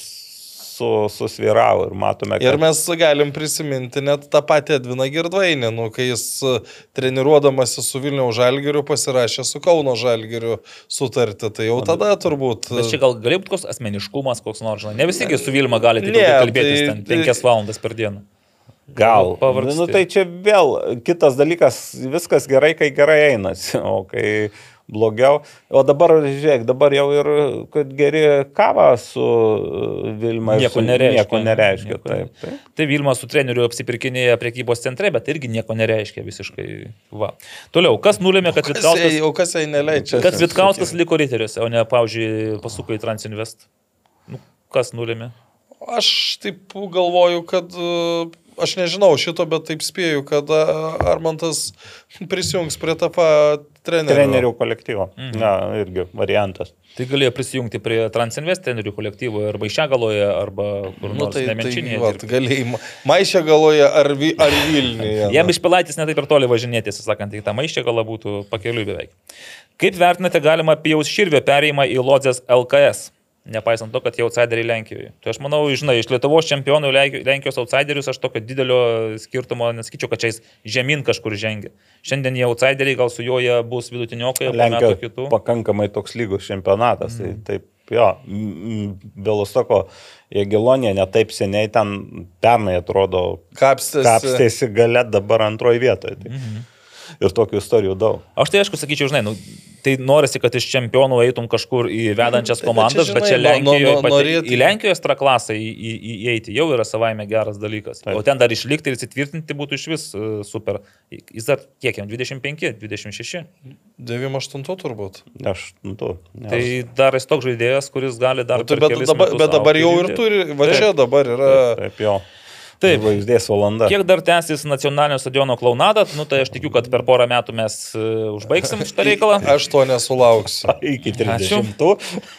su, susviravo ir matome, kad Ir mes galim prisiminti net tą patį Edviną Girdvainį, nu, kai jis e, treniruodamasi su Vilniaus Žalgiriu pasirašė su Kauno Žalgiriu sutartį, tai jau tada turbūt... Bet čia gal galėjo būti koks asmeniškumas, koks nors, žinai. Ne visi su Vilma gali taip Ne, kalbėtis tai- ten penkias valandas per dieną. Gal. Pavargsti. Nu, tai čia vėl kitas dalykas, viskas gerai, kai gerai einasi, o kai blogiau. O dabar, žiūrėk, dabar jau ir, kad geri kavą su uh, Vilma Nieko su- nereiškia. Nieko nereiškia. Nieko Taip, taip. Tai Vilma su treneriu apsipirkinėja priekybos centre, bet irgi nieko nereiškia visiškai. Va. Toliau, kas nulėmė, kad Vitkauskas, o kas jai neleidžia? kad Vitkauskas liko riteriuose, o ne, pavyzdžiui, pasuko į Transinvest? Nu, kas nulėmė? Aš taip galvoju, kad e, aš nežinau šito, bet taip spėju, kad Armantas prisijungs prie TFA trenerių. Trenerių kolektyvo. Mhm. Na, irgi variantas. Tai galėjo prisijungti prie Transinvest trenerių kolektyvo arba Išėgaloje, arba kur Nu, nors tai, tai Nemenčinėje. va, dirbti. galėjai maišę galoje ar, vi, ar Vilniuje. Jam iš Pilaitės netaip ir toli važinėti, tiesą sakant, į tą maišę galą būtų pakeliui beveik. Kaip vertinate galimą Pijaus Širvio perėjimą į Lodzės LKS? Nepaisant to, kad jie outsideriai Lenkijoje. Tai aš manau, žinai, iš Lietuvos čempionų Lenkijos outsiderius aš tokio didelio skirtumo nesakyčiau, kad čia jis žemyn kažkur žengia. Šiandien jie outsideriai, gal su juo jie bus vidutiniokai, o po metų Lenkijos kitų. pakankamai toks lygus čempionatas. Mm. Tai taip, jo, Belostoko Jėgilonė netaip seniai ten pernai atrodo Kapstėsi. gale dabar antroji vietoje. Tai. Mm. Ir tokių istorijų daug. Aš tai aišku sakyčiau, žinai, nu, tai norisi, kad iš čempionų eitum kažkur į vedančias Tai, bet čia, komandas, bet čia žinai, no- no- Lenkijoje, no- pati- norėt- į Lenkijos traklasą įeiti jau yra savaime geras dalykas. Taip. O ten dar išlikti ir įsitvirtinti būtų iš vis uh, super. Jis dar kiek jam, 25, 26. 98 turbūt. Aš, nu, tu. ne, Tai dar jis toks žaidėjas, kuris gali dar... Nu, tai bet, dabar, bet dabar jau ir turi, va Taip. čia dabar yra. Taip, jo. Taip. Žvaigždės valanda. Kiek dar tęsis nacionalinio stadiono klaunadą, nu tai aš tikiu, kad per porą metų mes uh, užbaigsim šitą reikalą. Aš to nesulauksiu. Iki Ačiū. 30.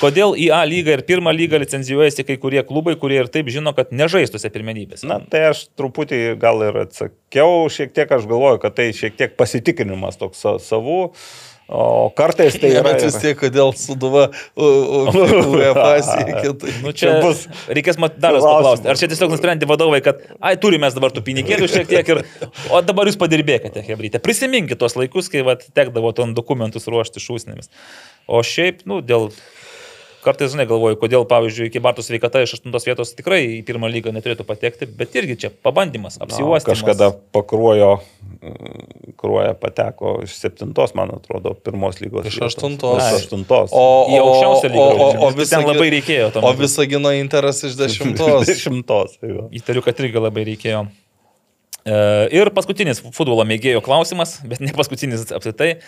Kodėl į A lygą ir pirmą lygą licencijuojasi kai kurie klubai, kurie ir taip žino, kad nežaistuose pirmenybėse? Na, tai aš truputį gal ir atsakiau, šiek tiek aš galvoju, kad tai šiek tiek pasitikrinimas toks sa- savų, o kartais tai yra... bet vis tiek, kodėl suduva UEFA siekia. Tai. Nu, Čia čia bus. Reikės mat dar vis klausimas. paklausti. Ar čia tiesiog nusprendė vadovai, kad, ai, turime mes dabar tų pinigėlių šiek tiek ir, o dabar jūs padirbėkite, hebrytė. Prisiminkite tos laikus, kai vat, tekdavo ton dokumentus ruošti šūsnėmis. O šiaip, nu, dėl... Kartais, žinai, galvoju, kodėl, pavyzdžiui, iki Bartų sveikata iš 8 vietos tikrai į pirmą lygą neturėtų patekti, bet irgi čia pabandymas, Na, apsiuosti. Kažkada pakruojo, kruoja pateko iš septintos, man atrodo, pirmos lygos. Iš vietos. aštuntos. Iš aštuntos. O, Į aukščiausią lygą O, o, o. Ten labai reikėjo tuo O visagino interas iš dešimtos. Dešimtos. tai va. Įtariu, kad irgi labai reikėjo. E, Ir paskutinis futbolo mėgėjo klausimas, bet ne paskutinis apsitai.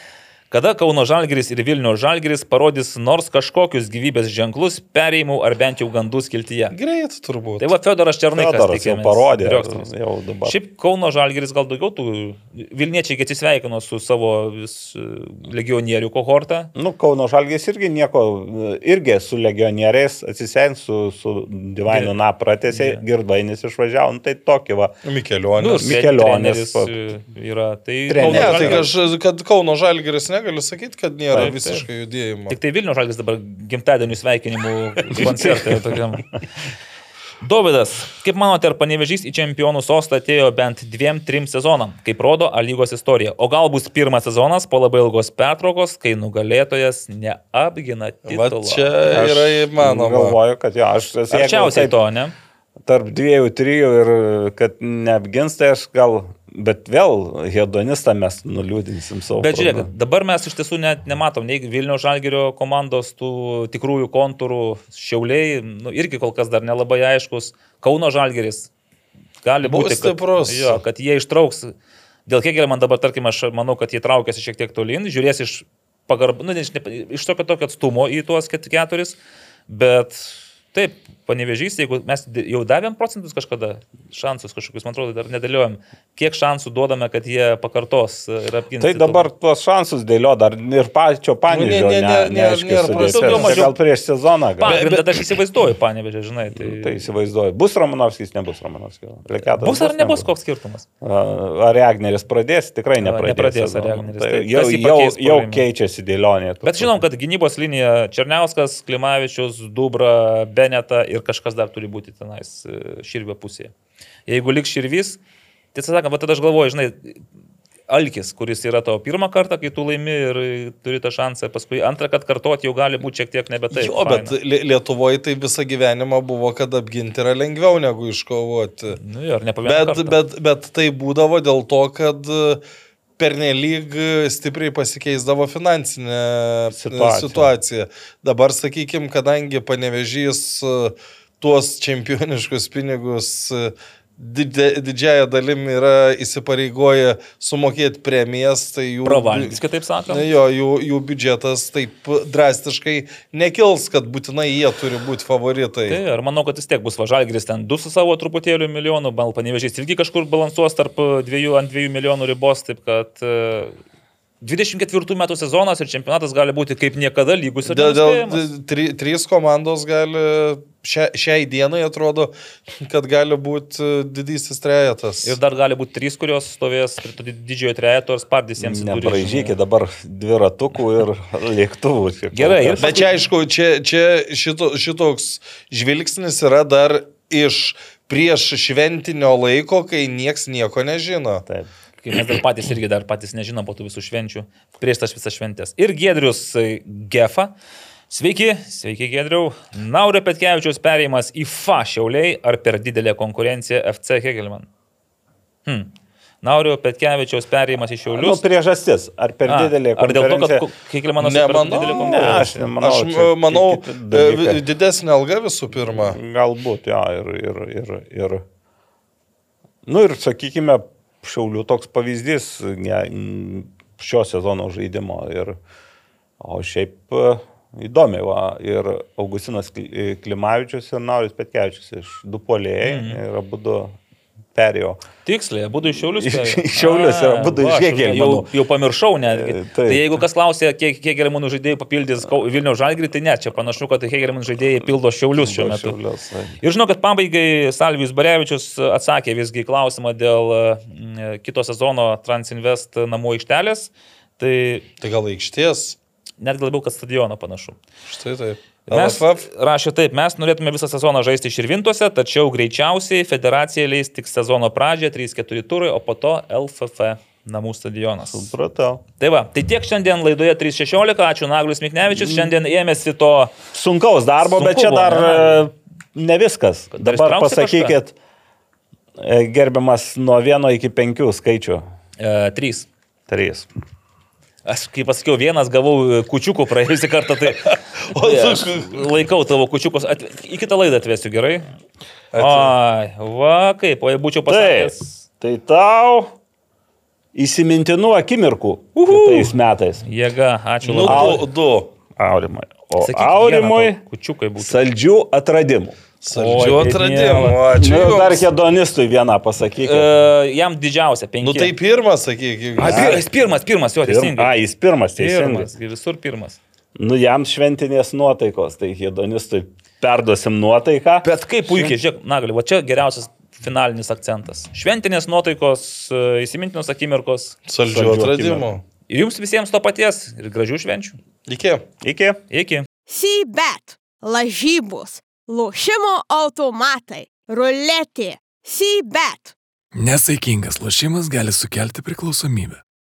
Kada Kauno Žalgiris ir Vilnių Žalgiris parodys nors kažkokius gyvybės ženklus perėjimų ar bent jau gandų skiltyje? Greit turbūt. Tai va, Fedoras Černikas Fedoras jau parodė. Driokstovas. Jau dabar. Šiaip Kauno Žalgiris gal daugiau tų Vilniečiai atsisveikino su savo vis legionierių kohortą. Nu, Kauno Žalgės irgi nieko, irgi su legionieriais atsisveikino su, su Divainu Na pratėsi, Ge- Girdvainis išvažiavo, nu, tai tokį va. Mikelionis. Nu, Mikelionis, e, yra. Tai Treneris. Ne, Kauno tai Žalgiris- kad Kauno Žalgeris negaliu sakyti, kad nėra Taip, taip. visiškai judėjimo. Tik tai Vilnių žalgis dabar gimtadienių sveikinimų koncertai tokiam. Dovydas, kaip manote, ar panevežys į čempionų sostą atėjo bent dviem, trim sezonam, kaip rodo A lygos istorija? O gal bus pirmas sezonas po labai ilgos pertraukos, kai nugalėtojas neapgina Va titulo? čia yra įmanoma. Galvoju, kad jo, aš esu Arčiausiai to, ne? Tarp dviejų, trijų ir kad neapgins, tai aš gal, bet vėl hedonistą mes nuliūdinsim savo. Bet žiūrėk, dabar mes iš tiesų net nematom nei Vilnių žalgerio komandos tų tikrųjų kontūrų, šiauliai, nu, irgi kol kas dar nelabai aiškus, Kauno žalgeris gali Bus būti, kad, stiprus. jo, kad jie ištrauks Dėl Hegelio man dabar, tarkim, aš manau, kad jie traukiasi šiek tiek tolin, žiūrės iš pagarb, nu, ne, iš tokio tokio atstumo į tuos ket- keturis, bet taip, panevežys, jeigu mes jau davėm procentus kažkada, šansus kažkokius, man atrodo, dar nedėliojom, kiek šansų duodame, kad jie pakartos e, ir apgins. Tai dabar tuos šansus dėlio dar ir pačio panėžio. ne, ne, ne, nėra- nėra sudėties. daugiau mažiau- Gal prieš sezoną. Gal. Pagrindą aš įsivaizduoju, panevežė, žinai. Tai, Tai įsivaizduoju. Bus Romanovskis, nebus Romanovskis. Leketas bus ar nebus, koks skirtumas? Ar Regneris pradės? Tikrai A, nepradės. nepradės sezono. Regneris. Tai jau, jau, jau keičiasi dėlionė. Bet žinom, kad gynybos linija Černiauskas, Klimavičius, Dubra, Beneta ir kažkas dar turi būti tenais e, širvio pusėje. Jeigu liks širvis, tiesą sakant, tada aš galvoju, žinai, Alkis, kuris yra tavo pirmą kartą, kai tu laimi ir turi tą šansą, paskui antrą kartą kartuoti jau gali būti šiek tiek nebe taip. jo, bet Lie- Lietuvoje tai visą gyvenimą buvo, kad apginti yra lengviau negu iškovoti. Nu, jo, ir nepamiršau. Bet, bet, bet tai būdavo dėl to, kad e, pernelyg stipriai pasikeisdavo finansinė e, Situacija. situacija. Dabar, sakykime, kadangi panevežys e, tuos čempioniškus pinigus e, didžiaja dalim yra įsipareigoję sumokėti premijas, tai jų... Pravalgys, kitaip sakant. Jo, jų, jų biudžetas taip drastiškai nekils, kad būtinai jie turi būti favoritai. Tai ir manau, kad vis tiek bus važalgris ten du su savo truputėliu milijonų, gal panevežys irgi kažkur balansuos tarp dviejų ant dviejų milijonų ribos, taip kad e, 24 metų sezonas ir čempionatas gali būti kaip niekada lygus ir Dėl, dėl tri, trys komandos gali, šia, šiai dienai atrodo, kad gali būti didysis trejetas. Ir dar gali būti trys, kurios stovės prie didžiojo trejeto ir spardys jiems. žinai. dabar dviratukų ir lėktuvų. Gerai, ir. Bet čia aišku, čia, čia šito, šitoks žvilgsnis yra dar iš prieš šventinio laiko, kai nieks nieko nežino. Taip. Kai mes dar patys irgi dar patys nežinom po tų visų švenčių, prieš tas visas šventės. Ir Gedrius e, Gefa. Sveiki, sveiki Gedriau. Naurio Petkevičiaus perėjimas į FA šiauliai ar per didelė konkurencija FC Hegelman? Hmm. Naurio Petkevičiaus perėjimas į Nu, šiaulius. priežastis. Ar per A, didelė ar dėl to, kad konkurencija? Hegelmanas per Nemanau. didelė Ne, konkurencija? aš nemanau. Aš čia manau, e, dalykai. didesnė alga visų pirma. Galbūt, jo, ir, ir, ir, ir. Nu ir, sakykime, Šiaulių toks pavyzdys šio sezono žaidimo. Ir, o šiaip e, įdomi, va, ir Augustinas Kli- Klimavičius ir Nauris Petkevičius iš du polėjai Mhm. ir abu perėjo. Tiksliai, būtų iš Šiaulius. Iš- Šiaulius ir A, abudu va, iš Hegelmanų. Jau, jau pamiršau netgi. E, Tai, taip. tai jeigu kas klausė, kiek, kiek Hegelmanų žaidėjų papildys Kau- Vilniaus žalgrį, tai ne, čia panašu, kad Hegelmanų žaidėjai pildo Šiaulius šiuo metu. Šiaulius. Ir žinau, kad pabaigai Salvijus Barevičius atsakė visgi klausimą dėl kito sezono Transinvest namų aikštelės. Tai Tai gal aikštės? netgi labiau, kad stadiono panašu. Štai taip. Mes rašė taip, mes norėtume visą sezoną žaisti Širvintose, tačiau greičiausiai federacija leis tik sezono pradžią, 3-4 turai, o po to LFF namų stadionas. Supratau. Tai va, tai tiek šiandien laidoje 316, ačiū Naglius Miknevičius, šiandien ėmėsi to Sunkaus darbo, Sunku bet čia dar ne? e, ne viskas. Kad dar Dabar pasakykit, e, gerbiamas nuo vieno iki penkių skaičių. e, 3. Aš kaip pasakiau, vienas gavau e, kučiukų praėjusią kartą, tai aš laikau tavo kučiukus, atve... į kitą laidą atvesiu gerai. Ai, va kaip, o jei būčiau pasakęs. Tai tau įsimintinų akimirkų kitais metais. Jėga, ačiū Nu, labai. du, du. Aurimui. O Sakyk, Aurimui vieną Kučiukai būtų. saldžių atradimų. Saldžių atradimų. Ačiū. Nu, dar hedonistui vieną pasakykit. E, jam didžiausia, penki. Nu tai pirmas, sakykime. A, pir, jis pirmas, pirmas, jo, teisingai. A, jis pirmas, teisingai. Pirmas, visur pirmas. Nu, jam šventinės nuotaikos, tai hedonistui perduosim nuotaiką. Bet kaip puikiai, žiūrėk, nagali, va čia geriausias finalinis akcentas. Šventinės nuotaikos, e, įsimintinos akimirkos. Saldžių Saldžių atradimų. Ir jums visiems to paties ir gražių švenčių. Iki. Iki. Iki. Sybet, lažybos, lošimo automatai, ruletė, Sybet. Nesaikingas lošimas gali sukelti priklausomybę.